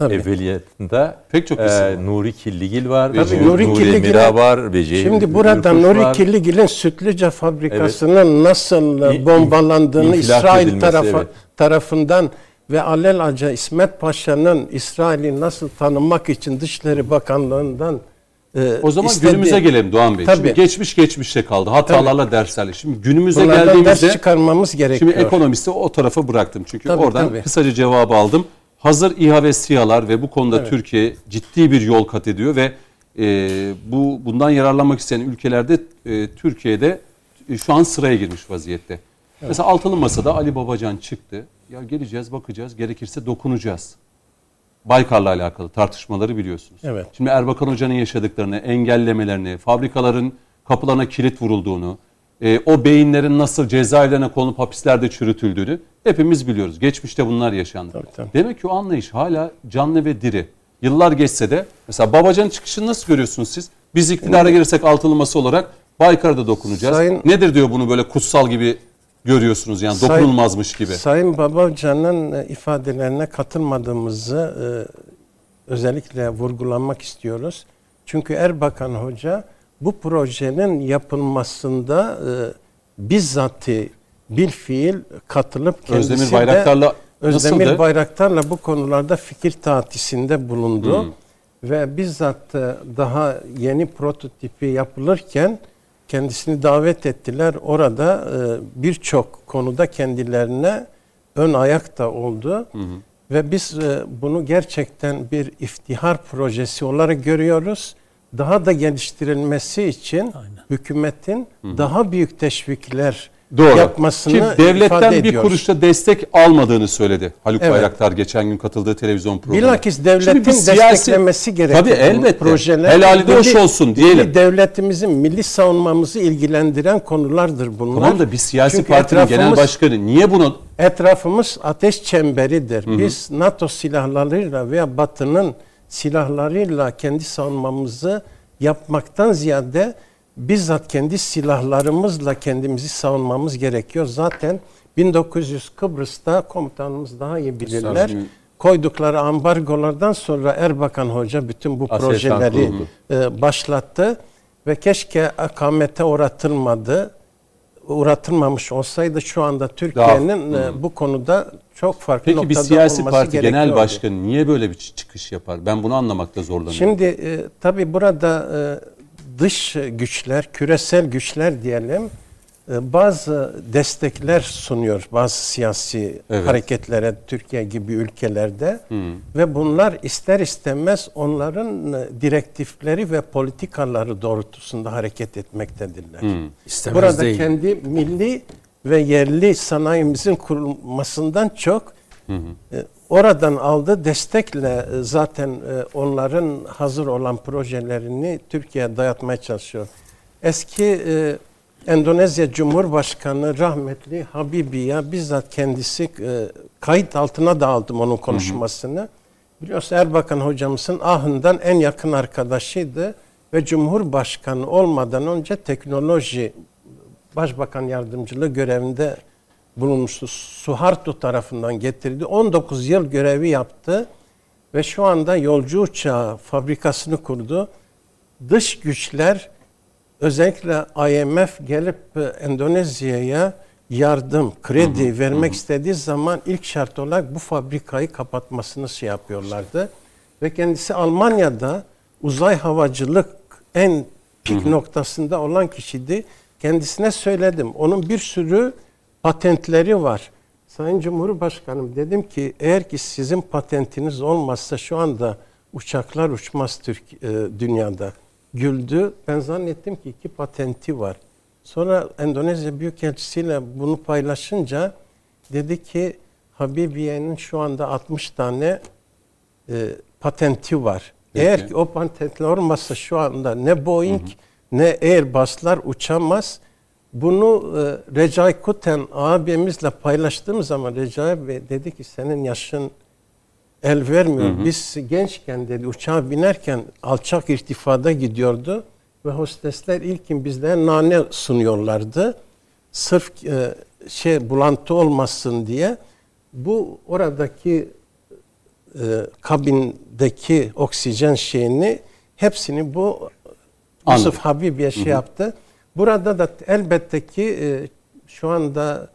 Tabii. evveliyatında Pek çok isim var. Nuri Killigil var, Tabii, Nuri, Nuri Mira var, Veci Şimdi burada Nuri var. Killigil'in Sütlüce fabrikasının nasıl e, İ- bombalandığını infilak İsrail tarafı, evet. tarafından ve alelacele İsmet Paşa'nın İsrail'i nasıl tanımak için Dışişleri Bakanlığı'ndan e, O zaman istediği- günümüze gelelim Doğan Bey. Şimdi Tabii. geçmiş geçmişte kaldı. Hatalarla derslerle. Şimdi günümüze Bunlardan ders geldiğimizde çıkarmamız gerekiyor. Şimdi ekonomisti o tarafa bıraktım. Çünkü Tabii, oradan tabii. kısaca cevabı aldım. Hazır İHA ve SİHA'lar ve bu konuda Türkiye ciddi bir yol kat ediyor ve e, bu bundan yararlanmak isteyen ülkelerde e, Türkiye'de e, şu an sıraya girmiş vaziyette. Mesela altılı masada Ali Babacan çıktı. Ya geleceğiz, bakacağız, gerekirse dokunacağız. Baykar'la alakalı tartışmaları biliyorsunuz. Evet. Şimdi Erbakan Hoca'nın yaşadıklarını, engellemelerini, fabrikaların kapılarına kilit vurulduğunu, e, o beyinlerin nasıl cezaevlerine konulup hapislerde çürütüldüğünü hepimiz biliyoruz. Geçmişte bunlar yaşandı. Tabii, tabii. Demek ki o anlayış hala canlı ve diri. Yıllar geçse de mesela Babacan'ın çıkışını nasıl görüyorsunuz siz? Biz iktidara gelirsek altılı masa olarak Baykar'da dokunacağız. Sayın- Nedir diyor bunu böyle kutsal gibi görüyorsunuz yani Sayın- dokunulmazmış gibi. Sayın Babacan'ın e, ifadelerine katılmadığımızı e, özellikle vurgulamak istiyoruz. Çünkü Erbakan Hoca bu projenin yapılmasında e, bizzati bil fiil katılıp kendisi Özdemir de Bayraktar'la Özdemir nasıldı? Bayraktar'la bu konularda fikir tatisinde bulundu. Hmm. Ve bizzat e, daha yeni prototipi yapılırken kendisini davet ettiler. Orada e, birçok konuda kendilerine ön ayak da oldu. Ve biz e, bunu gerçekten bir iftihar projesi olarak görüyoruz. Daha da geliştirilmesi için hükümetin daha büyük teşvikler Doğru. yapmasını Ki devletten ifade bir ediyoruz. kuruşta destek almadığını söyledi Haluk Evet. Bayraktar geçen gün katıldığı televizyon programında. Bilakis devletin bir desteklemesi gerekiyor. Tabii elbette. Projeler. Helali de hoş Milli- olsun diyelim. milli devletimizin milli savunmamızı ilgilendiren konulardır bunlar. Tamam da bir siyasi Çünkü partinin genel başkanı niye bunu Etrafımız ateş çemberidir. Biz NATO silahlarıyla veya Batı'nın silahlarıyla kendi savunmamızı yapmaktan ziyade bizzat kendi silahlarımızla kendimizi savunmamız gerekiyor. Zaten 1900 Kıbrıs'ta komutanımız daha iyi bilirler. Koydukları ambargolardan sonra Erbakan Hoca bütün bu Aselsan projeleri kuruldu. e, başlattı ve keşke akamete uğratılmadı uğratılmamış olsaydı şu anda Türkiye'nin e, bu konuda çok farklı Peki bir noktada siyasi olması parti genel başkanı niye böyle bir çıkış yapar? Ben bunu anlamakta zorlanıyorum. Şimdi e, tabii burada e, dış güçler, küresel güçler diyelim bazı destekler sunuyor bazı siyasi Evet. hareketlere Türkiye gibi ülkelerde ve bunlar ister istemez onların e, direktifleri ve politikaları doğrultusunda hareket etmektedirler. İstemez Burada değil. kendi milli ve yerli sanayimizin kurulmasından çok e, oradan aldığı destekle e, zaten onların hazır olan projelerini Türkiye'ye dayatmaya çalışıyor. Eski Endonezya Cumhurbaşkanı rahmetli Habibie bizzat kendisi e, kayıt altına da aldım onun konuşmasını. Biliyorsun Erbakan hocamızın ahından en yakın arkadaşıydı ve Cumhurbaşkanı olmadan önce teknoloji Başbakan Yardımcılığı görevinde bulunmuştu. Suharto tarafından getirildi. 19 yıl görevi yaptı ve şu anda yolcu uçağı fabrikasını kurdu. Dış güçler özellikle IMF gelip e, Endonezya'ya yardım, kredi vermek istediği zaman ilk şart olarak bu fabrikayı kapatmasını şey yapıyorlardı. Ve kendisi Almanya'da uzay havacılık en pik noktasında olan kişiydi. Kendisine söyledim. Onun bir sürü patentleri var. Sayın Cumhurbaşkanım dedim ki eğer ki sizin patentiniz olmazsa şu anda uçaklar uçmaz Türk e, dünyada. Güldü. Ben zannettim ki iki patenti var. Sonra Endonezya Büyükelçisiyle bunu paylaşınca dedi ki Habibiye'nin şu anda 60 tane e, patenti var. Peki. Eğer ki o patentler olmazsa şu anda ne Boeing ne Airbus'lar uçamaz. Bunu e, Recai Kuten abimizle paylaştığım zaman Recai Bey dedi ki senin yaşın el vermiyor. Biz gençken dedi uçağa binerken alçak irtifada gidiyordu ve hostesler ilkin bizlere nane sunuyorlardı. Sırf e, şey bulantı olmasın diye. Bu oradaki e, kabindeki oksijen şeyini hepsini bu Anladım. Yusuf Habibiye şey yaptı. Burada da elbette ki e, şu anda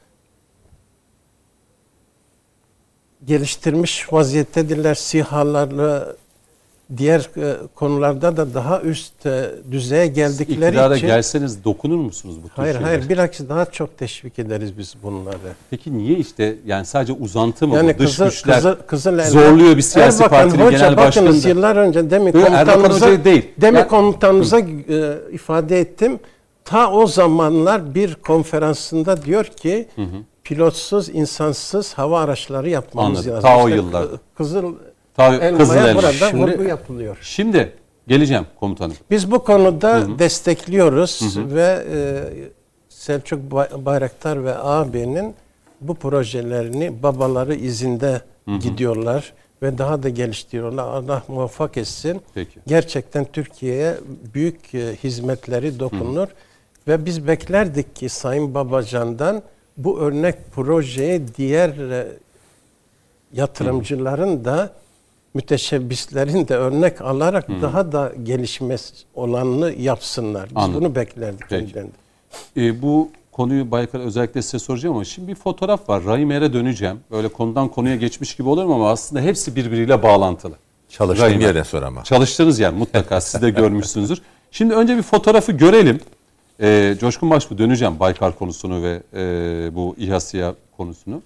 geliştirmiş vaziyettedirler sihalarla diğer e, konularda da daha üst e, düzeye geldikleri İktidara için gelseniz dokunur musunuz bu tür hayır şeylere? hayır bilakis daha çok teşvik ederiz biz bunları. Peki niye işte yani sadece uzantı mı Yani bu? Dış kızıl, güçler kızıl Elma- zorluyor bir siyasi Erbakan partinin Hoca, genel bakınız başkanı da. yıllar önce komutanınıza, Hoca değil. demin Yani- komutanınıza e, ifade ettim. Ta o zamanlar bir konferansında diyor ki pilotsuz, insansız hava araçları yapmamız Anladım. lazım. Ta o İşte yıllar. kı- Kızıl Ta- elmaya Kızıl Elma. burada Şimdi- vurgu yapılıyor. Şimdi geleceğim komutanım. Biz bu konuda destekliyoruz ve e, Selçuk Bay- Bayraktar ve ağabeyinin bu projelerini babaları izinde gidiyorlar ve daha da geliştiriyorlar. Allah muvaffak etsin. Peki. Gerçekten Türkiye'ye büyük e, hizmetleri dokunur ve biz beklerdik ki Sayın Babacan'dan bu örnek projeye diğer e, yatırımcıların da müteşebbislerin de örnek alarak daha da gelişmesi olanını yapsınlar. Biz Anladım. bunu beklerdik. Peki. Ee, bu konuyu Baykar özellikle size soracağım ama şimdi bir fotoğraf var. Rahimer'e döneceğim. Böyle konudan konuya geçmiş gibi olurum ama aslında hepsi birbiriyle bağlantılı. Çalıştığım Rahim. yerden sonra ama. Çalıştığınız yer mutlaka siz de görmüşsünüzdür. Şimdi önce bir fotoğrafı görelim. Ee, Coşkun Başbuğ döneceğim Baykar konusunu ve e, bu İHA SİHA konusunu.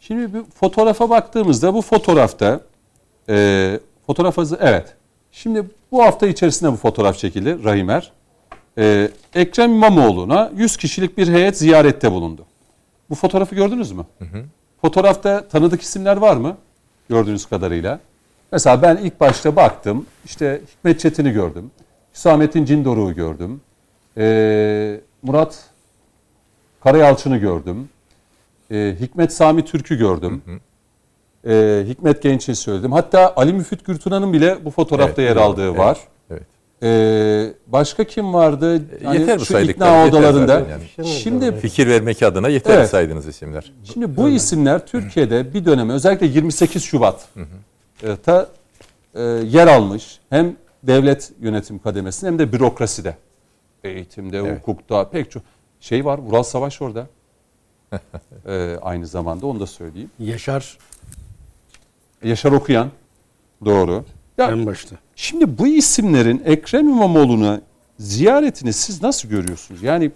Şimdi bir fotoğrafa baktığımızda bu fotoğrafta e, fotoğraf hazır, evet. Şimdi bu hafta içerisinde bu fotoğraf çekildi Rahimer. Ee, Ekrem İmamoğlu'na 100 kişilik bir heyet ziyarette bulundu. Bu fotoğrafı gördünüz mü? Fotoğrafta tanıdık isimler var mı? Gördüğünüz kadarıyla. Mesela ben ilk başta baktım. İşte Hikmet Çetin'i gördüm. Hüsamettin Cindoruk'u gördüm. Ee, Murat Karayalçın'ı gördüm. Ee, Hikmet Sami Türk'ü gördüm. Ee, Hikmet Genç'i söyledim. Hatta Ali Müfit Gürtuna'nın bile bu fotoğrafta Evet, yer evet, aldığı evet, var. Evet. Ee, başka kim vardı? Hani yeter bu şu ikna odalarında. yani. Şimdi Fikir vermek adına yeter Evet. saydığınız isimler. Şimdi bu isimler Türkiye'de bir döneme özellikle 28 Şubat e, ta e, yer almış hem devlet yönetim kademesinde hem de bürokraside. Eğitimde, hukukta pek çok şey var. Vural Savaş orada. <laughs> E, aynı zamanda onu da söyleyeyim. Yaşar Yaşar Okuyan. Doğru. Ya, en başta. Şimdi bu isimlerin Ekrem İmamoğlu'na ziyaretini siz nasıl görüyorsunuz? Yani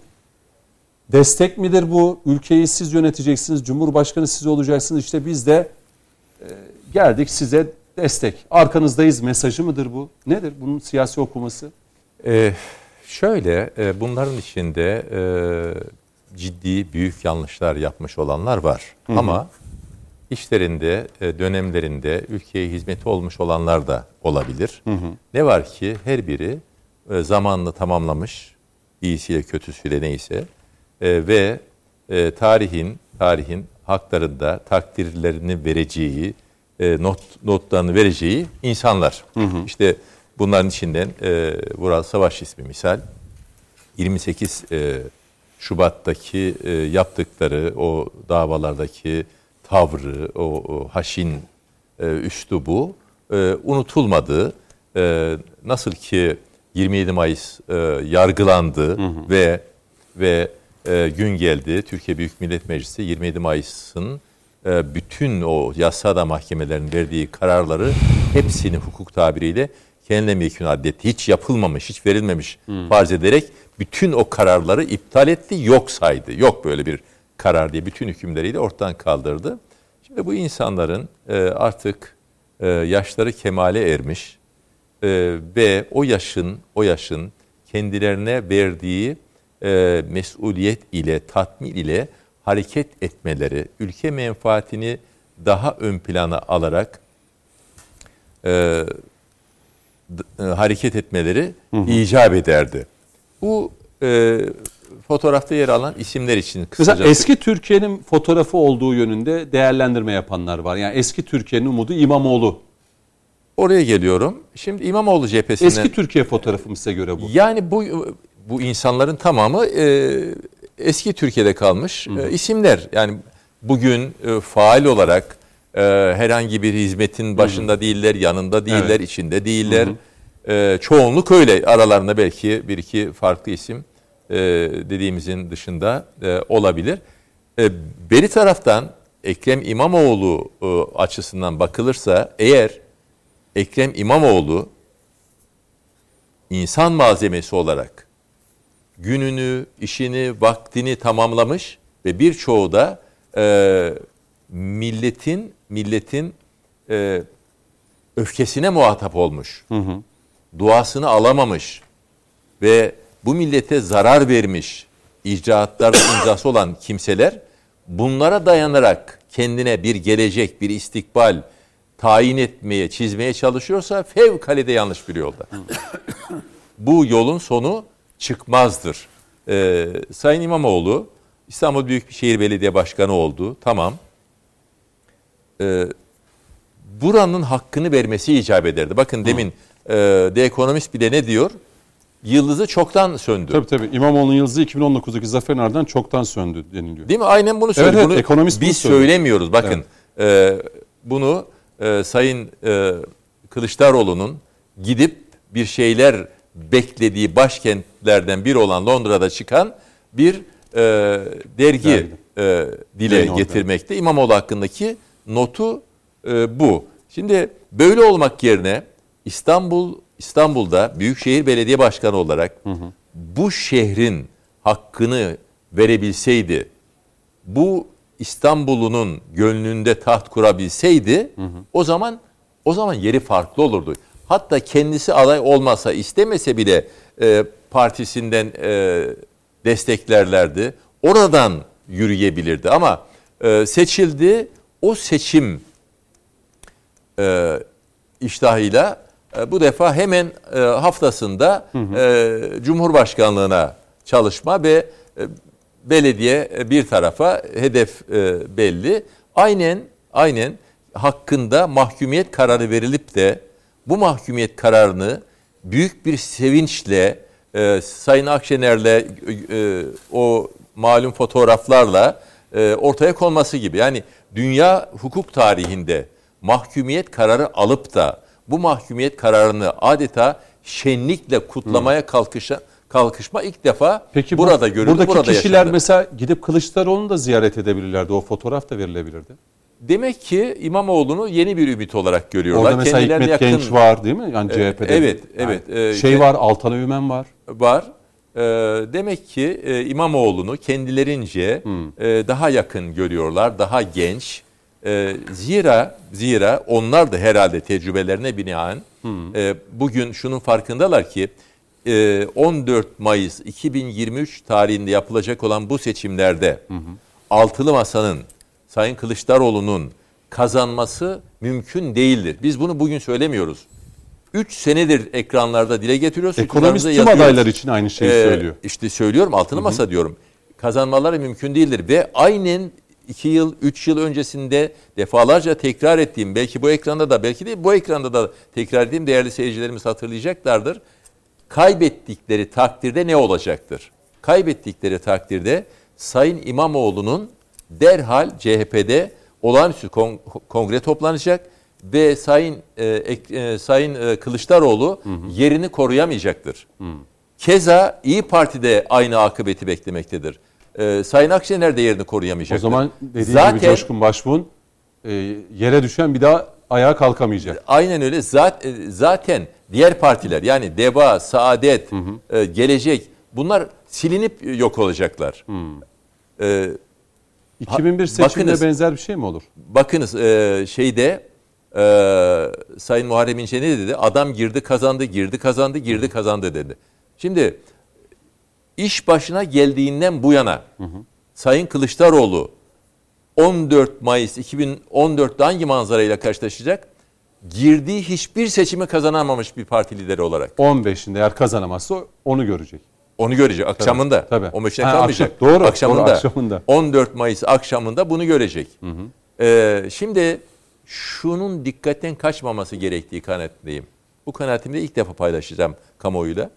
destek midir bu? Ülkeyi siz yöneteceksiniz, Cumhurbaşkanı siz olacaksınız. İşte biz de e, geldik size destek. Arkanızdayız mesajı mıdır bu? Nedir bunun siyasi okuması? Ee, şöyle, e, bunların içinde e, ciddi büyük yanlışlar yapmış olanlar var. Ama işlerinde, e, dönemlerinde ülkeye hizmeti olmuş olanlar da olabilir. Ne var ki her biri e, zamanını tamamlamış, iyisiyle kötüsüyle neyse e, ve e, tarihin tarihin haklarında takdirlerini vereceği, e, not notlarını vereceği insanlar. İşte bunların içinden e, Vural Savaş ismi misal 28 e, Şubat'taki e, yaptıkları o davalardaki tavrı, o, o haşin e, üslubu e, unutulmadı. E, nasıl ki 27 Mayıs e, yargılandı ve ve e, gün geldi Türkiye Büyük Millet Meclisi 27 Mayıs'ın e, bütün o yasada mahkemelerin verdiği kararları hepsini hukuk tabiriyle kendine mülkün addetti. Hiç yapılmamış, hiç verilmemiş farz ederek bütün o kararları iptal etti, yok saydı. Yok böyle bir karar diye bütün hükümleriyle ortadan kaldırdı. Şimdi bu insanların e, artık e, yaşları kemale ermiş e, ve o yaşın o yaşın kendilerine verdiği e, mesuliyet ile tatmin ile hareket etmeleri, ülke menfaatini daha ön plana alarak e, e, hareket etmeleri icap ederdi. Bu e, fotoğrafta yer alan isimler için kısaca Mesela eski Türkiye'nin fotoğrafı olduğu yönünde değerlendirme yapanlar var. Yani eski Türkiye'nin umudu İmamoğlu. oraya geliyorum. Şimdi İmamoğlu cephesinden Eski Türkiye fotoğrafı mı size göre bu? Yani bu bu insanların tamamı e, eski Türkiye'de kalmış e, isimler. Yani bugün e, faal olarak Ee, herhangi bir hizmetin başında değiller, yanında değiller, Evet. içinde değiller. Ee, çoğunluk öyle. Aralarında belki bir iki farklı isim e, dediğimizin dışında e, olabilir. E, beri taraftan Ekrem İmamoğlu e, açısından bakılırsa eğer Ekrem İmamoğlu insan malzemesi olarak gününü, işini, vaktini tamamlamış ve birçoğu da e, milletin milletin e, öfkesine muhatap olmuş. Duasını alamamış ve bu millete zarar vermiş icraatlarda imzası olan kimseler bunlara dayanarak kendine bir gelecek, bir istikbal tayin etmeye, çizmeye çalışıyorsa fevkalade yanlış bir yolda. Bu yolun sonu çıkmazdır. Ee, Sayın İmamoğlu İstanbul Büyükşehir Belediye Başkanı oldu. Tamam. Ee, buranın hakkını vermesi icap ederdi. Bakın demin e, The Economist bile ne diyor? Yıldızı çoktan söndü. Tabii tabii. İmamoğlu'nun yıldızı 2019'daki zaferin ardından çoktan söndü deniliyor. Değil mi? Aynen bunu söylüyor. evet, bunu ekonomist bunu biz söylüyor. söylemiyoruz. Bakın e, bunu e, Sayın e, Kılıçdaroğlu'nun gidip bir şeyler beklediği başkentlerden biri olan Londra'da çıkan bir e, dergi e, dile Yayın getirmekte. İmamoğlu hakkındaki notu e, bu. Şimdi böyle olmak yerine İstanbul İstanbul'da Büyükşehir Belediye Başkanı olarak bu şehrin hakkını verebilseydi, bu İstanbul'unun gönlünde taht kurabilseydi o zaman o zaman yeri farklı olurdu. Hatta kendisi aday olmasa istemese bile e, partisinden e, desteklerlerdi. Oradan yürüyebilirdi ama e, seçildi. O seçim e, iştahıyla e, bu defa hemen e, haftasında e, Cumhurbaşkanlığına çalışma ve e, belediye e, bir tarafa hedef e, belli. Aynen aynen hakkında mahkumiyet kararı verilip de bu mahkumiyet kararını büyük bir sevinçle e, Sayın Akşener'le e, o malum fotoğraflarla e, ortaya konması gibi. Yani dünya hukuk tarihinde mahkumiyet kararı alıp da bu mahkumiyet kararını adeta şenlikle kutlamaya kalkışa, kalkışma ilk defa Peki bu- burada görüldü, buradaki burada kişiler yaşandı. mesela gidip Kılıçdaroğlu'nu da ziyaret edebilirlerdi. O fotoğraf da verilebilirdi. Demek ki İmamoğlu'nu yeni bir ümit olarak görüyorlar. Orada mesela Kendilerine Hikmet yakın Genç var değil mi? Yani CHP'de. evet, Yani evet. Ee, şey ke- var, Altan Öğmen var. var. Ee, demek ki e, İmamoğlu'nu kendilerince e, daha yakın görüyorlar, daha genç. E, zira zira onlar da herhalde tecrübelerine binaen e, bugün şunun farkındalar ki e, 14 Mayıs 2023 tarihinde yapılacak olan bu seçimlerde Altılı Masa'nın Sayın Kılıçdaroğlu'nun kazanması mümkün değildir. Biz bunu bugün söylemiyoruz. 3 senedir ekranlarda dile getiriyoruz. Ekonomist tüm yazıyoruz. adaylar için aynı şeyi Ee, söylüyor. İşte söylüyorum altılı masa diyorum. Kazanmaları mümkün değildir ve aynen 2 yıl, 3 yıl öncesinde defalarca tekrar ettiğim, belki bu ekranda da, belki de bu ekranda da tekrar ettiğim değerli seyircilerimiz hatırlayacaklardır. Kaybettikleri takdirde ne olacaktır? Kaybettikleri takdirde Sayın İmamoğlu'nun derhal CHP'de olağanüstü kon- kongre toplanacak ve Sayın e, e, Sayın e, Kılıçdaroğlu yerini koruyamayacaktır. Keza İyi Parti'de aynı akıbeti beklemektedir. E, Sayın Akşener de yerini O koruyamayacaktır. zaman dediği gibi Zaten Coşkun Başbuğ'un e, yere düşen bir daha ayağa kalkamayacak. Aynen öyle. Zat, e, zaten diğer partiler yani DEVA, Saadet, e, Gelecek bunlar silinip yok olacaklar. E, 2001 seçimine bakınız. benzer bir şey mi olur? bakınız e, şeyde e, Sayın Muharrem İnce ne dedi? Adam girdi kazandı, girdi kazandı, girdi kazandı dedi. Şimdi iş başına geldiğinden bu yana Sayın Kılıçdaroğlu 14 Mayıs 2014'te hangi manzarayla karşılaşacak? Girdiği hiçbir seçimi kazanamamış bir parti lideri olarak. 15'inde eğer kazanamazsa onu görecek. Onu görecek akşamında. tabii. 15'te Ha, kalmayacak. akşam- doğru, Akşamında. doğru, akşamında. 14 Mayıs akşamında bunu görecek. Ee, şimdi şunun dikkatten kaçmaması gerektiği kanaatindeyim. Bu kanaatimi de ilk defa paylaşacağım kamuoyuyla.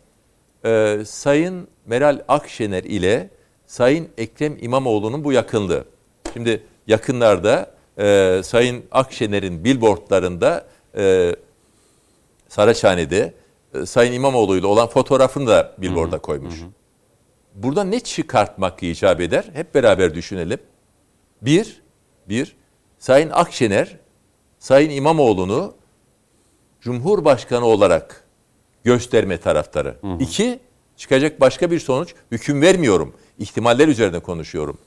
Ee, Sayın Meral Akşener ile Sayın Ekrem İmamoğlu'nun bu yakınlığı. Şimdi yakınlarda e, Sayın Akşener'in billboardlarında e, Saraçhane'de e, Sayın İmamoğlu ile olan fotoğrafını da billboarda koymuş. Burada ne çıkartmak icap eder? Hep beraber düşünelim. Bir, bir, Sayın Akşener, Sayın İmamoğlu'nu Cumhurbaşkanı olarak gösterme taraftarı. İki, çıkacak başka bir sonuç, hüküm vermiyorum. İhtimaller üzerine konuşuyorum.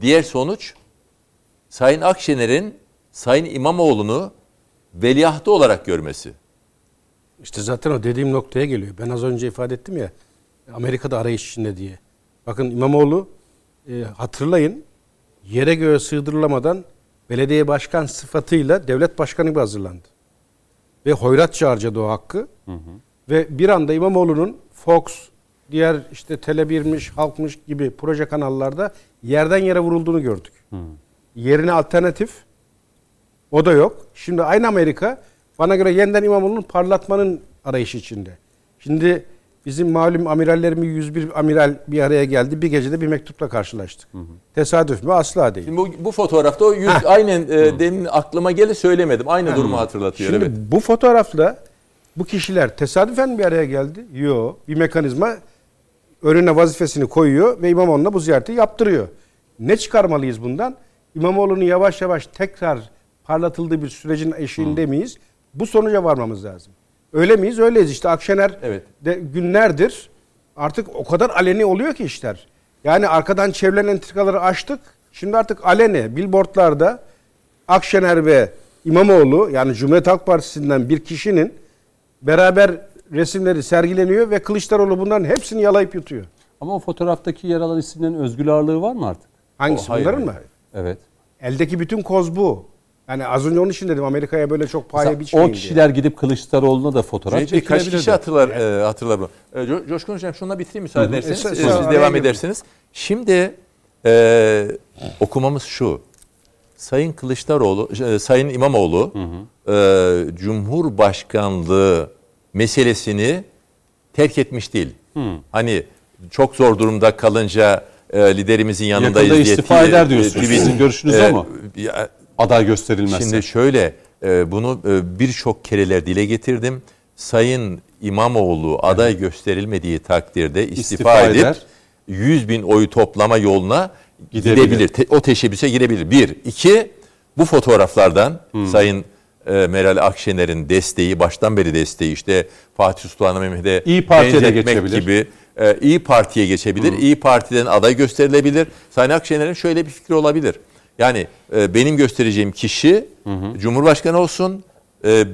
Diğer sonuç, Sayın Akşener'in Sayın İmamoğlu'nu veliahtı olarak görmesi. İşte zaten o dediğim noktaya geliyor. Ben az önce ifade ettim ya Amerika'da arayış içinde diye. Bakın İmamoğlu e, hatırlayın yere göğe sığdırılamadan belediye başkan sıfatıyla devlet başkanı gibi hazırlandı. Ve hoyratça harcadı o hakkı. Ve bir anda İmamoğlu'nun Fox, diğer işte Tele1'miş, Halkmış gibi proje kanallarda yerden yere vurulduğunu gördük. Yerine alternatif o da yok. Şimdi aynı Amerika bana göre yeniden İmamoğlu'nu parlatmanın arayışı içinde. Şimdi bizim malum amirallerimiz 101 amiral bir araya geldi. Bir gecede bir mektupla karşılaştık. Tesadüf mü? Asla değil. Şimdi bu, bu fotoğrafta o yüz aynen e, demin aklıma geldi söylemedim. Aynı durumu hatırlatıyor. Şimdi evet. bu fotoğrafla bu kişiler tesadüfen bir araya geldi. Yok. Bir mekanizma önüne vazifesini koyuyor ve İmamoğlu'na bu ziyareti yaptırıyor. Ne çıkarmalıyız bundan? İmamoğlu'nun yavaş yavaş tekrar parlatıldığı bir sürecin eşiğinde miyiz? Bu sonuca varmamız lazım. Öyle miyiz? Öyleyiz. İşte Akşener Evet. de günlerdir artık o kadar aleni oluyor ki işler. Yani arkadan çevrilen entrikaları açtık. Şimdi artık aleni billboardlarda Akşener ve İmamoğlu yani Cumhuriyet Halk Partisi'nden bir kişinin beraber resimleri sergileniyor ve Kılıçdaroğlu bunların hepsini yalayıp yutuyor. Ama o fotoğraftaki yer alan isimlerin özgül ağırlığı var mı artık? Hangisi? O, bunların hayır, mı? Evet. Eldeki bütün koz bu. Yani az önce onun için dedim Amerika'ya böyle çok pahalı Mesela biçmeyin o kişiler gidip Kılıçdaroğlu'na da fotoğraf Bir- Birkaç kişi hatırlar, e, hatırlar bunu. E, Co- Coşkun Hocam şununla bitireyim müsaade ederseniz. E, esas Siz araya devam edersiniz. Şimdi e, okumamız şu. Sayın Kılıçdaroğlu, e, Sayın İmamoğlu e, Cumhurbaşkanlığı meselesini terk etmiş değil. Hani çok zor durumda kalınca e, liderimizin yanındayız Yakında diye istifa tweet- eder diyorsunuz. tweet- Sizin görüşünüz e, o mu? ya- Aday gösterilmezse. Şimdi şöyle e, bunu e, birçok kereler dile getirdim. Sayın İmamoğlu aday gösterilmediği takdirde istifa, İstifa edip eder. 100 bin oyu toplama yoluna Gidebilir. gidebilir. Te- o teşebbüse girebilir. Bir. iki bu fotoğraflardan Sayın e, Meral Akşener'in desteği, baştan beri desteği işte Fatih Sultan Mehmet'e İyi Parti'ye de geçebilir. gibi e, İyi Parti'ye geçebilir. İyi Parti'den aday gösterilebilir. Sayın Akşener'in şöyle bir fikri olabilir. Yani e, benim göstereceğim kişi Cumhurbaşkanı olsun. e,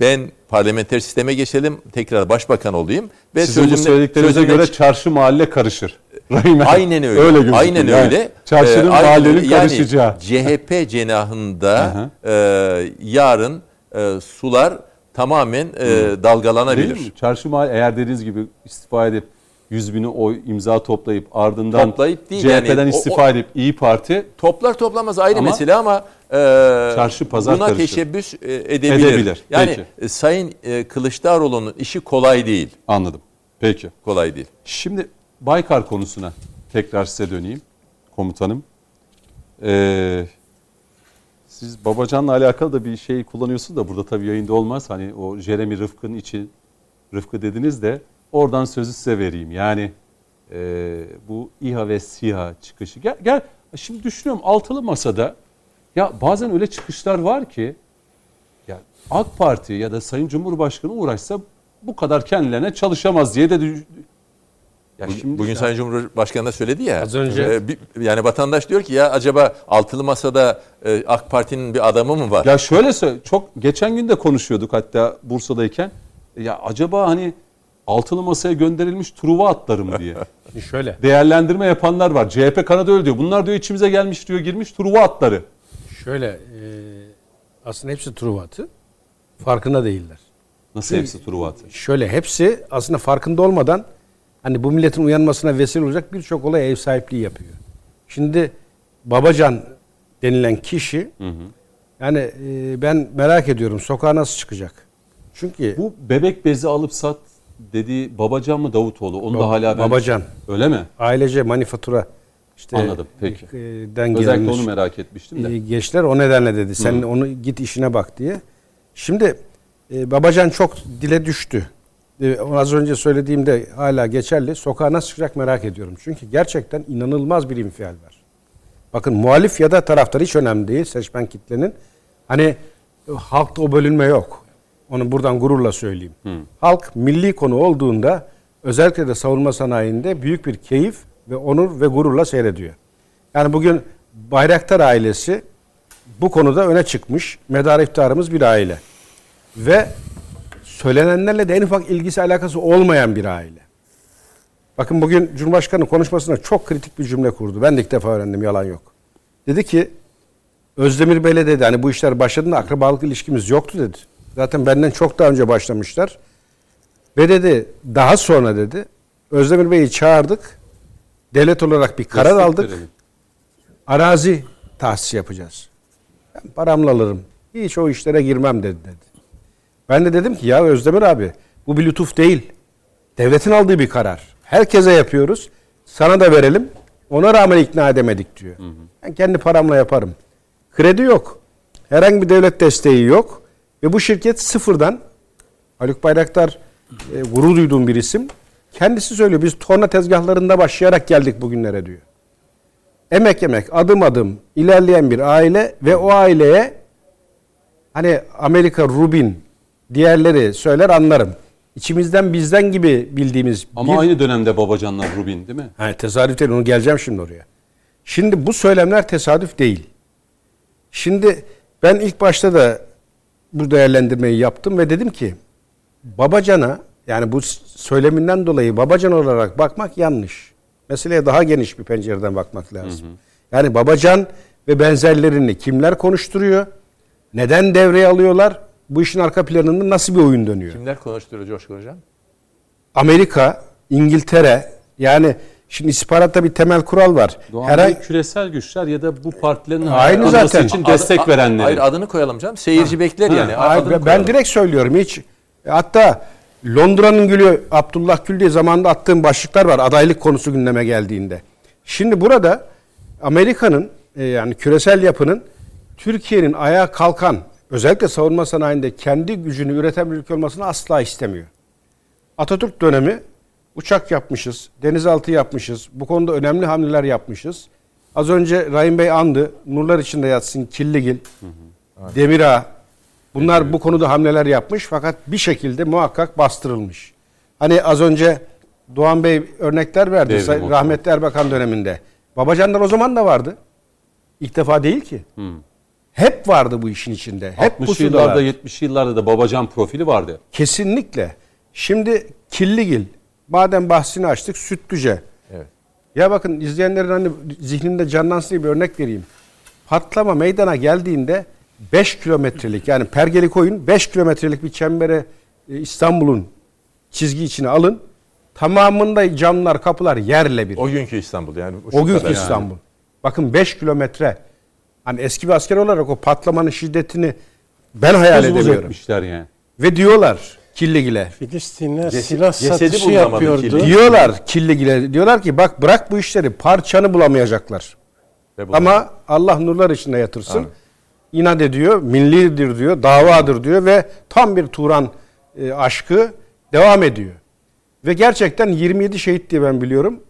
ben parlamenter sisteme geçelim. Tekrar başbakan olayım. Ve Sizin bu sözümle- söylediklerinize sözümle- göre çarşı mahalle karışır. <laughs> Aynen öyle. Öyle gözüküyor. Aynen Yani öyle. Çarşının Ee, mahallenin. Yani karışacağı. CHP <laughs> cenahında e, yarın e, sular tamamen e, Değil dalgalanabilir. mi? Çarşı mahalle eğer dediğiniz gibi istifa edip 100 bini oy imza toplayıp ardından Toplayıp değil CHP'den yani. İstifa o- edip İyi Parti Toplar toplamaz ayrı Ama mesele ama e, çarşı, pazar buna karışır. teşebbüs e, edebilir. Edebilir. Yani Peki. e, Sayın e, Kılıçdaroğlu'nun işi kolay değil. anladım. Peki. Kolay değil. Şimdi Baykar konusuna tekrar size döneyim komutanım. Ee, siz Babacan'la alakalı da bir şey kullanıyorsunuz da burada tabii yayında olmaz. Hani o Jeremy Rıfkı'nın için Rıfkı dediniz de oradan sözü size vereyim. Yani e, bu İHA ve SİHA çıkışı. Gel, gel şimdi düşünüyorum altılı masada ya bazen öyle çıkışlar var ki ya AK Parti ya da Sayın Cumhurbaşkanı uğraşsa bu kadar kendilerine çalışamaz diye de düş- ya Bugün, bugün Sayın Cumhurbaşkanı da söyledi ya. Az önce- e, bir- yani vatandaş diyor ki ya acaba altılı masada e, AK Parti'nin bir adamı mı var? Ya şöyle söyle, çok geçen gün de konuşuyorduk hatta Bursa'dayken. Ya acaba hani altılı masaya gönderilmiş Truva atları mı diye. <laughs> Şöyle. Değerlendirme yapanlar var. CHP kanadı öyle diyor. Bunlar diyor içimize gelmiş diyor girmiş Truva atları. Şöyle e, aslında hepsi Truvat'ı. Farkında değiller. Nasıl hepsi Truva atı? Şöyle hepsi aslında farkında olmadan hani bu milletin uyanmasına vesile olacak birçok olay ev sahipliği yapıyor. Şimdi Babacan denilen kişi yani e, ben merak ediyorum sokağa nasıl çıkacak? Çünkü Bu bebek bezi alıp sat dediği Babacan mı Davutoğlu? Onu da hala ben... Babacan Öyle mi? ailece manifatura işte Anladım, peki. e, den Özellikle gelmiş, onu merak etmiştim de. e, gençler o nedenle dedi. Sen onu git işine bak diye. Şimdi e, Babacan çok dile düştü. E, az önce söylediğimde hala geçerli. Sokağa nasıl çıkacak merak ediyorum. Çünkü gerçekten inanılmaz bir infial var. Bakın muhalif ya da taraftar hiç önemli değil seçmen kitlenin. Hani halkta o bölünme yok. Onu buradan gururla söyleyeyim. Halk milli konu olduğunda özellikle de savunma sanayinde büyük bir keyif ve onur ve gururla seyrediyor. Yani bugün Bayraktar ailesi bu konuda öne çıkmış. Medar iftarımız bir aile. Ve söylenenlerle de en ufak ilgisi alakası olmayan bir aile. Bakın bugün Cumhurbaşkanı konuşmasında çok kritik bir cümle kurdu. Ben de ilk defa öğrendim yalan yok. Dedi ki Özdemir Bey'le dedi hani bu işler başladığında akrabalık ilişkimiz yoktu dedi. Zaten benden çok daha önce başlamışlar. Ve dedi daha sonra dedi Özdemir Bey'i çağırdık. Devlet olarak bir karar Destek aldık. verelim. Arazi tahsis yapacağız. Ben paramla alırım. Hiç o işlere girmem dedi dedi. Ben de dedim ki ya Özdemir abi bu bir lütuf değil. Devletin aldığı bir karar. Herkese yapıyoruz. Sana da verelim. Ona rağmen ikna edemedik diyor. Ben kendi paramla yaparım. Kredi yok. Herhangi bir devlet desteği yok. Ve bu şirket sıfırdan Haluk Bayraktar e, gurur duyduğum bir isim. Kendisi söylüyor. Biz torna tezgahlarında başlayarak geldik bugünlere diyor. Emek emek adım adım ilerleyen bir aile ve o aileye hani Amerika Rubin diğerleri söyler anlarım. İçimizden bizden gibi bildiğimiz Ama bir aynı dönemde Babacan'la Rubin değil mi? Ha, tesadüf değil onu geleceğim şimdi oraya. Şimdi bu söylemler tesadüf değil. Şimdi ben ilk başta da bu değerlendirmeyi yaptım ve dedim ki Babacan'a yani bu söyleminden dolayı Babacan olarak bakmak yanlış. Meseleye daha geniş bir pencereden bakmak lazım. Yani Babacan ve benzerlerini kimler konuşturuyor? Neden devreye alıyorlar? Bu işin arka planında nasıl bir oyun dönüyor? Kimler konuşturuyor Coşkun Hocam? Amerika, İngiltere yani şimdi istihbaratta bir temel kural var. Doğan Herhangi Bey küresel güçler ya da bu partilerin Aynı zaten. için destek Adı- verenleri. Hayır adını koyalım canım. Seyirci bekler yani. Hayır, ben koyalım. direkt söylüyorum hiç. Hatta Londra'nın gülü Abdullah Gül diye zamanında attığım başlıklar var adaylık konusu gündeme geldiğinde. Şimdi burada Amerika'nın e, yani küresel yapının Türkiye'nin ayağa kalkan özellikle savunma sanayinde kendi gücünü üreten bir ülke olmasını asla istemiyor. Atatürk dönemi uçak yapmışız, denizaltı yapmışız. Bu konuda önemli hamleler yapmışız. Az önce Rahim Bey andı. Nurlar içinde yatsın Killigil, Demirağ. Bunlar bu konuda hamleler yapmış fakat bir şekilde muhakkak bastırılmış. Hani az önce Doğan Bey örnekler verdi Devrim rahmetli Erbakan döneminde. Babacanlar o zaman da vardı. İlk defa değil ki. Hep vardı bu işin içinde. Hep 60'lı pusudalar. yıllarda 70'li yıllarda da Babacan profili vardı. Kesinlikle. Şimdi Killigil, madem bahsini açtık Sütlüce. Evet. Ya bakın izleyenlerin hani zihninde canlansın diye bir örnek vereyim. Patlama meydana geldiğinde 5 kilometrelik yani pergeli koyun 5 kilometrelik bir çembere e, İstanbul'un çizgi içine alın. Tamamında camlar kapılar yerle bir. O günkü İstanbul yani. şu O günkü kadar. İstanbul. Bakın 5 kilometre. Hani eski bir asker olarak o patlamanın şiddetini ben hayal buz edemiyorum. yani. Ve diyorlar Killigil'e. Filistin'e silah satışı yapıyordu. kirli. Diyorlar Killigil'e. Diyorlar ki bak bırak bu işleri parçanı bulamayacaklar. Ve bu- Ama Allah nurlar içinde yatırsın. Amin. İnat ediyor, millidir diyor, davadır diyor ve tam bir Turan e, aşkı devam ediyor. Ve gerçekten 27 şehit diye ben biliyorum.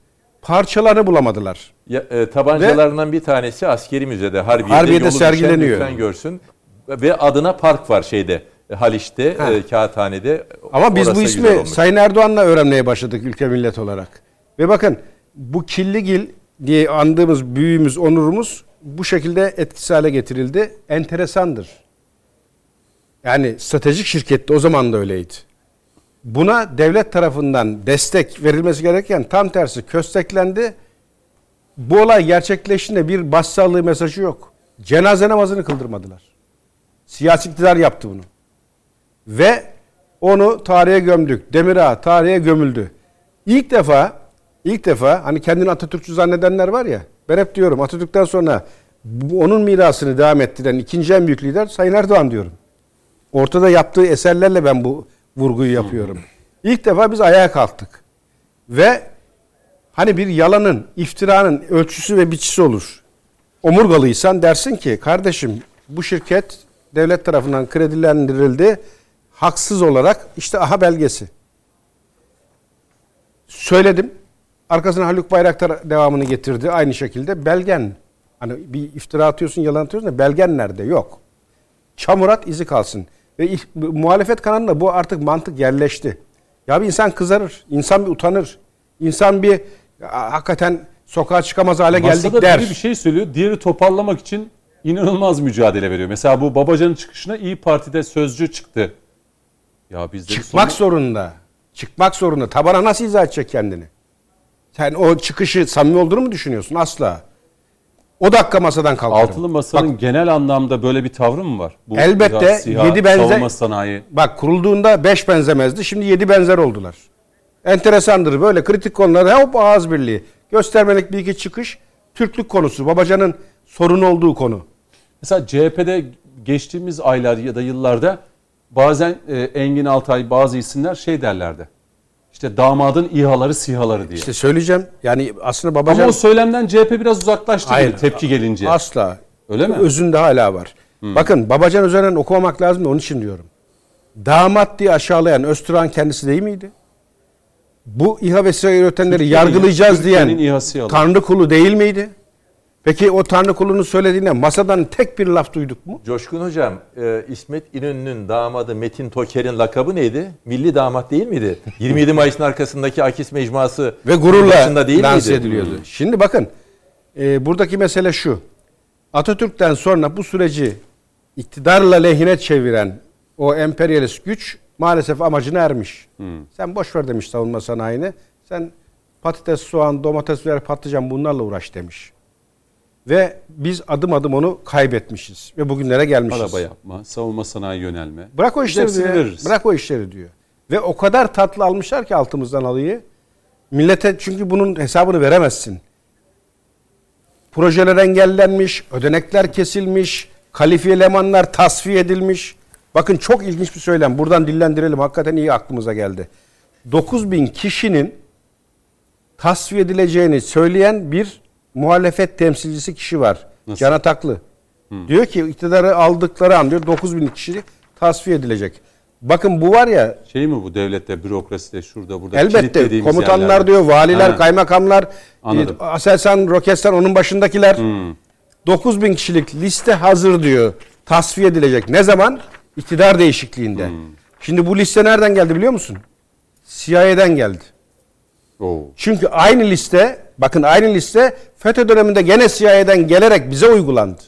Parçalarını bulamadılar. Ya, e, tabancalarından bir tanesi askeri müzede Harbiye'de, Harbiye'de düşen sergileniyor. lütfen görsün. Ve adına park var şeyde e, Haliç'te, e, Kağıthane'de. Ama biz bu ismi. Sayın Erdoğan'la öğrenmeye başladık ülke millet olarak. Ve bakın bu Killigil diye andığımız büyüğümüz, onurumuz bu şekilde etkisiz hale getirildi. Enteresandır. Yani stratejik şirkette o zaman da öyleydi. Buna devlet tarafından destek verilmesi gereken tam tersi kösteklendi. Bu olay gerçekleştiğinde bir başsağlığı mesajı yok. Cenaze namazını kıldırmadılar. Siyasi iktidar yaptı bunu. Ve onu tarihe gömdük. Demirağ tarihe gömüldü. İlk defa ilk defa hani kendini Atatürkçü zannedenler var ya ben hep diyorum Atatürk'ten sonra onun mirasını devam ettiren ikinci en büyük lider Sayın Erdoğan diyorum. Ortada yaptığı eserlerle ben bu vurguyu yapıyorum. İlk defa biz ayağa kalktık. Ve Hani bir yalanın, iftiranın ölçüsü ve biçisi olur. Omurgalıysan dersin ki kardeşim bu şirket devlet tarafından kredilendirildi. Haksız olarak işte aha belgesi. Söyledim. Arkasına Haluk Bayraktar devamını getirdi. Aynı şekilde belgen. Hani bir iftira atıyorsun, yalan atıyorsun da belgen nerede? Yok. Çamurat izi kalsın. Ve muhalefet kanalında bu artık mantık yerleşti. Ya bir insan kızarır, insan bir utanır. İnsan bir "Aa, hakikaten sokağa çıkamaz hale geldik Masada der. biri bir şey söylüyor. Diğeri toparlamak için inanılmaz mücadele veriyor. Mesela bu Babacan'ın çıkışına İyi Parti'de sözcü çıktı. Ya biz de Çıkmak zorunda. Çıkmak zorunda. Tabana nasıl izah edecek kendini? Sen o çıkışı samimi olduğunu mu düşünüyorsun? Asla. O dakika masadan kalkarım. Altılı Masa'nın Bak, genel anlamda böyle bir tavrı mı var? Bu Elbette, SİHA, yedi benzer- savunma sanayi. bak kurulduğunda 5 benzemezdi. Şimdi 7 benzer oldular. Enteresandır. Böyle kritik konularda hop ağız birliği. Göstermelik bir iki çıkış. Türklük konusu. Babacan'ın sorun olduğu konu. Mesela CHP'de geçtiğimiz aylar ya da yıllarda bazen e, Engin Altay bazı isimler şey derlerdi. İşte damadın İHA'ları SİHA'ları diye. İşte söyleyeceğim. Yani aslında Ama Babacan... o söylemden CHP biraz uzaklaştı Hayır. gibi tepki gelince. Asla. Öyle mi? Özünde hala var. Bakın Babacan üzerinden okumamak lazım da onun için diyorum. Damat diye aşağılayan Öztürk'ün kendisi değil miydi? Bu İHA ve SİHA Türkiye'nin- yargılayacağız diyen İHA'sı yalan. Tanrı kulu değil miydi? Peki o Tanrı kulunun söylediğine masadan tek bir laf duyduk mu? Coşkun Hocam, e, İsmet İnönü'nün damadı Metin Toker'in lakabı neydi? Milli damat değil miydi? <laughs> 27 Mayıs'ın arkasındaki Akis Mecmuası Ve gururla başında değil lanse miydi? ediliyordu. Şimdi bakın e, buradaki mesele şu. Atatürk'ten sonra bu süreci iktidarla lehine çeviren o emperyalist güç maalesef amacına ermiş. Sen boş ver demiş savunma sanayini. Sen patates, soğan, domates ver, patlıcan bunlarla uğraş demiş. Ve biz adım adım onu kaybetmişiz ve bugünlere gelmişiz. Araba yapma, savunma sanayi yönelme. Bırak o işleri diyor. veririz. Bırak o işleri diyor. Ve o kadar tatlı almışlar ki altımızdan alıyı. Millete çünkü bunun hesabını veremezsin. Projeler engellenmiş, ödenekler kesilmiş, kalifiye elemanlar tasfiye edilmiş. Bakın çok ilginç bir söylem. Buradan dillendirelim. Hakikaten iyi aklımıza geldi. 9000 kişinin tasfiye edileceğini söyleyen bir muhalefet temsilcisi kişi var. Nasıl? Can Ataklı. Diyor ki iktidarı aldıkları an diyor 9000 kişi tasfiye edilecek. Bakın bu var ya Şey mi bu devlette, bürokraside, şurada, burada elbette komutanlar yerlerde? diyor, valiler, Ha. kaymakamlar, Anladım. e, Aselsan, Roketsan onun başındakiler. 9000 kişilik liste hazır diyor. Tasfiye edilecek. Ne zaman? İktidar değişikliğinde. Şimdi bu liste nereden geldi biliyor musun? CIA'den geldi. Oo. Çünkü aynı liste, bakın aynı liste FETÖ döneminde gene CIA'den gelerek bize uygulandı.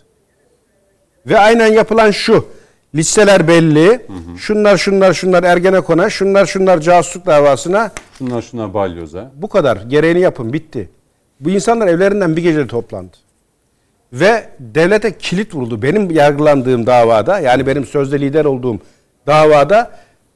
Ve aynen yapılan şu. Listeler belli. Şunlar şunlar şunlar Ergenekon'a, şunlar şunlar casusluk davasına. Şunlar şunlar balyoza. Bu kadar. Gereğini yapın. Bitti. Bu insanlar evlerinden bir gecede toplandı. Ve devlete kilit vuruldu. Benim yargılandığım davada, yani benim sözde lider olduğum davada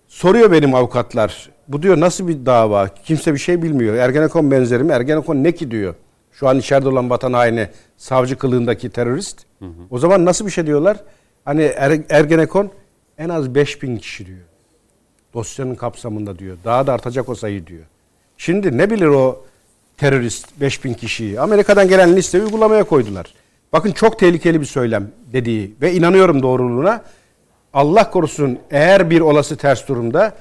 soruyor benim avukatlar. Bu diyor nasıl bir dava? Kimse bir şey bilmiyor. Ergenekon benzeri mi? Ergenekon ne ki diyor. Şu an içeride olan vatan haini, savcı kılığındaki terörist. O zaman nasıl bir şey diyorlar? Hani Er- Ergenekon en az 5000 kişi diyor dosyanın kapsamında diyor. Daha da artacak o sayı diyor. Şimdi ne bilir o terörist 5000 kişiyi? Amerika'dan gelen listeyi uygulamaya koydular. Bakın çok tehlikeli bir söylem dediği ve inanıyorum doğruluğuna. Allah korusun eğer bir olası ters durumda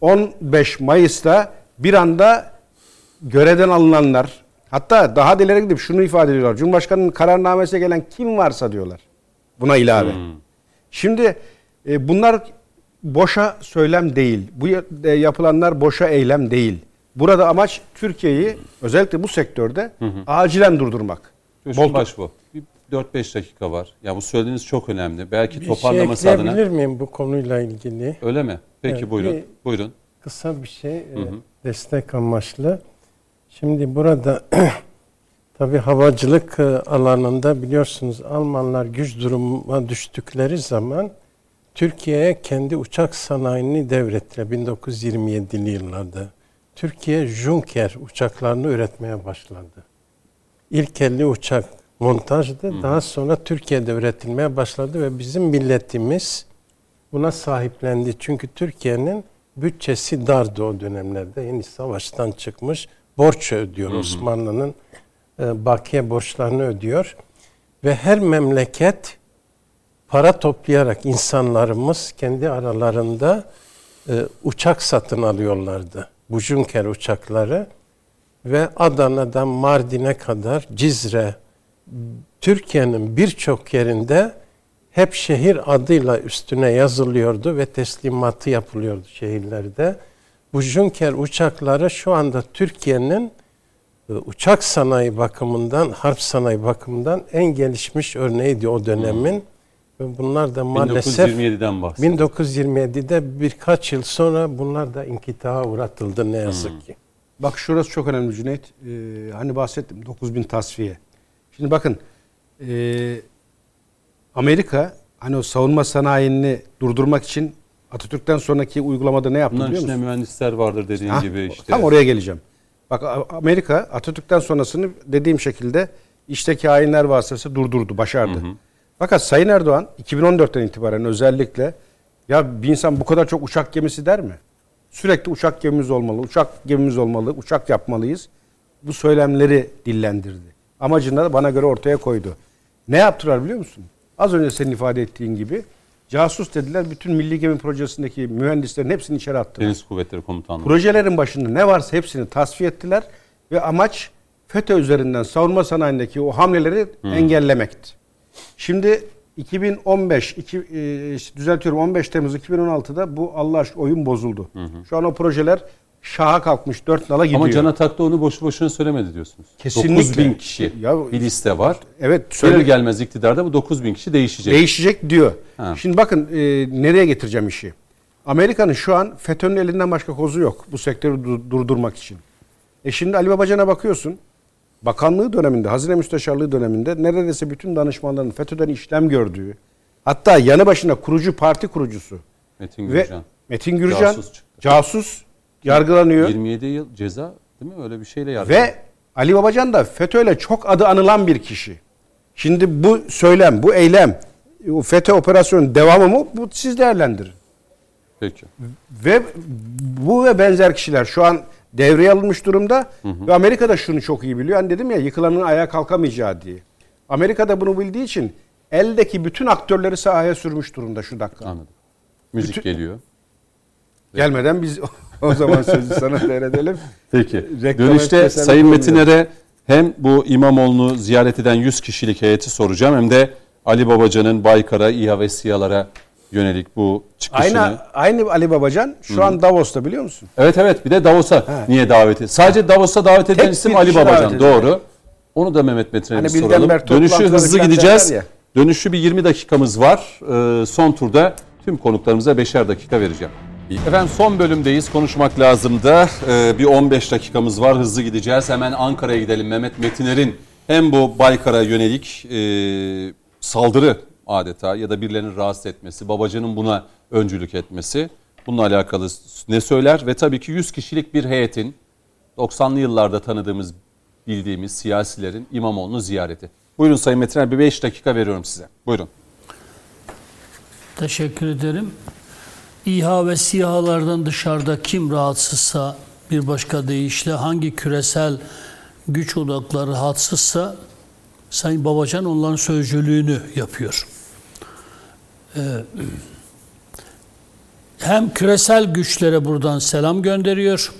15 Mayıs'ta bir anda görevden alınanlar hatta daha da ileri gidip şunu ifade ediyorlar. Cumhurbaşkanının kararnamesine gelen kim varsa diyorlar. Buna ilave. Şimdi e, bunlar boşa söylem değil. Bu e, yapılanlar boşa eylem değil. Burada amaç Türkiye'yi özellikle bu sektörde acilen durdurmak. Coşkun Bol- Başbuğ. Bir 4-5 dakika var. Ya bu söylediğiniz çok önemli. Belki Bir şey toparlaması adına. ekleyebilir miyim bu konuyla ilgili? Öyle mi? Peki Evet, buyurun. bir- Buyurun. Kısa bir şey, e, destek amaçlı. Şimdi burada <clears throat> tabii havacılık e, alanında biliyorsunuz Almanlar güç duruma düştükleri zaman Türkiye'ye kendi uçak sanayini devrettiler 1927'li yıllarda. Türkiye Junker uçaklarını üretmeye başladı. İlk elli uçak montajdı. Daha sonra Türkiye'de üretilmeye başladı ve bizim milletimiz buna sahiplendi. Çünkü Türkiye'nin bütçesi dardı o dönemlerde. Yeni savaştan çıkmış. borç ödüyor Osmanlı'nın e, bakiye borçlarını ödüyor ve her memleket para toplayarak insanlarımız kendi aralarında e, uçak satın alıyorlardı. Bu Junker uçakları ve Adana'dan Mardin'e kadar Cizre, Türkiye'nin birçok yerinde hep şehir adıyla üstüne yazılıyordu ve teslimatı yapılıyordu şehirlerde. Bu Junker uçakları şu anda Türkiye'nin e, uçak sanayi bakımından, harp sanayi bakımından en gelişmiş örneğiydi o dönemin. Ve bunlar da maalesef 1927'den bahsediyor. 1927'de birkaç yıl sonra bunlar da inkitaha uğratıldı ne yazık ki. Bak şurası çok önemli Cüneyt. Ee, hani bahsettim 9000 tasfiye. Şimdi bakın ee, Amerika hani o savunma sanayini durdurmak için Atatürk'ten sonraki uygulamada ne yaptı Bunların biliyor musun? mühendisler vardır dediğin Hah, gibi işte. Tam oraya geleceğim. Bak Amerika Atatürk'ten sonrasını dediğim şekilde işteki hainler vasıtası durdurdu, başardı. Fakat Sayın Erdoğan 2014'ten itibaren özellikle ya bir insan bu kadar çok uçak gemisi der mi? Sürekli uçak gemimiz olmalı, uçak gemimiz olmalı, uçak yapmalıyız. Bu söylemleri dillendirdi. Amacını da bana göre ortaya koydu. Ne yaptılar biliyor musun? Az önce senin ifade ettiğin gibi casus dediler. Bütün Milli Gemi Projesi'ndeki mühendislerin hepsini içeri attılar. Deniz Kuvvetleri Komutanlığı. Projelerin başında ne varsa hepsini tasfiye ettiler ve amaç FETÖ üzerinden savunma sanayindeki o hamleleri engellemekti. Şimdi 2015 iki, e, düzeltiyorum 15 Temmuz 2016'da bu Allah aşkına oyun bozuldu. Şu an o projeler şaha kalkmış dört nala gidiyor. Ama Can Atak da onu boşu boşuna söylemedi diyorsunuz. Kesinlikle. 9000 kişi Ya- bir liste var. evet Gelir söyle, gelmez iktidarda bu 9000 kişi değişecek. değişecek diyor. Ha. Şimdi bakın e, nereye getireceğim işi. Amerika'nın şu an FETÖ'nün elinden başka kozu yok bu sektörü du- durdurmak için. E şimdi Ali Babacan'a bakıyorsun. Bakanlığı döneminde, Hazine Müsteşarlığı döneminde neredeyse bütün danışmanların FETÖ'den işlem gördüğü, hatta yanı başında kurucu parti kurucusu Metin ve Gürcan. Metin Gürcan Casus casus, çıktı. Yargılanıyor 27 yıl ceza değil mi? Öyle bir şeyle yargılandı. ve Ali Babacan da FETÖ'yle çok adı anılan bir kişi. Şimdi bu söylem, bu eylem, o FETÖ operasyonun devamı mı? Bu siz değerlendirin. Peki. Ve bu ve benzer kişiler şu an devreye alınmış durumda ve Amerika da şunu çok iyi biliyor. Hani dedim ya yıkılanın ayağa kalkamayacağı diye. Amerika da bunu bildiği için eldeki bütün aktörleri sahaya sürmüş durumda şu dakika. Anladım. Müzik Bütün- geliyor. Gelmeden biz <laughs> o zaman sözü sana devredelim. Peki. Reklam Dönüşte Sayın. Metiner'e hem bu İmamoğlu'nu ziyaret eden 100 kişilik heyeti soracağım hem de Ali Babacan'ın Baykar'a, İHA ve SİHA'lara yönelik bu çıkışını. Aynı aynı Ali Babacan şu an Davos'ta biliyor musun? Evet evet bir de Davos'a He. niye daveti? Sadece Davos'a davet Tek isim Ali Babacan doğru. Onu da Mehmet Metin'e Hani soralım. Dönüşü hızlı gideceğiz. Dönüşü bir 20 dakikamız var. Ee, son turda tüm konuklarımıza 5'er dakika vereceğim. Efendim son bölümdeyiz. Konuşmak lazım da Ee, bir 15 dakikamız var. Hızlı gideceğiz. Hemen Ankara'ya gidelim. Mehmet Metiner'in hem bu Baykar'a yönelik e, saldırı adeta ya da birilerinin rahatsız etmesi, Babacan'ın buna öncülük etmesi bununla alakalı ne söyler ve tabii ki 100 kişilik bir heyetin 90'lı yıllarda tanıdığımız, bildiğimiz siyasilerin İmamoğlu'nu ziyareti. Buyurun Sayın Metiner bir 5 dakika veriyorum size. Buyurun. Teşekkür ederim. İHA ve SİHA'lardan dışarıda kim rahatsızsa bir başka deyişle hangi küresel güç odakları rahatsızsa Sayın Babacan onların sözcülüğünü yapıyor. Ee, hem küresel güçlere buradan selam gönderiyor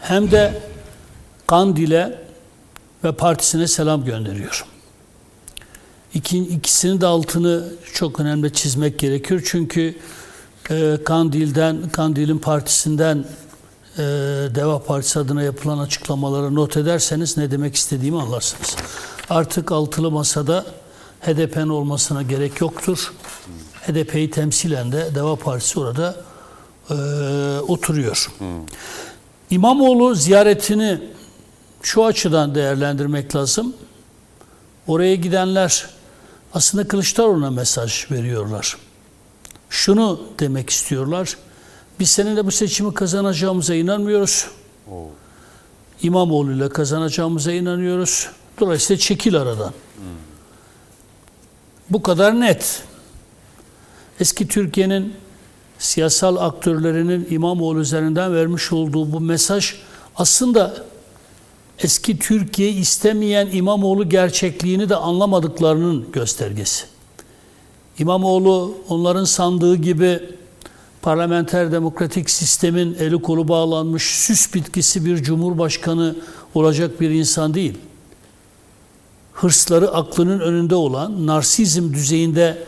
hem de Kandil'e ve partisine selam gönderiyor. İki, ikisinin de altını çok önemli çizmek gerekiyor. Çünkü e, Kandil'den, Kandil'in partisinden e, Deva Partisi adına yapılan açıklamaları not ederseniz ne demek istediğimi anlarsınız. Artık altılı masada HDP'nin olmasına gerek yoktur. HDP'yi temsilen de Deva Partisi orada e, oturuyor. İmamoğlu ziyaretini şu açıdan değerlendirmek lazım. Oraya gidenler aslında Kılıçdaroğlu'na mesaj veriyorlar. Şunu demek istiyorlar. Biz seninle bu seçimi kazanacağımıza inanmıyoruz. İmamoğlu ile kazanacağımıza inanıyoruz. Dolayısıyla çekil aradan. Bu kadar net. Eski Türkiye'nin siyasal aktörlerinin İmamoğlu üzerinden vermiş olduğu bu mesaj aslında eski Türkiye istemeyen İmamoğlu gerçekliğini de anlamadıklarının göstergesi. İmamoğlu onların sandığı gibi parlamenter demokratik sistemin eli kolu bağlanmış süs bitkisi bir cumhurbaşkanı olacak bir insan değil. Hırsları aklının önünde olan, narsizm düzeyinde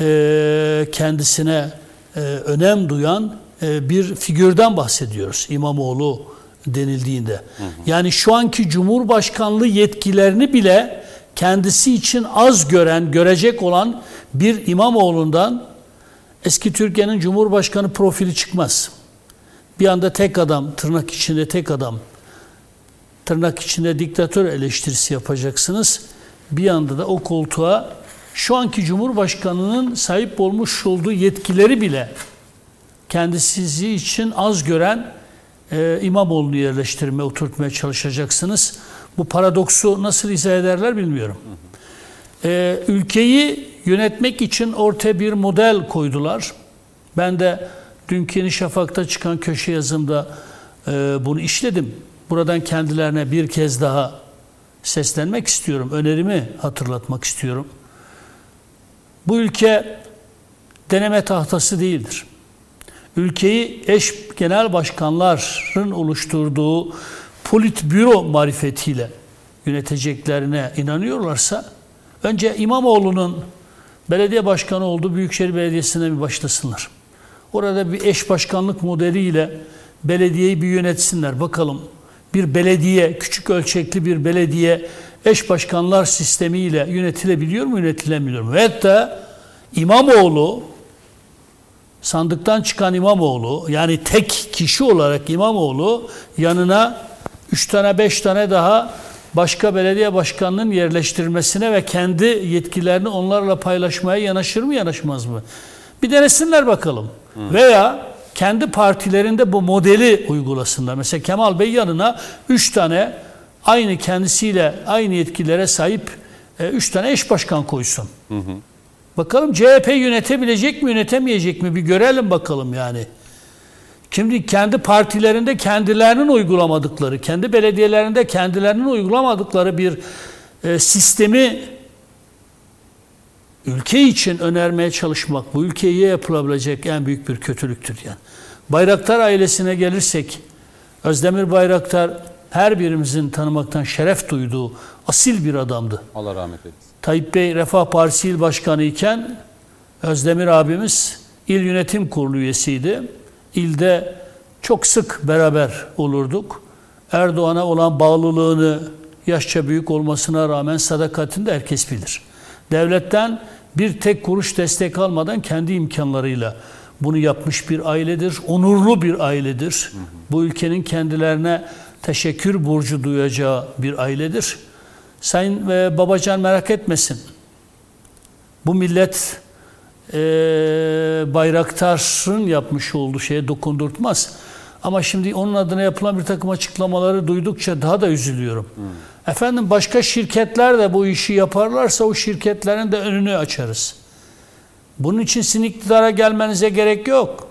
e, kendisine e, önem duyan e, bir figürden bahsediyoruz İmamoğlu denildiğinde. Yani şu anki Cumhurbaşkanlığı yetkilerini bile kendisi için az gören, görecek olan bir İmamoğlu'ndan eski Türkiye'nin Cumhurbaşkanı profili çıkmaz. Bir anda tek adam, tırnak içinde tek adam, tırnak içinde diktatör eleştirisi yapacaksınız. Bir anda da o koltuğa şu anki Cumhurbaşkanı'nın sahip olmuş olduğu yetkileri bile kendisi için az gören e, İmamoğlu'nu yerleştirmeye, oturtmaya çalışacaksınız. Bu paradoksu nasıl izah ederler bilmiyorum. E, ülkeyi yönetmek için ortaya bir model koydular. Ben de dünkü Yeni Şafak'ta çıkan köşe yazımda e, bunu işledim. Buradan kendilerine bir kez daha seslenmek istiyorum. Önerimi hatırlatmak istiyorum. Bu ülke deneme tahtası değildir. Ülkeyi eş genel başkanların oluşturduğu politbüro marifetiyle yöneteceklerine inanıyorlarsa önce İmamoğlu'nun belediye başkanı olduğu Büyükşehir Belediyesi'ne bir başlasınlar. Orada bir eş başkanlık modeliyle belediyeyi bir yönetsinler. Bakalım bir belediye, küçük ölçekli bir belediye eş başkanlar sistemiyle yönetilebiliyor mu, yönetilemiyor mu? Ve hatta İmamoğlu, sandıktan çıkan İmamoğlu, yani tek kişi olarak İmamoğlu yanına 3 tane 5 tane daha başka belediye başkanının yerleştirmesine ve kendi yetkilerini onlarla paylaşmaya yanaşır mı yanaşmaz mı? Bir denesinler bakalım. Hı. Veya kendi partilerinde bu modeli uygulasınlar. Mesela Kemal Bey yanına 3 tane aynı kendisiyle aynı yetkilere sahip 3 e, tane eş başkan koysun. Hı hı. Bakalım CHP yönetebilecek mi yönetemeyecek mi bir görelim bakalım yani. Şimdi kendi partilerinde kendilerinin uygulamadıkları, kendi belediyelerinde kendilerinin uygulamadıkları bir e, sistemi ülke için önermeye çalışmak bu ülkeye yapılabilecek en büyük bir kötülüktür yani. Bayraktar ailesine gelirsek Özdemir Bayraktar her birimizin tanımaktan şeref duyduğu asil bir adamdı. Allah rahmet eylesin. Tayyip Bey Refah Partisi İl Başkanı iken Özdemir abimiz il yönetim kurulu üyesiydi. İlde çok sık beraber olurduk. Erdoğan'a olan bağlılığını yaşça büyük olmasına rağmen sadakatini de herkes bilir. Devletten bir tek kuruş destek almadan kendi imkanlarıyla bunu yapmış bir ailedir. Onurlu bir ailedir. Bu ülkenin kendilerine teşekkür borcu duyacağı bir ailedir. Sayın e, Babacan merak etmesin. Bu millet e, Bayraktar'ın yapmış olduğu şeye dokundurtmaz. Ama şimdi onun adına yapılan bir takım açıklamaları duydukça daha da üzülüyorum. Hmm. Efendim başka şirketler de bu işi yaparlarsa o şirketlerin de önünü açarız. Bunun için sizin iktidara gelmenize gerek yok.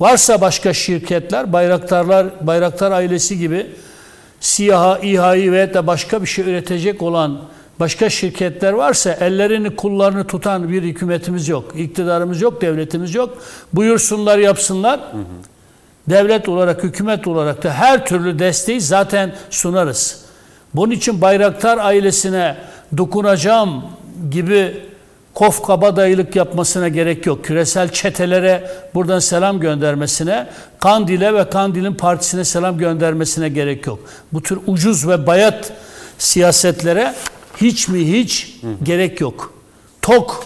Varsa başka şirketler, bayraktarlar, bayraktar ailesi gibi siyaha, İHA'yı ve de başka bir şey üretecek olan başka şirketler varsa ellerini kullarını tutan bir hükümetimiz yok. iktidarımız yok, devletimiz yok. Buyursunlar yapsınlar. Hı hı. Devlet olarak, hükümet olarak da her türlü desteği zaten sunarız. Bunun için Bayraktar ailesine dokunacağım gibi kof kabadayılık yapmasına gerek yok. Küresel çetelere buradan selam göndermesine, Kandil'e ve Kandil'in partisine selam göndermesine gerek yok. Bu tür ucuz ve bayat siyasetlere hiç mi hiç Hı. gerek yok. Tok,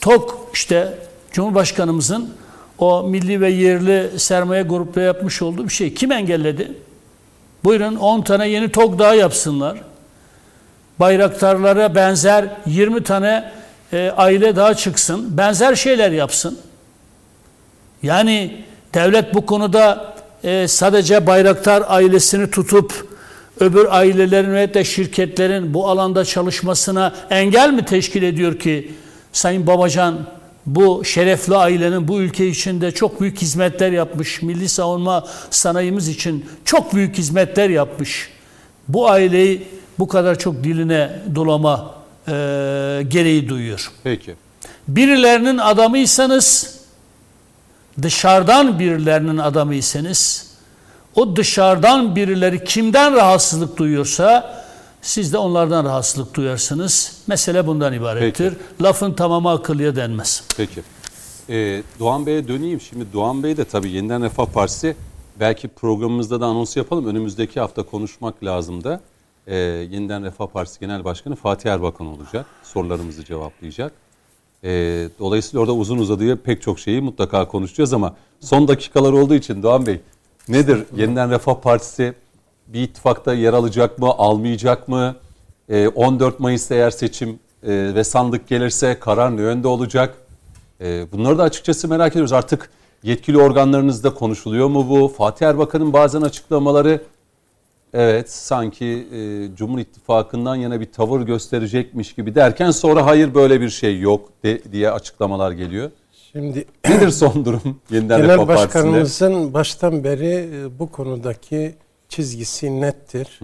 tok işte Cumhurbaşkanımızın o milli ve yerli sermaye grupları yapmış olduğu bir şey. Kim engelledi? Buyurun 10 tane yeni TOG daha yapsınlar bayraktarlara benzer 20 tane e, aile daha çıksın. Benzer şeyler yapsın. Yani devlet bu konuda e, sadece bayraktar ailesini tutup öbür ailelerin ve de şirketlerin bu alanda çalışmasına engel mi teşkil ediyor ki Sayın Babacan bu şerefli ailenin bu ülke içinde çok büyük hizmetler yapmış, milli savunma sanayimiz için çok büyük hizmetler yapmış. Bu aileyi bu kadar çok diline dolama e, gereği duyuyor. Peki. Birilerinin adamıysanız, dışarıdan birilerinin adamıysanız, o dışarıdan birileri kimden rahatsızlık duyuyorsa, siz de onlardan rahatsızlık duyarsınız. Mesele bundan ibarettir. Lafın tamamı akıllıya denmez. Peki. Ee, Doğan Bey'e döneyim. Şimdi Doğan Bey de tabii Yeniden Refah Partisi belki programımızda da anons yapalım. Önümüzdeki hafta konuşmak lazım da. Ee, Yeniden Refah Partisi Genel Başkanı Fatih Erbakan olacak. Sorularımızı cevaplayacak. Ee, dolayısıyla orada uzun uzadıya pek çok şeyi mutlaka konuşacağız ama son dakikalar olduğu için Doğan Bey nedir? Yeniden Refah Partisi bir ittifakta yer alacak mı, almayacak mı? Ee, 14 Mayıs'ta eğer seçim e, ve sandık gelirse karar ne yönde olacak? Ee, bunları da açıkçası merak ediyoruz. Artık yetkili organlarınızda konuşuluyor mu bu? Fatih Erbakan'ın bazen açıklamaları evet sanki e, Cumhur İttifakı'ndan yana bir tavır gösterecekmiş gibi derken sonra hayır böyle bir şey yok de, diye açıklamalar geliyor. Şimdi <clears throat> Nedir son durum <clears throat> yeniden Genel Refah Partisi'nde? Başkanımızın baştan beri e, bu konudaki çizgisi nettir.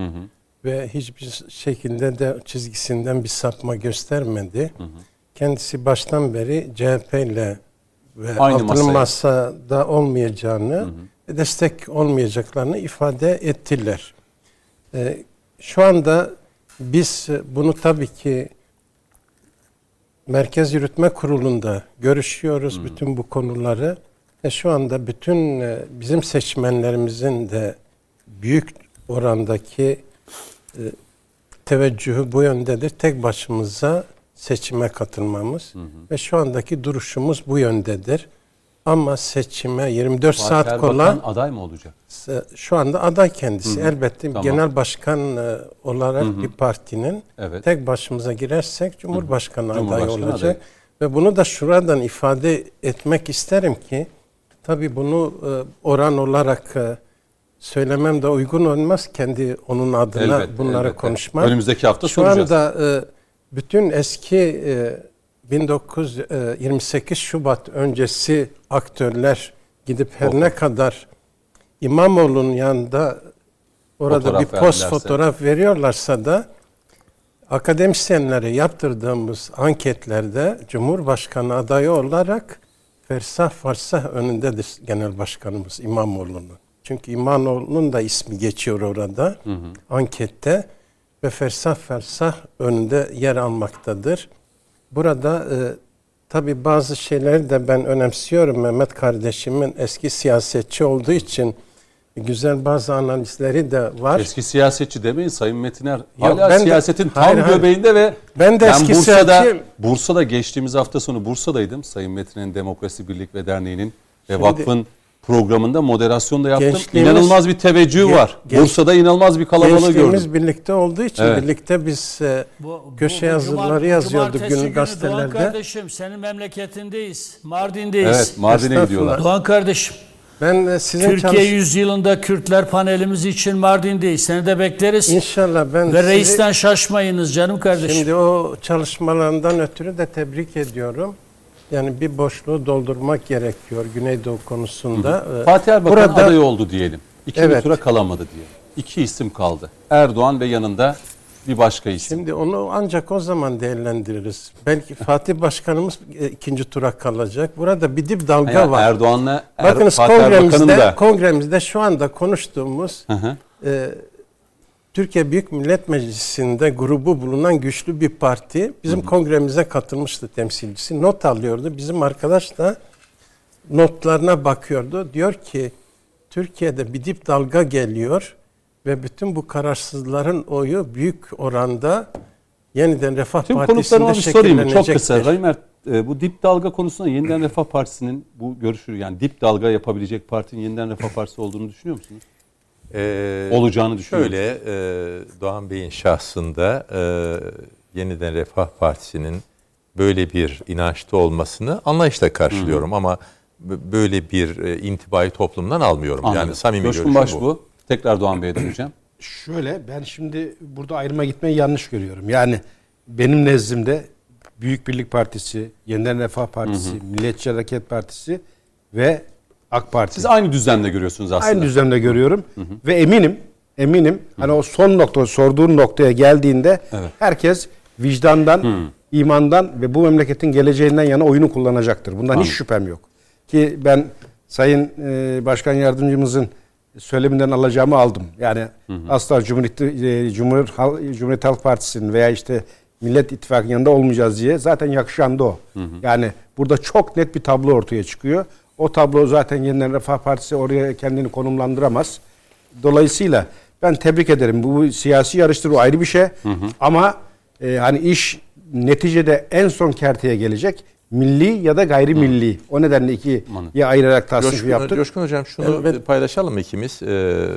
Ve hiçbir şekilde de çizgisinden bir sapma göstermedi. Kendisi baştan beri CHP ile ve Aynı masaya. masada olmayacağını, ve destek olmayacaklarını ifade ettiler. E, şu anda biz e, bunu tabii ki Merkez Yürütme Kurulu'nda görüşüyoruz bütün bu konuları. E şu anda bütün e, bizim seçmenlerimizin de büyük orandaki e, teveccühü bu yöndedir. Tek başımıza seçime katılmamız ve şu andaki duruşumuz bu yöndedir. Ama seçime 24 Fatih saat Erbakan kola aday mı olacak? şu anda aday kendisi. Elbette Tamam. genel başkan e, olarak bir partinin Evet. tek başımıza girersek Cumhurbaşkanı adayı Cumhurbaşkanı olacak. adayı. Ve bunu da şuradan ifade etmek isterim ki tabii bunu e, oran olarak e, söylemem de uygun olmaz. Kendi onun adına Elbette, bunları elbette. konuşmak. Önümüzdeki hafta Şu soracağız. anda e, bütün eski 1928 Şubat öncesi aktörler gidip her ne kadar İmamoğlu'nun yanında orada Fotoğraf bir post verdilerse. fotoğraf veriyorlarsa da akademisyenlere yaptırdığımız anketlerde Cumhurbaşkanı adayı olarak fersah farsah önündedir Genel Başkanımız İmamoğlu'nun. Çünkü İmamoğlu'nun da ismi geçiyor orada ankette ve fersah fersah önünde yer almaktadır. Burada e, tabi bazı şeyleri de ben önemsiyorum. Mehmet kardeşimin eski siyasetçi olduğu için güzel bazı analizleri de var. Eski siyasetçi demeyin Sayın Metiner. Hala ben de- siyasetin tam Hayır, hayır. göbeğinde ve Ben de eski Bursa'da, siyasetçiyim. Bursa'da geçtiğimiz hafta sonu Bursa'daydım. Sayın Metin'in Demokrasi Birlik ve Derneği'nin ve Şimdi- vakfın programında moderasyon da yaptım. İnanılmaz bir teveccüh Gen- var. genç- Bursa'da inanılmaz bir kalabalığı Gençliğimiz gördüm. birlikte olduğu için Evet. birlikte biz e, Bu- bu- köşe bu yazıları yazıyorduk günü Doğan gazetelerde. kardeşim senin memleketindeyiz. Mardin'deyiz. Evet Mardin'e gidiyorlar. Doğan kardeşim Ben e, sizin Türkiye çalış- yüzyılında Kürtler panelimiz için Mardin'deyiz. Seni de bekleriz. İnşallah ben Ve sizi- reisten şaşmayınız canım kardeşim. Şimdi o çalışmalarından ötürü de tebrik ediyorum. Yani bir boşluğu doldurmak gerekiyor Güneydoğu konusunda. Ee, Fatih Erbakan Burada- aday oldu diyelim. İkinci Evet. tura kalamadı diyelim. İki isim kaldı. Erdoğan ve yanında bir başka isim. Şimdi onu ancak o zaman değerlendiririz. Belki Fatih Başkanımız e, ikinci tura kalacak. Burada bir dip dalga Yani var. Erdoğan'la er, Bakınız Fatih kongremizde, da kongremizde şu anda konuştuğumuz Hı hı. e, Türkiye Büyük Millet Meclisi'nde grubu bulunan güçlü bir parti bizim kongremize katılmıştı temsilcisi. Not alıyordu. Bizim arkadaş da notlarına bakıyordu. Diyor ki Türkiye'de bir dip dalga geliyor ve bütün bu kararsızların oyu büyük oranda yeniden Refah Tüm Partisi'nde mı? Çok kısa. şekillenecektir. Er, e, bu dip dalga konusunda Yeniden Refah Partisi'nin bu görüşü yani dip dalga yapabilecek partinin Yeniden Refah Partisi olduğunu düşünüyor musunuz? Ee, Olacağını düşünüyor Şöyle e, Doğan Bey'in şahsında e, Yeniden Refah Partisi'nin böyle bir inançta olmasını anlayışla karşılıyorum ama b- böyle bir e, intibayı toplumdan almıyorum. Anladım. Yani samimi Coşkun görüşüm Baş bu. bu. Tekrar Doğan Bey'e döneceğim. <clears throat> Şöyle ben şimdi burada ayrıma gitmeyi yanlış görüyorum. Yani benim nezdimde Büyük Birlik Partisi, Yeniden Refah Partisi, Milliyetçi Hareket Partisi ve AK Parti. Siz aynı düzlemde görüyorsunuz aslında. Aynı düzlemde görüyorum ve eminim eminim hani o son nokta sorduğun noktaya geldiğinde herkes vicdandan, imandan ve bu memleketin geleceğinden yana oyunu kullanacaktır. Bundan hiç şüphem yok. Ki ben Sayın e, Başkan Yardımcımızın söyleminden alacağımı aldım. Yani asla Cumhuriyet e, Cumhur Cumhuriyet Halk Partisi'nin veya işte Millet İttifakı'nın yanında olmayacağız diye zaten yakışan da o. Yani burada çok net bir tablo ortaya çıkıyor. O tablo zaten Yeniden Refah Partisi oraya kendini konumlandıramaz. Dolayısıyla ben tebrik ederim. Bu siyasi yarıştır o ayrı bir şey. Ama e, hani iş neticede en son kerteye gelecek. Milli ya da gayrimilli. O nedenle ikiye ayırarak tasnif Coşkun, yaptık. Coşkun Hocam şunu Evet. paylaşalım ikimiz? Ee,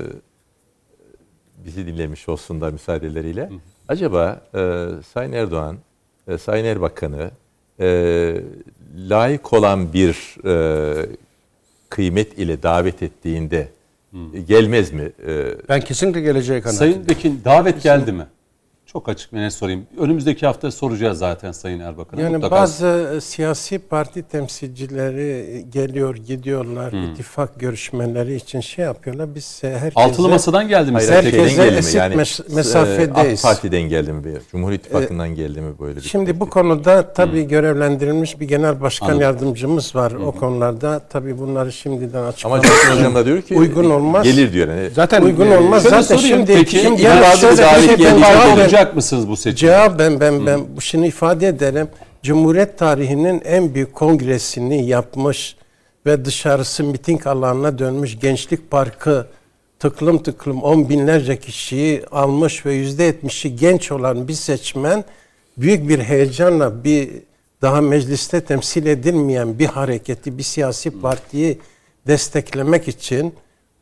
bizi dinlemiş olsunlar müsaadeleriyle. Acaba e, Sayın Erdoğan, e, Sayın Erbakan'ı e, layık olan bir e, kıymet ile davet ettiğinde e, gelmez mi? E, Ben kesinlikle geleceği kanaatindeyim. Sayın Bekin davet geldi mi? Çok açık ve net sorayım. Önümüzdeki hafta soracağız zaten Sayın Erbakan'a. Yani Mutlaka. bazı e, siyasi parti temsilcileri geliyor, gidiyorlar, ittifak görüşmeleri için şey yapıyorlar. Biz e, herkese Altılı masadan geldi mi? Hayır, herkese eşit Yani mes- e, mesafedeyiz. AK Parti'den geldi mi? bir- Cumhur İttifakı'ndan geldi mi böyle bir Şimdi bu konuda tabii görevlendirilmiş bir genel başkan Anladım. yardımcımız var o konularda. Tabii bunları şimdiden Ama açıklamak Coşkun Hocam da diyor ki Uygun olmaz. Gelir diyor. Yani. Zaten uygun e, olmaz. Zaten şimdi peki, şimdi şöyle bir davet olacak mısınız bu seçim? Cevap ben ben ben bu şunu ifade ederim. Cumhuriyet tarihinin en büyük kongresini yapmış ve dışarısı miting alanına dönmüş Gençlik Parkı tıklım tıklım on binlerce kişiyi almış ve yüzde yetmişi genç olan bir seçmen büyük bir heyecanla bir daha mecliste temsil edilmeyen bir hareketi, bir siyasi partiyi desteklemek için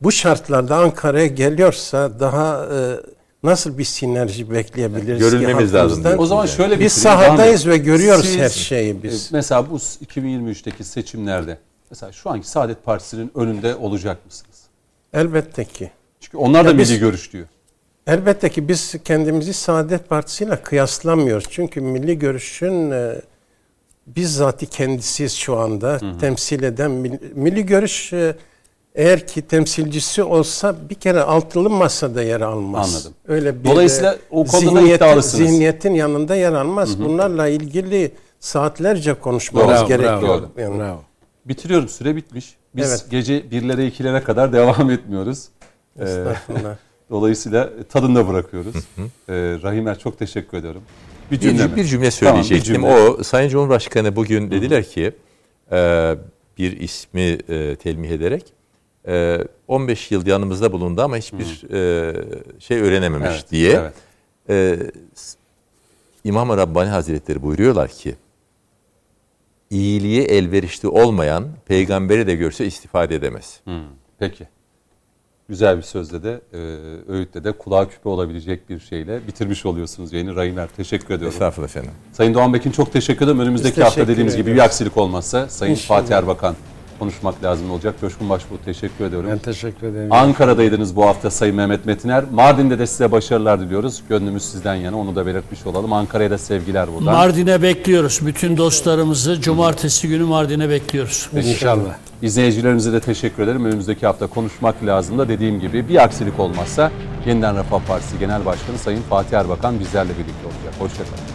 bu şartlarda Ankara'ya geliyorsa daha e, nasıl bir sinerji bekleyebiliriz? ki Görülmemiz lazım. O zaman şöyle Biz bitireyim. sahadayız ve görüyoruz Siz, her şeyi biz. e, Mesela bu 2023'teki seçimlerde mesela şu anki Saadet Partisi'nin önünde olacak mısınız? Elbette ki. Çünkü onlar da Ya biz- milli görüş diyor. Elbette ki biz kendimizi Saadet Partisi ile kıyaslamıyoruz. Çünkü milli görüşün e, bizzati kendisiyiz şu anda. Temsil eden milli, milli görüş e, eğer ki temsilcisi olsa bir kere altılı masada yer almaz. Anladım. Öyle bir Dolayısıyla o konuda zihniyetin- iddialısınız. Zihniyetin yanında yer almaz. Bunlarla ilgili saatlerce konuşmamız Bravo, gerekiyor. bravo. Yani. Bravo. Bitiriyorum süre bitmiş. Biz Evet. gece birlere ikilere kadar <laughs> devam etmiyoruz. Ee, Estağfurullah. <laughs> dolayısıyla tadında bırakıyoruz. Ee, Rahimer çok teşekkür ediyorum. Bir cümle mi? Bir, bir cümle Tamam, bir söyleyecektim. cümle. O Sayın Cumhurbaşkanı bugün dediler ki e, bir ismi e, telmih ederek 15 yıl yanımızda bulundu ama hiçbir e, şey öğrenememiş Evet, diye. evet. E, İmam-ı Rabbani Hazretleri buyuruyorlar ki iyiliğe elverişli olmayan peygamberi de görse istifade edemez. Hmm, peki. Güzel bir sözle de, e, öğütle de kulağa küpe olabilecek bir şeyle bitirmiş oluyorsunuz yayını. Rahimer teşekkür ediyorum. Estağfurullah efendim. Sayın Doğan Bekin çok teşekkür ederim. Önümüzdeki Biz hafta teşekkür dediğimiz gibi bir ediyoruz. aksilik olmazsa Sayın İnşallah. Fatih Erbakan konuşmak lazım olacak. Coşkun Başbuğ teşekkür ediyorum. Ben teşekkür ederim. Ankara'daydınız bu hafta Sayın Mehmet Metiner. Mardin'de de size başarılar diliyoruz. Gönlümüz sizden yana onu da belirtmiş olalım. Ankara'ya da sevgiler buradan. Mardin'e bekliyoruz. Bütün dostlarımızı cumartesi günü Mardin'e bekliyoruz. İnşallah. İzleyicilerimize de teşekkür ederim. Önümüzdeki hafta konuşmak lazım da dediğim gibi bir aksilik olmazsa Yeniden Refah Partisi Genel Başkanı Sayın Fatih Erbakan bizlerle birlikte olacak. Hoşçakalın.